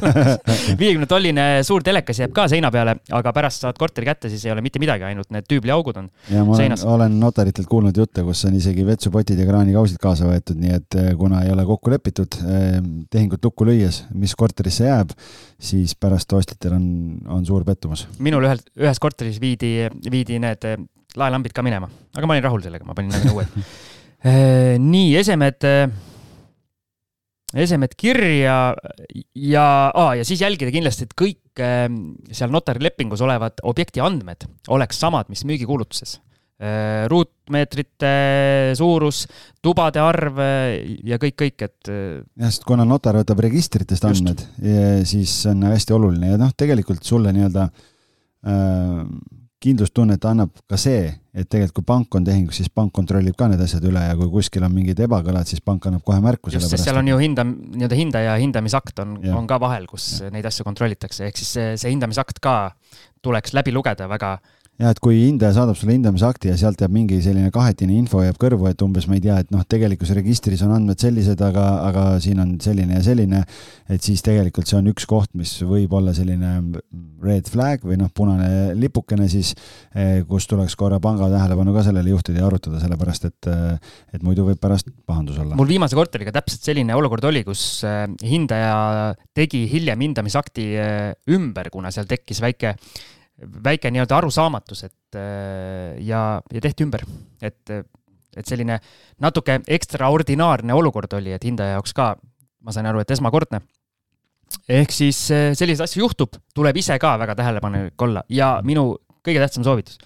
viiekümne tolline suur telekas jääb ka seina peale, aga pärast saad korteri kätte, siis ei ole mitte midagi, ainult need tüübliaugud on ja ma olen, olen notaritelt kuulnud jutte, kus on isegi vetsupotid ja kraanikausid kaasa võetud, nii et eh, kuna ei ole kokku lepitud eh, tehingut lukku lüües, mis korterisse jääb, siis pärast ostjatel on, on suur pettumus. minul ühel, ühes korteris viidi, viidi need eh, laelambid ka minema, aga ma olin rahul sellega, ma panin nagu uued nii, esemed esemed kirja ja ah,, ja siis jälgida kindlasti, et kõik äh, seal notarilepingus olevad objekti andmed oleks samad, mis müügikuulutuses äh,. ruutmeetrite suurus, tubade arv äh, ja kõik, kõik, et. Äh, jah, sest kuna notar võtab registritest andmed, siis on hästi oluline ja noh, tegelikult sulle nii-öelda kindlustunnet annab ka see, et tegelikult kui pank on tehingus, siis pank kontrollib ka need asjad üle ja kui kuskil on mingid ebakõlad, siis pank annab kohe märku. just, sest seal on ju hinda, nii-öelda hindaja hindamisakt on, on ka vahel, kus ja. neid asju kontrollitakse, ehk siis see, see hindamisakt ka tuleks läbi lugeda väga ja et kui hindaja saadab sulle hindamisakti ja sealt jääb mingi selline kahetine info jääb kõrvu, et umbes ma ei tea, et noh, tegelikus registris on andmed sellised, aga, aga siin on selline ja selline, et siis tegelikult see on üks koht, mis võib olla selline red flag või noh, punane lipukene siis, eh, kus tuleks korra panga tähelepanu ka sellele juhtida ja arutada, sellepärast et, eh, et muidu võib pärast pahandus olla. mul viimase korteriga täpselt selline olukord oli, kus eh, hindaja tegi hiljem hindamisakti ümber, kuna seal tekkis väike väike nii-öelda arusaamatus, et äh, ja, ja tehti ümber, et, et selline natuke ekstraordinaarne olukord oli, et hindaja jaoks ka, ma sain aru, et esmakordne. ehk siis äh, selliseid asju juhtub, tuleb ise ka väga tähelepanelik olla ja minu kõige tähtsam soovitus,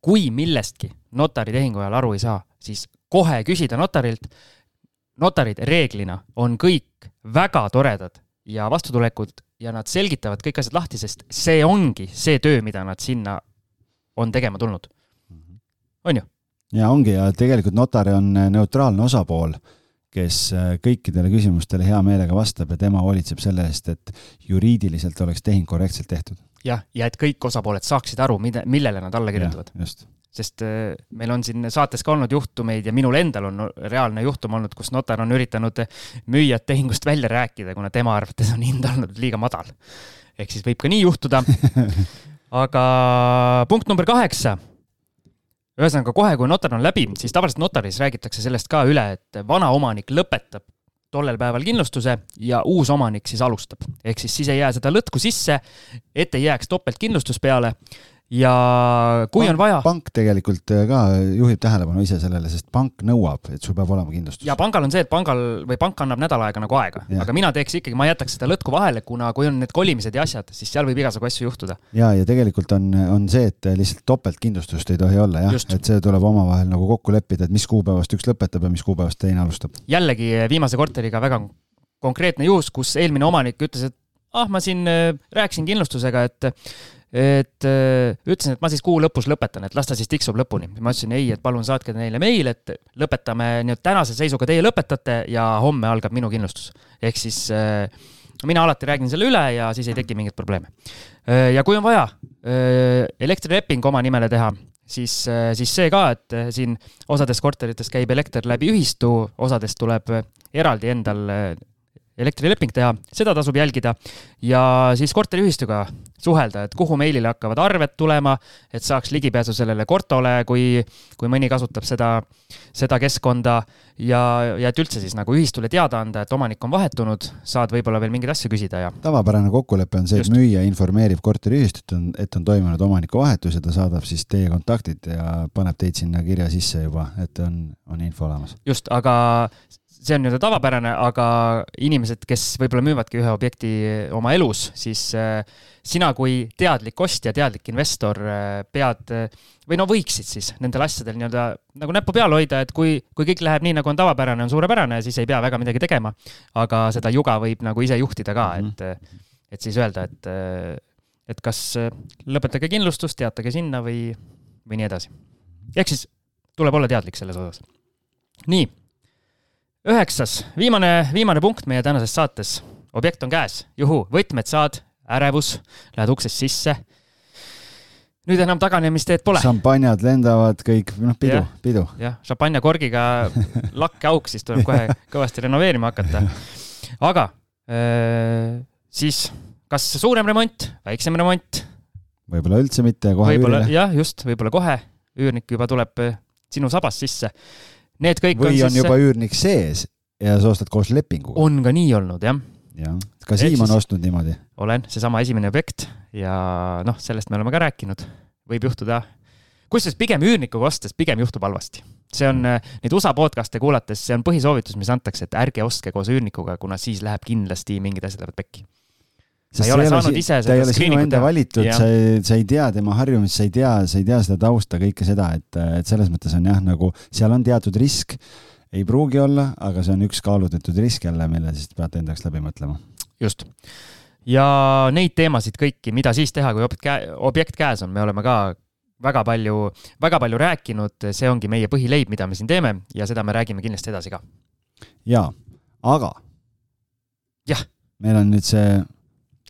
kui millestki notari tehingu ajal aru ei saa, siis kohe küsida notarilt. notarid reeglina on kõik väga toredad ja vastutulekud ja nad selgitavad kõik asjad lahti, sest see ongi see töö, mida nad sinna on tegema tulnud. on ju? ja ongi ja tegelikult notar on neutraalne osapool, kes äh, kõikidele küsimustele hea meelega vastab ja tema hoolitseb selle eest, et juriidiliselt oleks tehing korrektselt tehtud. Jah, ja et kõik osapooled saaksid aru, mida, millele nad alla kirjutavad. sest äh, meil on siin saates ka olnud juhtumeid ja minul endal on reaalne juhtum olnud, kus notar on üritanud müüjat tehingust välja rääkida, kuna tema arvates on hind olnud liiga madal. ehk siis võib ka nii juhtuda. aga punkt number kaheksa. ühesõnaga kohe, kui notar on läbi, siis tavaliselt notaris räägitakse sellest ka üle, et vana omanik lõpetab tollel päeval kindlustuse ja uus omanik siis alustab. ehk siis siis ei jää seda lõtku sisse, et ei jääks topeltkindlustus peale ja kui pank, on vaja. pank tegelikult äh, ka juhib tähelepanu ise sellele, sest pank nõuab, et sul peab olema kindlustus. ja pangal on see, et pangal või pank annab nädal aega nagu aega, aga mina teeks ikkagi, ma jätaks seda lõtku vahele, kuna kui on need kolimised ja asjad, siis seal võib igasugu asju juhtuda. ja, ja tegelikult on, on see, et lihtsalt topeltkindlustust ei tohi olla jah, et see tuleb omavahel nagu kokku leppida, et mis kuupäevast üks lõpetab ja mis kuupäevast teine alustab. jällegi viimase korteriga väga konkreetne juhus, kus eelmine omanik ütles, et ah, ma siin äh, rääkisin kindlustusega, et et äh, ütlesin, et ma siis kuu lõpus lõpetan, et las ta siis tiksub lõpuni. ma ütlesin ei, et palun saatke neile meil, et lõpetame nii-öelda tänase seisuga teie lõpetate ja homme algab minu kindlustus. ehk siis äh, mina alati räägin selle üle ja siis ei teki mingeid probleeme. Äh, ja kui on vaja elektrileping oma nimele teha, siis, siis see ka, et siin osades korterites käib elekter läbi ühistu, osades tuleb eraldi endal elektrileping teha, seda tasub jälgida ja siis korteriühistuga suhelda, et kuhu meilile hakkavad arved tulema, et saaks ligipääsu sellele Kortole, kui, kui mõni kasutab seda, seda keskkonda ja, ja et üldse siis nagu ühistule teada anda, et omanik on vahetunud, saad võib-olla veel mingeid asju küsida ja. tavapärane kokkulepe on see, et müüja informeerib korteriühistut, et on toimunud omanikuvahetus ja ta saadab siis teie kontaktid ja paneb teid sinna kirja sisse juba, et on, on info olemas. just, aga see on nii-öelda tavapärane, aga inimesed, kes võib-olla müüvadki ühe objekti oma elus, siis äh, sina kui teadlik ostja, teadlik investor äh, pead või no võiksid siis nendel asjadel nii-öelda nagu näppu peal hoida, et kui, kui kõik läheb nii, nagu on tavapärane, on suurepärane, siis ei pea väga midagi tegema. aga seda juga võib nagu ise juhtida ka, et, mhm. et siis öelda, et, et kas lõpetage kindlustus, teatage sinna või, või nii edasi. ehk siis tuleb olla teadlik selles osas. nii üheksas, viimane, viimane punkt meie tänases saates. objekt on käes, juhu, võtmed saad, ärevus, lähed uksest sisse. nüüd enam taganemisteed pole. šampanjad lendavad kõik, noh, pidu, pidu. jah, šampanjakorgiga lakkeauk, siis tuleb kohe kõvasti renoveerima hakata. aga äh, siis kas suurem remont, väiksem remont? võib-olla üldse mitte, kohe üürile. jah, just, võib-olla kohe üürnik juba tuleb sinu sabas sisse Need kõik või on, on siis... juba üürnik sees ja sa ostad koos lepinguga? on ka nii olnud, jah. jah, ka Siim on ostnud niimoodi? olen, seesama esimene objekt ja noh, sellest me oleme ka rääkinud, võib juhtuda. kusjuures pigem üürnikuga ostes pigem juhtub halvasti. see on, neid USA podcast'e kuulates, see on põhisoovitus, mis antakse, et ärge ostke koos üürnikuga, kuna siis läheb kindlasti mingid asjad lähevad pekki sa ei ole saanud ise seda ta ole sinu enda valitud, sa ei, sa ei tea tema harjumist, sa ei tea, sa ei tea seda tausta, kõike seda, et, et selles mõttes on jah, nagu seal on teatud risk, ei pruugi olla, aga see on üks kaalutletud risk jälle, mille siis peate enda jaoks läbi mõtlema. just. ja neid teemasid kõiki, mida siis teha, kui objekt, objekt käes on, me oleme ka väga palju, väga palju rääkinud, see ongi meie põhileib, mida me siin teeme ja seda me räägime kindlasti edasi ka. jaa, aga. jah. meil on nüüd see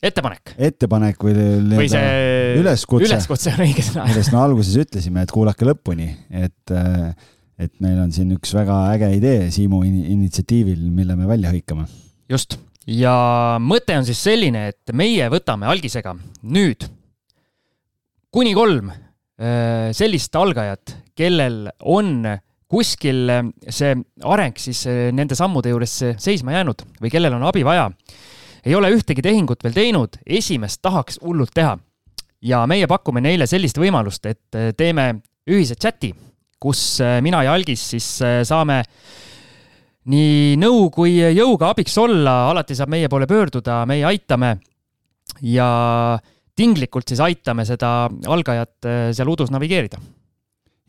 ettepanek. ettepanek või, või see üleskutse, üleskutse on õige sõna. millest me alguses ütlesime, et kuulake lõpuni, et, et meil on siin üks väga äge idee Siimu initsiatiivil, mille me välja hõikame. just, ja mõte on siis selline, et meie võtame algisega nüüd kuni kolm äh, sellist algajat, kellel on kuskil see areng siis äh, nende sammude juures seisma jäänud või kellel on abi vaja ei ole ühtegi tehingut veel teinud, esimest tahaks hullult teha. ja meie pakume neile sellist võimalust, et äh, teeme ühise chati, kus äh, mina ja Algis siis äh, saame nii nõu kui jõuga abiks olla, alati saab meie poole pöörduda, meie aitame. ja tinglikult siis aitame seda algajat seal udus navigeerida.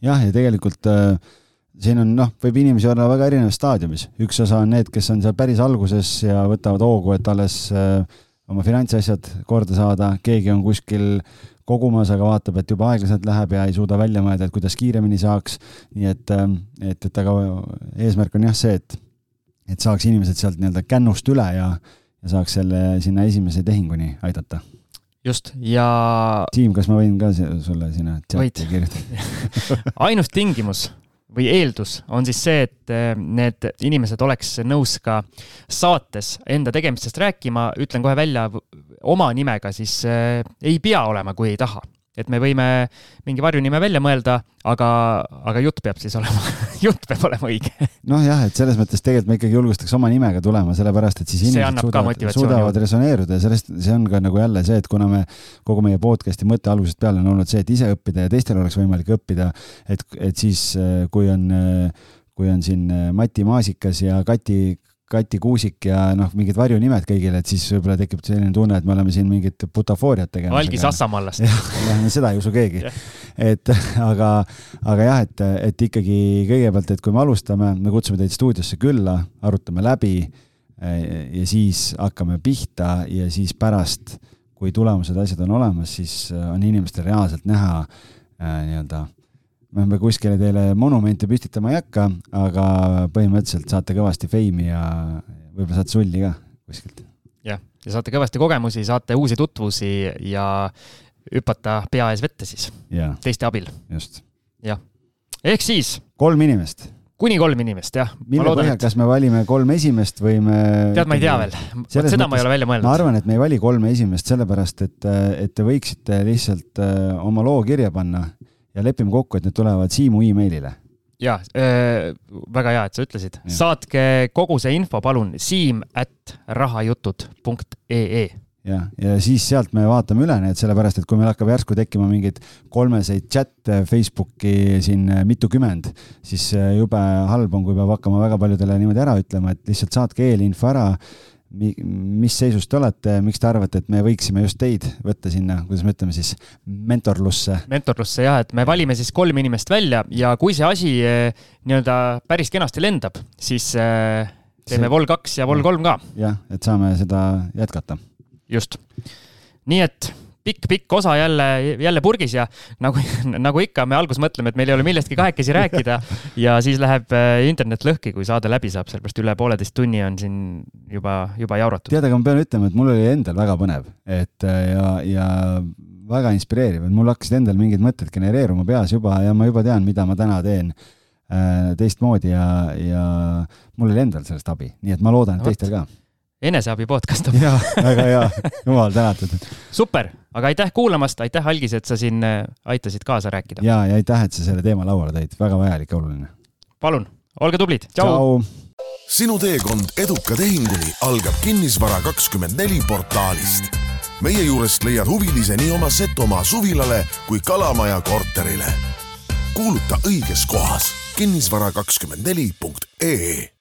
jah, ja tegelikult äh siin on noh, võib inimesi olla väga erinevas staadiumis, üks osa on need, kes on seal päris alguses ja võtavad hoogu, et alles äh, oma finantsasjad korda saada, keegi on kuskil kogumas, aga vaatab, et juba aeglaselt läheb ja ei suuda välja mõelda, et kuidas kiiremini saaks. nii et, äh, et, et aga eesmärk on jah see, et, et saaks inimesed sealt nii-öelda kännust üle ja, ja saaks selle sinna esimese tehinguni aidata just, ja. Siim, kas ma võin ka sulle sinna chati kirjutada ainus tingimus või eeldus on siis see, et eh, need inimesed oleks nõus ka saates enda tegemistest rääkima, ütlen kohe välja oma nimega, siis eh, ei pea olema, kui ei taha et me võime mingi varjunime välja mõelda, aga, aga jutt peab siis olema jutt peab olema õige. noh, jah, et selles mõttes tegelikult me ikkagi julgustaks oma nimega tulema, sellepärast et siis inimesed suudavad, suudavad resoneeruda ja sellest, see on ka nagu jälle see, et kuna me kogu meie podcast'i mõte algusest peale on olnud see, et ise õppida ja teistel oleks võimalik õppida, et, et siis kui on kui on siin Mati Maasikas ja Kati Kati Kuusik ja noh, mingid varjunimed kõigile, et siis võib-olla tekib selline tunne, et me oleme siin mingit butafooriat tegemas. algis Assamallast. jah, no seda ei usu keegi et aga, aga jah, et, et ikkagi kõigepealt, et kui me alustame, me kutsume teid stuudiosse külla, arutame läbi ja siis hakkame pihta ja siis pärast, kui tulemused, asjad on olemas, siis on inimestel reaalselt näha äh, nii-öelda me kuskile teile monumente püstitama ei hakka, aga põhimõtteliselt saate kõvasti feimi ja võib-olla saate sulli ka kuskilt. jah, ja saate kõvasti kogemusi, saate uusi tutvusi ja hüpata pea ees vette siis ja. teiste abil. just. jah, ehk siis. kolm inimest kuni kolm inimest, jah. mille põhjal kas me valime kolm esimest või me tead, ma ei tea veel. seda mõttes, ma ei ole välja mõelnud. ma arvan, et me ei vali kolme esimest sellepärast, et, et te võiksite lihtsalt äh, oma loo kirja panna ja lepime kokku, et need tulevad Siimu emailile. ja äh, väga hea, et sa ütlesid. saatke kogu see info, palun, siim at rahajutud.ee. jah, ja siis sealt me vaatame üle need, sellepärast et kui meil hakkab järsku tekkima mingeid kolmeseid chat'e Facebooki siin mitukümmend, siis jube halb on, kui peab hakkama väga paljudele niimoodi ära ütlema, et lihtsalt saatke eelinfo ära mis seisus te olete, miks te arvate, et me võiksime just teid võtta sinna, kuidas me ütleme siis, mentorlusse? mentorlusse jah, et me valime siis kolm inimest välja ja kui see asi eh, nii-öelda päris kenasti lendab, siis eh, teeme. Vol kaks ja Vol kolm ka. jah, et saame seda jätkata. just. nii et pikk-pikk osa jälle, jälle purgis ja nagu, nagu ikka, me alguses mõtleme, et meil ei ole millestki kahekesi rääkida ja siis läheb äh, internet lõhki, kui saade läbi saab, sellepärast üle pooleteist tunni on siin juba, juba jauratud. tead, aga ma pean ütlema, et mul oli endal väga põnev, et äh, ja, ja väga inspireeriv, et mul hakkasid endal mingid mõtted genereeruma peas juba ja ma juba tean, mida ma täna teen äh, teistmoodi ja, ja mul oli endal sellest abi, nii et ma loodan, et teistel ka eneseabi podcast on. jaa, väga hea, jumal tänatud. super, aga aitäh kuulamast, aitäh, Algis, et sa siin äh, aitasid kaasa rääkida. ja, ja aitäh, et sa selle teema lauale tõid, väga vajalik ja oluline. palun, olge tublid, tšau. sinu teekond eduka tehinguni algab Kinnisvara kakskümmend neli portaalist. meie juurest leiad huvilise nii oma Setomaa suvilale kui Kalamaja korterile. kuuluta õiges kohas kinnisvara kakskümmend neli punkt ee